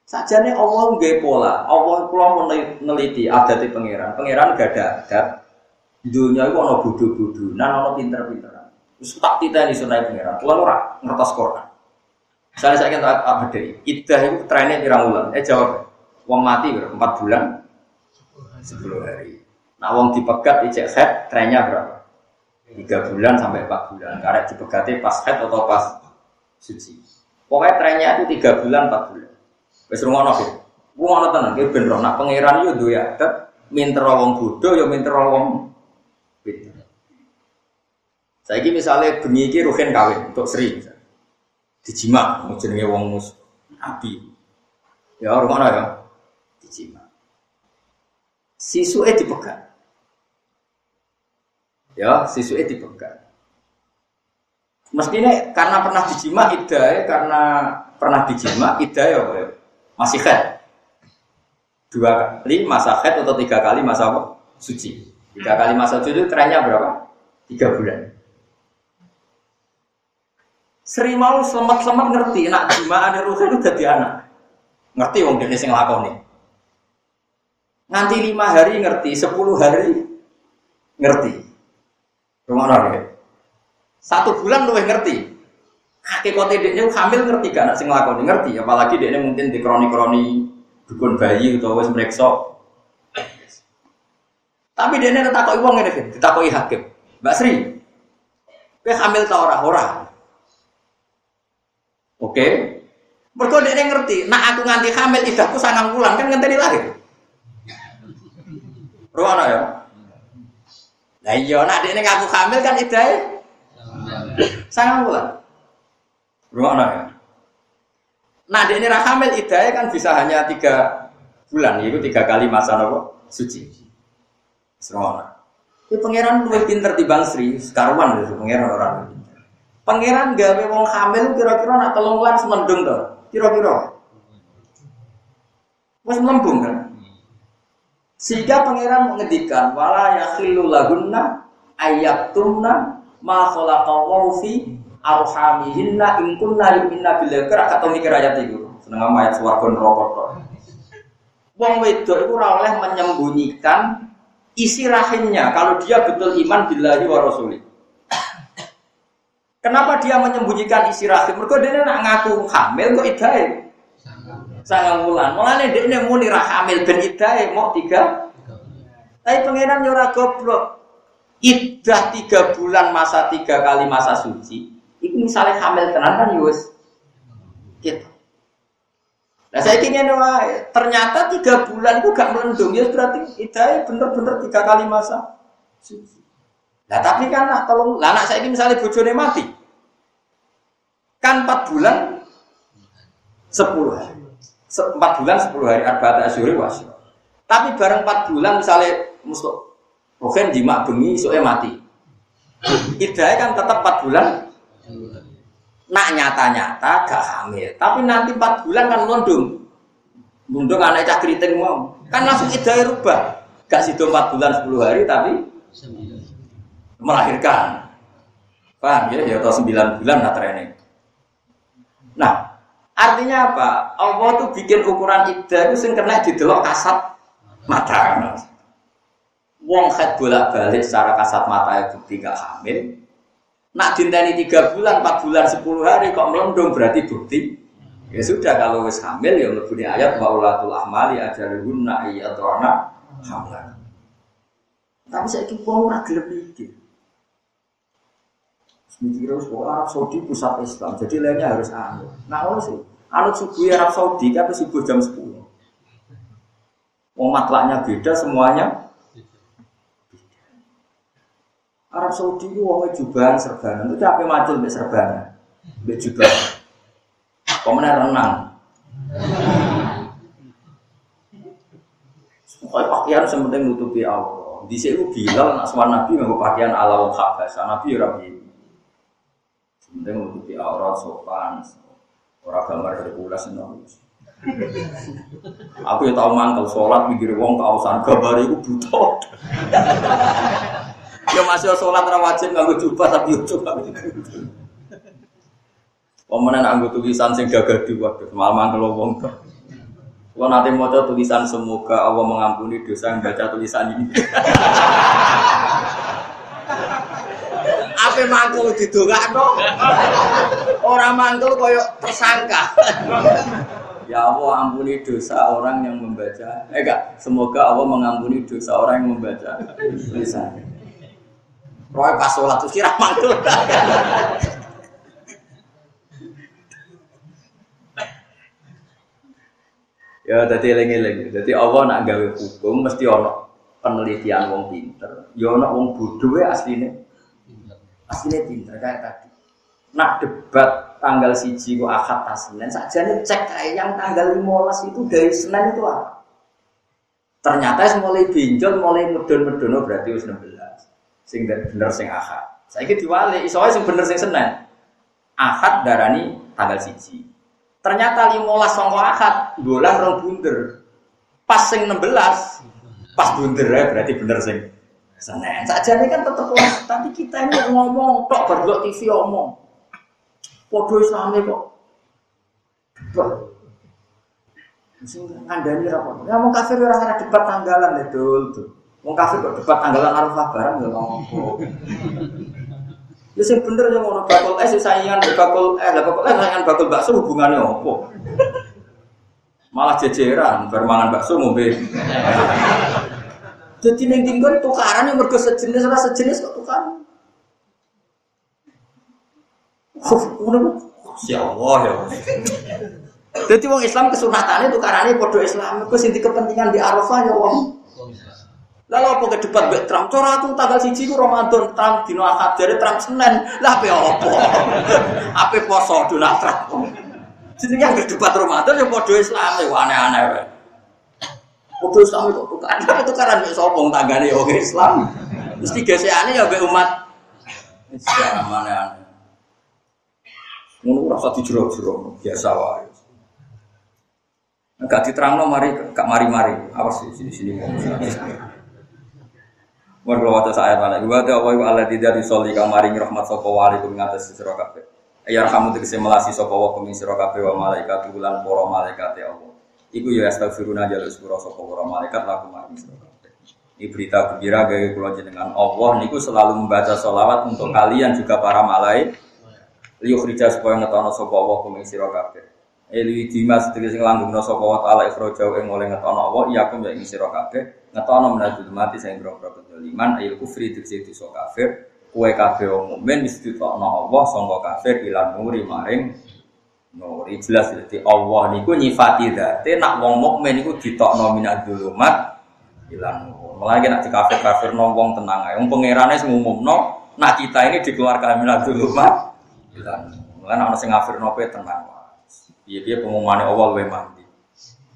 A: Sajane Allah nggak pola, Allah kula meneliti adat pangeran. Pangeran gak ada adat. Dunia itu ono bodoh-bodoh, nah ono pinter-pinteran. Terus tak titeni sunai pangeran. Kula ora ngertos Quran. Misalnya saya kata apa deh, idah itu trennya pirang bulan. Eh jawab, uang mati berapa? Empat bulan, sepuluh hari. Nah uang dipegat ijek head, trennya berapa? Tiga bulan sampai empat bulan. Karena dipegati pas head atau pas suci. Pokoknya trennya itu tiga bulan, empat bulan. Wes rungono sih. Rungono tenan ki ben roh nak pangeran duwe adat minter wong bodho yo minter pinter. Saiki misale bengi iki ruhen kawin untuk Sri misal. Dijima jenenge wong mus nabi. Ya rungono ya. Dijima. Sisuke dipegat. Ya, sisuke dipegat. Mestinya karena pernah dijima idai karena pernah dijima idai ya masih head. Dua kali masa head atau tiga kali masa suci. Tiga kali masa suci itu trennya berapa? Tiga bulan. Seri mau selamat-selamat ngerti, nak jima ada ruh itu jadi anak. Ngerti wong dia sing lakoni. Nanti lima hari ngerti, sepuluh hari ngerti. Rumah ya. Satu bulan lu ngerti hakikate dekne hamil ngerti gak nak sing lakoni ngerti apalagi dekne mungkin di kroni-kroni dukun bayi utawa wis mreksa tapi dekne takoki wong ngene ditakoki hakim Mbak Sri kowe hamil ta ora ora Oke Mergo dekne ngerti nak aku nganti hamil idahku sangang bulan kan ngenteni lahir Ruwana ya Lah iya nak dekne ngaku hamil kan idahe sangang bulan Rumah ya. Nah, di ini hamil idahnya kan bisa hanya tiga bulan, itu tiga kali masa nopo suci. Serona. Ini pangeran lebih pinter di Sri, sekarwan itu pangeran orang. Pangeran gawe wong hamil kira-kira nak telung bulan semendung tuh, kira-kira. Mas melembung kan? Sehingga pangeran mengedikan wala yakhilu lahunna ayatumna ma khalaqallahu fi arhamihinna in kunna yu'minna billahi. Kira atau mikir ayat itu seneng ayat swarga neraka tok wong wedok itu ora oleh menyembunyikan isi rahimnya kalau dia betul iman billahi wa rasuli Kenapa dia menyembunyikan isi rahim? Mereka dia nak ngaku hamil kok. Sangat bulan. Mulane dia ini muni hamil ben idai mau tiga. Tapi pangeran nyora goblok. Idah tiga bulan masa tiga kali masa suci itu misalnya hamil tenan kan yus gitu. Nah saya ingin ternyata tiga bulan itu gak melendung berarti idai bener-bener tiga kali masa suci. Nah tapi kan nak tolong, lah anak saya ini misalnya bojone mati, kan empat bulan sepuluh hari, empat bulan sepuluh hari arba'at asyuri wasyo. Tapi bareng empat bulan misalnya mustok, rohen jima bengi soalnya mati. Idai kan tetap empat bulan Nak nyata-nyata gak hamil, tapi nanti 4 bulan kan londong. Londong anak cah keriting mau. Kan langsung idai rubah. Gak situ 4 bulan 10 hari tapi melahirkan. Paham ya? Ya atau 9 bulan nah training. Nah, artinya apa? Allah tuh bikin ukuran iddah itu sing kena didelok kasat mata. Wong head bolak-balik secara kasat mata itu tidak hamil, Nak dinteni tiga bulan, empat bulan, sepuluh hari kok melendung berarti bukti. Ya sudah kalau wis hamil ya lebih ayat wa ulatul ahmali ajaluhunna iyatuna hamlan. Tapi saya itu wong gelem mikir. Mikir harus Arab Saudi pusat Islam, jadi lainnya harus anut. Nah, sih, anut subuh Arab Saudi kan subuh jam 10. Wong matlaknya beda semuanya Arab Saudi itu wongnya jubahan serbanan. Itu apa macul mbek serbanan? Mbek jubahan. Pemenang renang. Pokoknya pakaian sementing nutupi Allah. Di sini bilang nak suan Nabi nggak pakaian ala wong. Nabi ya Sementing nutupi aurat sopan. Orang gambar Hercules itu. Aku ya tahu mantel sholat mikir wong kausan gambar itu butuh. Ya masih sholat ra wajib nganggo jubah tapi coba. Pemenan anggo tulisan sing gagah waduh malah kalau wong. Kalau nanti mau tulisan semoga Allah mengampuni dosa yang baca tulisan ini. Apa mangkul no? Orang mangkul koyo tersangka. Ya Allah ampuni dosa orang yang membaca. Eh enggak, semoga Allah mengampuni dosa orang yang membaca tulisan. Roy pas sholat tuh kira mantul. ya jadi eling-eling. Jadi Allah nak gawe hukum mesti ono penelitian wong pinter. Ya ono wong bodoh ya aslinya. Pinter kayak tadi. Nak debat tanggal siji kok akad tasnen saja nih cek kayak yang tanggal 15 itu dari Senin itu apa? Ternyata mulai binjol, mulai medon-medono berarti us 16 sing bener sing ahad. Saiki diwali iso sing bener sing Senin. Ahad darani tanggal siji. Ternyata 15 sangka ahad bulan rong bunder. Pas sing 16 pas bunder ya berarti bener sing Senin. Saja ini kan tetap tapi kita ini ngomong tok berdua TV ngomong. Podo Islami kok. Sing ngandani rapor. Ya mau kafir ora ada debat tanggalan ya dul tuh. Wong kafir kok debat tanggalan Arafah barang ya ngomong. Ya sing bener yang ngono bakul es saingan bakul eh lah bakul es saingan bakul bakso hubungannya opo? Malah jejeran bermangan bakso ngombe. Jadi neng tinggal tukaran yang mergo sejenis ora sejenis kok tukaran. Ya Allah ya. Jadi wong Islam kesunatannya tukarannya podo Islam. Kau sinti kepentingan di Arafah ya wong. Lalu apa ke debat mbek Trump? Cora tuh tanggal siji ku Ramadan Trump dino akad dari Trump Senin. Lah apa apa? Apa poso Donald Trump? Jadi yang debat Ramadan yang podo Islam ya aneh-aneh. Podo Islam itu tukaran, tapi tukaran mbek sapa tanggane ya Islam. Mesti gesekane ya mbek umat Islam aneh-aneh. Ngono rasa dijero-jero biasa wae. Gak diterangno mari gak mari-mari. Awas di sini sini. Mergo waca ayat mana? Wa ta wa ala tidak disoli kamaring rahmat sapa wali kum ngatas sira kabeh. Ya kamu tegese melasi sapa wa kum sira kabeh wa malaikat bulan para malaikat ya Allah. Iku ya astagfiruna jalur sepura sapa para malaikat laku maring. Ini berita gembira gawe kula jenengan Allah niku selalu membaca sholawat untuk kalian juga para malaikat. Liyo kerja supaya ngetono sapa wa kum sira kabeh. Eli dimas tegese nglanggengno sapa wa taala ikhrajau ing oleh ngetono Allah iya kum ya ing sira kabeh ngetono menajul mati sing boro-boro kedoliman ayil kufri diksi dosa kafir kue kabeh wong wis ditokno Allah sangka kafir ilan nuri maring nuri. Jelas dadi Allah niku nyifati dzate nak wong mukmin niku ditokno minadzulumat ilan nur mulai nek kafir-kafir no wong tenang ae. Wong pangerane sing umumno nak kita ini dikeluarkan minadzulumat ilan mulai ana sing ngafirno kowe tenang. Piye-piye pengumumane Allah luwih mandi.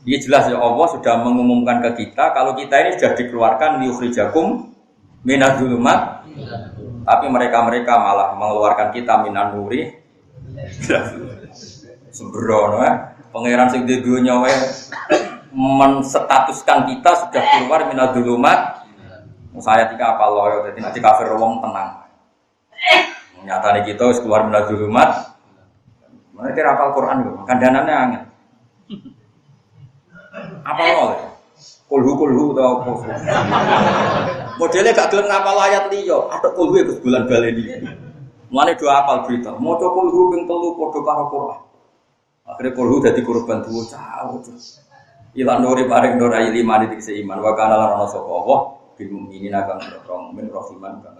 A: Ini jelas ya Allah sudah mengumumkan ke kita kalau kita ini sudah dikeluarkan liukhrijakum minadzulumat tapi mereka-mereka malah mengeluarkan kita minan nuri sembrono ya. Pangeran sing di dunia menstatuskan kita sudah keluar minadzulumat saya tiga apa loyo jadi nanti kafir wong tenang nyata nih kita keluar minadzulumat mereka rapal Quran kan kandanannya angin apa nol? Kulhu kulhu atau apa? Modelnya gak gelem ngapal ayat liyo, ada kulhu itu bulan baleni. Mulane dua apal berita. Maca kulhu ping telu padha karo Quran. Akhirnya kulhu dadi korban tuwa jauh. Ilan nuri paring nur ayi lima di iman wa kana lan ana sapa Allah bil mukminin akan mukmin rahiman kana